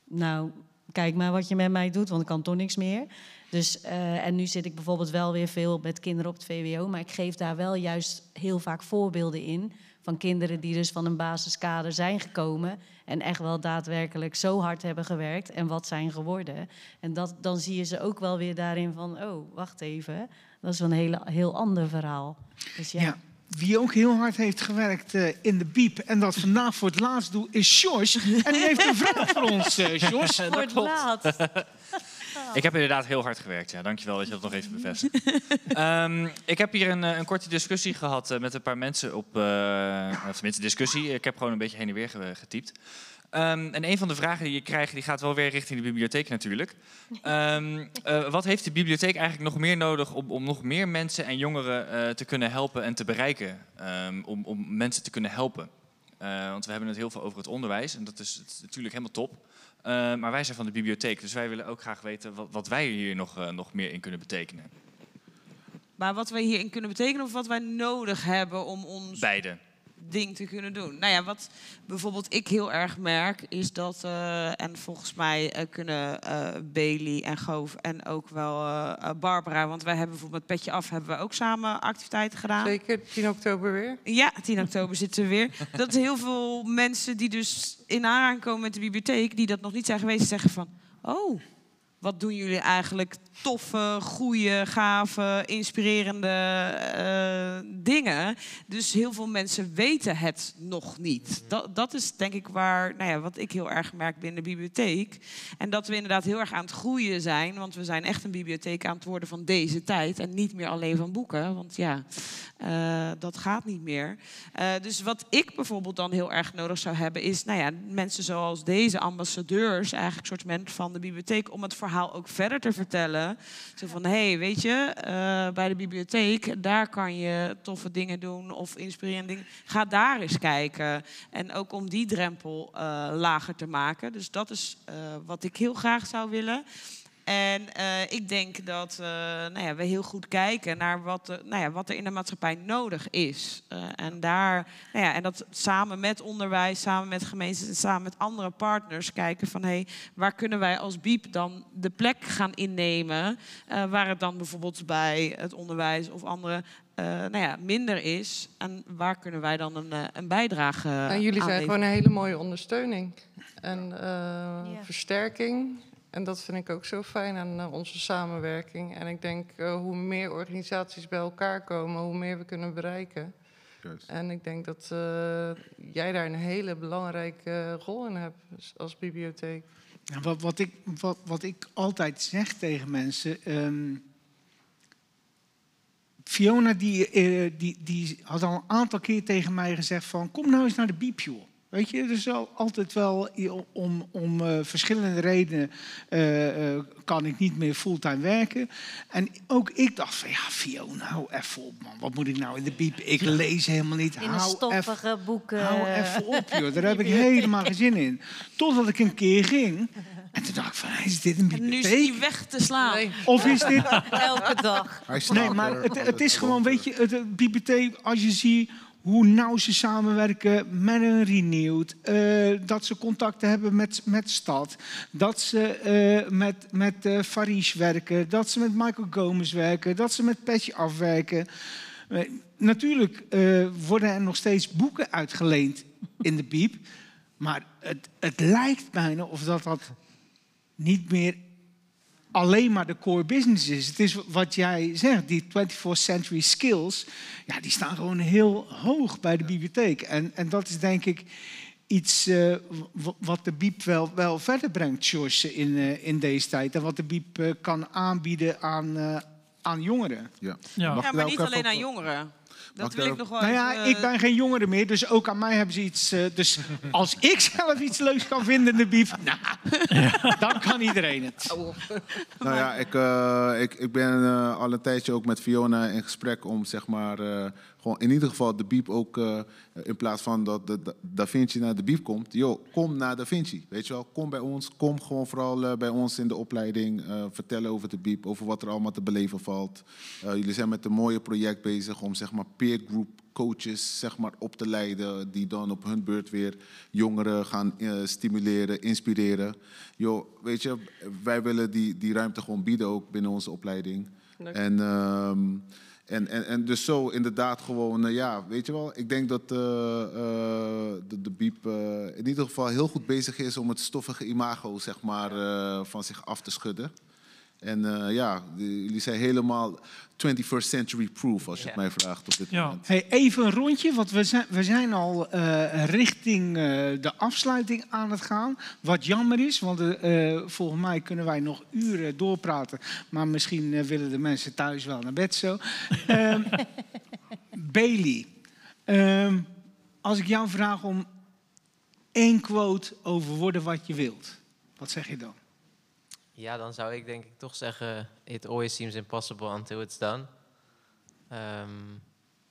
Nou, kijk maar wat je met mij doet, want ik kan toch niks meer. Dus, eh, en nu zit ik bijvoorbeeld wel weer veel met kinderen op het VWO, maar ik geef daar wel juist heel vaak voorbeelden in van kinderen die dus van een basiskader zijn gekomen en echt wel daadwerkelijk zo hard hebben gewerkt en wat zijn geworden. En dat, dan zie je ze ook wel weer daarin van, oh, wacht even, dat is wel een hele, heel ander verhaal. Dus ja. Ja. Wie ook heel hard heeft gewerkt eh, in de biep en dat vandaag voor het laatst doet, is Jos. En die heeft een vraag voor ons, eh Jos. Voor het laatst. Ik heb inderdaad heel hard gewerkt. Ja, dankjewel dat je dat nog even bevestigt. Ehm, ik heb hier een, eh, een korte discussie gehad eh, met een paar mensen op... eh of tenminste, discussie. Ik heb gewoon een beetje heen en weer ge- getypt. Ehm, en een van de vragen die je krijgt, die gaat wel weer richting de bibliotheek natuurlijk. Ehm, eh, wat heeft de bibliotheek eigenlijk nog meer nodig om, om nog meer mensen en jongeren te kunnen helpen en te bereiken? Om, om mensen te kunnen helpen. Want we hebben het heel veel over het onderwijs en dat is natuurlijk helemaal top. Eh, maar wij zijn van de bibliotheek, dus wij willen ook graag weten wat, wat wij hier nog, eh, nog meer in kunnen betekenen. Maar wat wij hierin kunnen betekenen of wat wij nodig hebben om ons Beide. Ding te kunnen doen. Nou ja, wat bijvoorbeeld ik heel erg merk is dat, eh, en volgens mij eh, kunnen eh, Bailey en Goof en ook wel Barbara, want wij hebben bijvoorbeeld met Petje Af hebben we ook samen activiteiten gedaan. Zeker, 10 oktober weer. Ja, 10 oktober zitten we weer. Dat heel veel mensen die dus in aanraking komen met de bibliotheek, die dat nog niet zijn geweest, zeggen van, oh, wat doen jullie eigenlijk toffe, goede, gave, inspirerende eh, dingen. Dus heel veel mensen weten het nog niet. Dat, dat is denk ik waar, nou ja, wat ik heel erg merk binnen de bibliotheek. En dat we inderdaad heel erg aan het groeien zijn. Want we zijn echt een bibliotheek aan het worden van deze tijd. En niet meer alleen van boeken. Want ja, eh, dat gaat niet meer. Eh, dus wat ik bijvoorbeeld dan heel erg nodig zou hebben, is nou ja, mensen zoals deze ambassadeurs, eigenlijk soort mensen van de bibliotheek, om het verhaal ook verder te vertellen. Zo van, hé, hey, weet je, eh, bij de bibliotheek, daar kan je toffe dingen doen of inspirerende dingen. Ga daar eens kijken. En ook om die drempel eh, lager te maken. Dus dat is eh, wat ik heel graag zou willen. En eh, ik denk dat eh, nou ja, we heel goed kijken naar wat, de- nou ja, wat er in de maatschappij nodig is. Eh, en, daar, nou ja, en dat samen met onderwijs, samen met gemeenten en samen met andere partners kijken van hé, waar kunnen wij als BIEB dan de plek gaan innemen eh, waar het dan bijvoorbeeld bij het onderwijs of andere eh, nou ja, minder is. En waar kunnen wij dan een, een bijdrage En jullie aan zijn gewoon een hele mooie ondersteuning en eh, versterking. En dat vind ik ook zo fijn aan eh, onze samenwerking. En ik denk, eh, hoe meer organisaties bij elkaar komen, hoe meer we kunnen bereiken. En ik denk dat eh, jij daar een hele belangrijke rol in hebt als- als bibliotheek. Ja, wat, wat, ik, wat, wat ik altijd zeg tegen mensen. ehm, Fiona die, die, die had al een aantal keer tegen mij gezegd van... kom nou eens naar de biep, joh. Weet je, er is al altijd wel om, om eh, verschillende redenen eh, eh, kan ik niet meer fulltime werken. En ook ik dacht van ja, Fiona, hou even op man. Wat moet ik nou in de biep? Ik lees helemaal niet. In hou stoffige boeken. Hou even op, joh. Daar heb ik helemaal geen zin in. Totdat ik een keer ging. En toen dacht ik van, is dit een En nu is bibliotheek? die weg te slaan. Of is dit... Elke dag. Nee, maar het, het is gewoon, weet je, het, het bibliotheek, als je ziet hoe nauw ze samenwerken met een Renewed, eh, dat ze contacten hebben met, met Stad, dat ze eh, met, met eh Farish werken, dat ze met Michael Gomez werken, dat ze met Petje afwerken. Natuurlijk worden er nog steeds boeken uitgeleend in de biep, maar het, het lijkt bijna of dat dat niet meer alleen maar de core business is. Het is wat jij zegt, die 24th century skills, ja, die staan gewoon heel hoog bij de bibliotheek. En, en dat is denk ik iets eh, wat de biep wel, wel verder brengt, George, in, eh, in deze tijd. En wat de biep eh, kan aanbieden aan, eh, aan jongeren. Ja, Ja, Mag ik maar niet alleen aan jongeren. Dat ik wil ik nog wel Nou ja, even, ik eh, ben geen jongere meer, dus ook aan mij hebben ze iets. eh, dus als ik zelf iets leuks kan vinden in de biep, nou, dan kan iedereen het. Nou ja, ik, eh, ik, ik ben eh, al een tijdje ook met Fiona in gesprek om zeg maar, eh, gewoon in ieder geval de biep ook, eh, in plaats van dat de, Da- Da Vinci naar de biep komt, joh, kom naar Da Vinci. Weet je wel, kom bij ons, kom gewoon vooral eh, bij ons in de opleiding, eh, vertellen over de biep, over wat er allemaal te beleven valt. Jullie zijn met een mooie project bezig om zeg maar peer group coaches zeg maar, op te leiden, die dan op hun beurt weer jongeren gaan stimuleren, inspireren. Joh, weet je, wij willen die, die ruimte gewoon bieden ook binnen onze opleiding. Leuk. En, ehm, en, en, en dus zo inderdaad gewoon, eh, ja, weet je wel, ik denk dat eh, eh, de, de Biep in ieder geval heel goed bezig is om het stoffige imago, zeg maar, van zich af te schudden. En eh, ja, die- jullie zijn helemaal 21st century proof, als je het mij vraagt op dit moment. Hey, even een rondje, want we zijn, we zijn al eh, richting eh, de afsluiting aan het gaan. Wat jammer is, want volgens mij kunnen wij nog uren doorpraten. Maar misschien willen de mensen thuis wel naar bed zo. Ehm, Bailey, ehm, als ik jou vraag om één quote over worden wat je wilt, wat zeg je dan? Ja, dan zou ik denk ik toch zeggen... It always seems impossible until it's done. Ehm,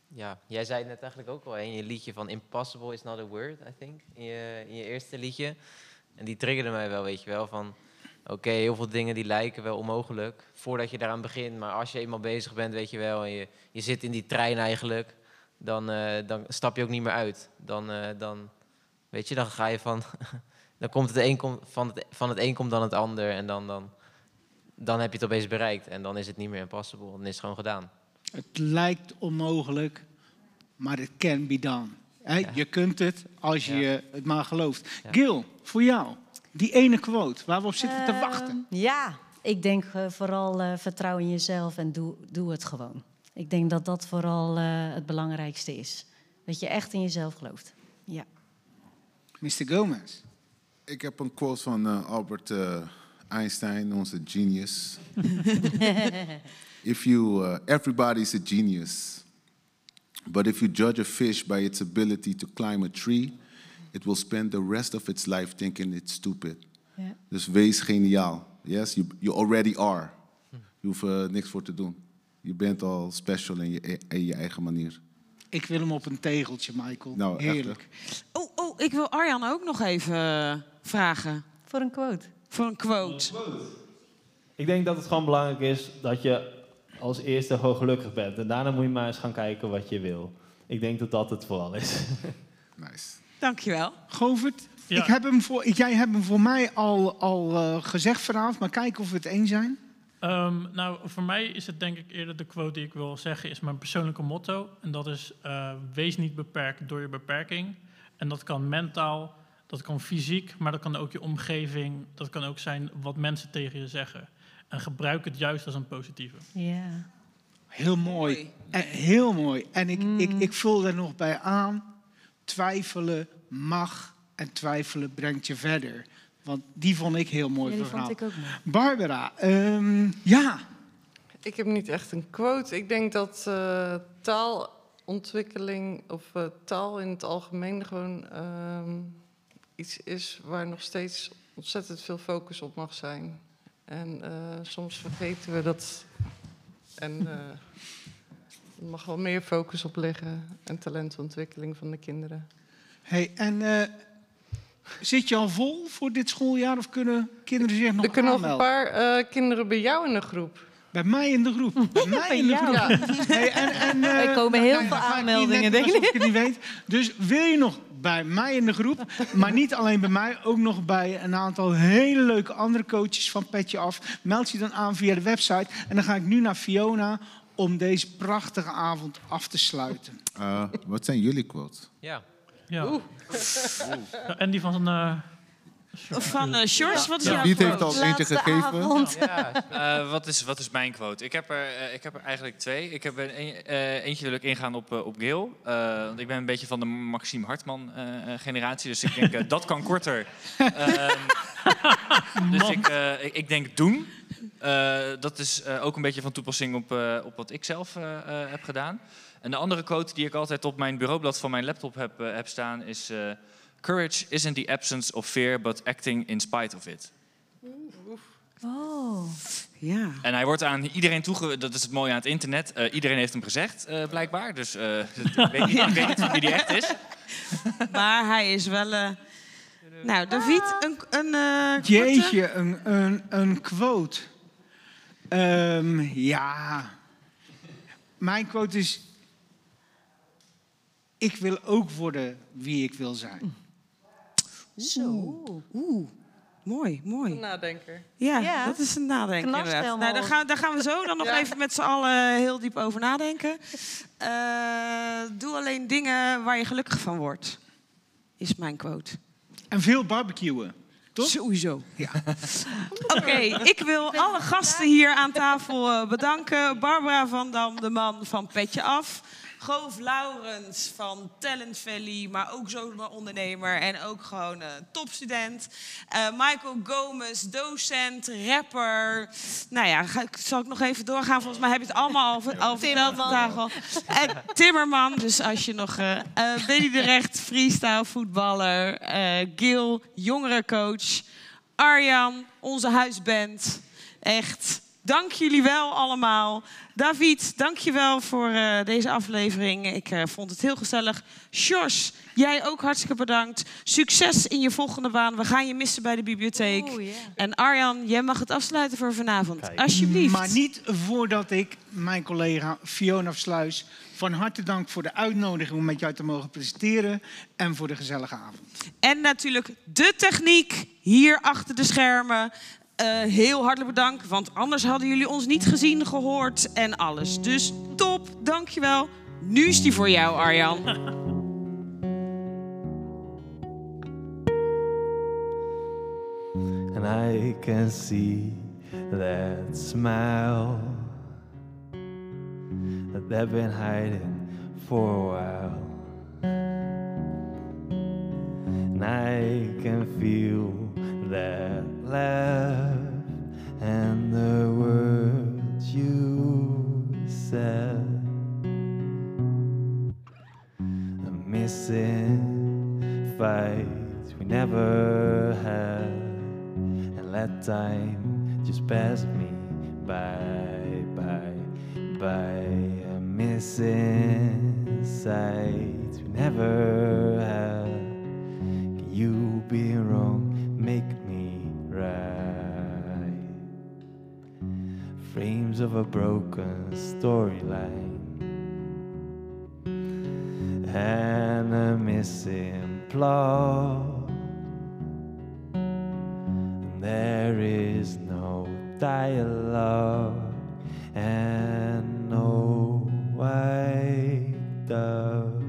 ja, jij zei het net eigenlijk ook al in je liedje van... Impossible is not a word, I think. In je, je eerste liedje. En die triggerde mij wel, weet je wel. Van, oké, heel veel dingen die lijken wel onmogelijk... voordat je daaraan begint. Maar als je eenmaal bezig bent, weet je wel... en je, je zit in die trein eigenlijk... dan, eh, dan stap je ook niet meer uit. Dan, eh, dan, weet je, dan ga je van... dan komt het een kom- van, het, van het een komt dan het ander en dan, dan, dan heb je het opeens bereikt. En dan is het niet meer impossible, dan is het gewoon gedaan. Het lijkt onmogelijk, maar het can be done. Je kunt het als je het maar gelooft. Gil, voor jou, die ene quote waar we op zitten te wachten. Ehm, ja, ik denk eh, vooral eh, vertrouw in jezelf en doe, doe het gewoon. Ik denk dat dat vooral eh, het belangrijkste is. Dat je echt in jezelf gelooft. Ja. Mr. Gomez. Ik heb een quote van eh, Albert eh, Einstein, onze genius. if you, uh, everybody's a genius, but if you judge a fish by its ability to climb a tree, it will spend the rest of its life thinking it's stupid. Ja. Dus wees geniaal. Yes, you, you already are. Je hoeft er niks voor te doen. Je bent al special in je, in je eigen manier. Ik wil hem op een tegeltje, Michael. Nou, echt, Heerlijk. Oh, oh, ik wil Arjan ook nog even vragen. Voor een quote. Voor een quote. Ik denk dat het gewoon belangrijk is dat je als eerste gewoon gelukkig bent. En daarna moet je maar eens gaan kijken wat je wil. Ik denk dat dat het vooral is. Nice. Dankjewel. Govert, Ja. ik heb hem voor, jij hebt hem voor mij al, al eh, gezegd vanavond, maar kijken of we het eens zijn. Ehm, nou, voor mij is het denk ik eerder de quote die ik wil zeggen, is mijn persoonlijke motto. En dat is, eh, wees niet beperkt door je beperking. En dat kan mentaal, dat kan fysiek, maar dat kan ook je omgeving. Dat kan ook zijn wat mensen tegen je zeggen. En gebruik het juist als een positieve. Ja. Heel mooi. En, heel mooi. En ik, ik, ik vul er nog bij aan. Twijfelen mag en twijfelen brengt je verder. Want die vond ik heel mooi. Ja, die verhaal. vond ik ook mooi. Barbara, ehm, ja. Ik heb niet echt een quote. Ik denk dat eh, taalontwikkeling of eh, taal in het algemeen gewoon ehm, iets is waar nog steeds ontzettend veel focus op mag zijn. En eh, soms vergeten we dat. En eh, er mag wel meer focus op liggen. En talentontwikkeling van de kinderen. Hey, en eh, zit je al vol voor dit schooljaar of kunnen kinderen zich nog er kunnen nog een paar kinderen bij jou in de groep. Bij mij in de groep. Bij mij in de jou. groep. Hey, en, en, eh, Er komen heel nou, veel dan ga ik niet aanmeldingen, net denk alsof ik. het niet weet. Dus wil je nog bij mij in de groep, maar niet alleen bij mij, ook nog bij een aantal hele leuke andere coaches van Petje Af. Meld je dan aan via de website. En dan ga ik nu naar Fiona om deze prachtige avond af te sluiten. Eh, wat zijn jullie quotes? Ja. Ja. Ja, en die van eh Van eh George, wat is Ja, jouw Piet heeft al eentje gegeven. avond. Eh, wat, is, wat is mijn quote? Ik heb er, eh, ik heb er eigenlijk twee. Ik heb er een, eh, eentje wil ik ingaan op, op Gil. Eh, want ik ben een beetje van de Maxime Hartman generatie. Dus ik denk, dat kan korter. Ehm, dus ik, eh, ik, ik denk doen. Eh, dat is eh, ook een beetje van toepassing op, eh, op wat ik zelf eh, eh, heb gedaan. En de andere quote die ik altijd op mijn bureaublad van mijn laptop heb, heb staan is... Courage isn't the absence of fear, but acting in spite of it. Oh. Ja. En hij wordt aan iedereen toege... Dat is het mooie aan het internet. Eh, iedereen heeft hem gezegd, eh, blijkbaar. Dus eh, ik, weet niet, ik weet niet van wie die echt is. Maar hij is wel... eh, Nou, David, een, een eh, Jeetje, een, een, een quote. Ehm, ja. Mijn quote is... Ik wil ook worden wie ik wil zijn. Zo. Oeh, mooi, mooi. Een nadenker. Ja, Ja. dat is een nadenken Knast inderdaad. Nou, daar, gaan, daar gaan we zo dan nog Ja. even met z'n allen heel diep over nadenken. Eh, doe alleen dingen waar je gelukkig van wordt, is mijn quote. En veel barbecuen, toch? Sowieso. Ja. Oké, ik wil alle gasten hier aan tafel eh, bedanken. Barbara van Dam, de man van Petje Af. Goof Laurens van Talent Valley, maar ook zomaar ondernemer en ook gewoon eh, topstudent. Eh, Michael Gomez, docent, rapper. Nou ja, ga, zal ik nog even doorgaan? Volgens mij heb je het allemaal al, al verteld. En Timmerman, dus als je nog... eh eh, Benny de Recht, freestyle voetballer. eh Gil, jongerencoach. Arjan, onze huisband. Echt, dank jullie wel allemaal. David, dank je wel voor eh, deze aflevering. Ik eh, vond het heel gezellig. Sjors, jij ook hartstikke bedankt. Succes in je volgende baan. We gaan je missen bij de bibliotheek. En Arjan, jij mag het afsluiten voor vanavond. Alsjeblieft. Maar niet voordat ik mijn collega Fiona Sluis van harte dank voor de uitnodiging om met jou te mogen presenteren en voor de gezellige avond. En natuurlijk de techniek hier achter de schermen. Eh, heel hartelijk bedankt, want anders hadden jullie ons niet gezien, gehoord en alles. Dus top, dankjewel. Nu is die voor jou, Arjan. and I can see that smile that they've been hiding for a while. And I can feel that laugh and the words you said. A missing fight we never had and let time just pass me by, by, by. A missing sight we never had. Can you be wrong? Make Frames of a broken storyline and a missing plot. And there is no dialogue and no white dove.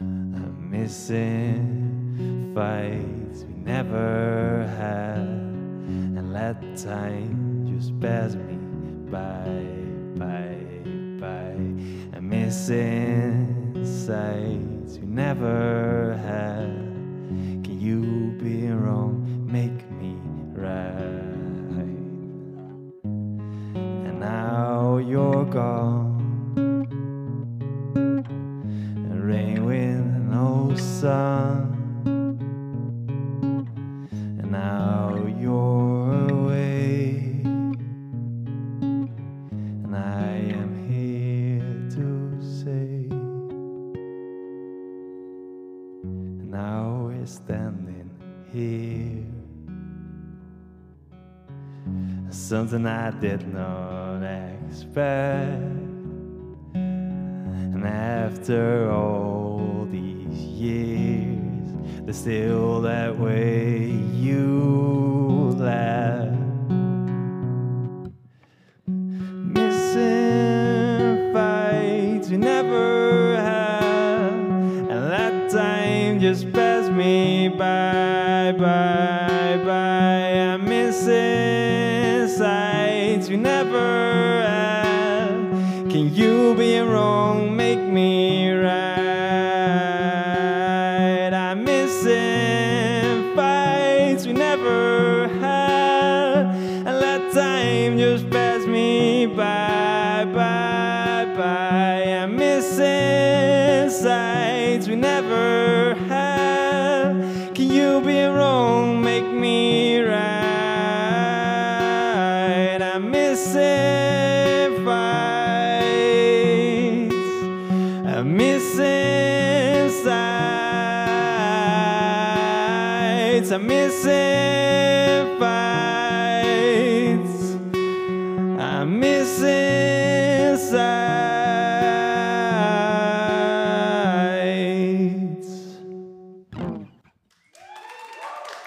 A missing fight we never had, and let time just pass me by, by, by. A missing sights you never had. Can you be wrong? Make me right. And now you're gone. Rain, wind, no sun. Something I did not expect. And after all these years, there's still that way you laugh. Missing fights we never had, and that time just passed me by, by, you never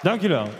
Dank jullie wel.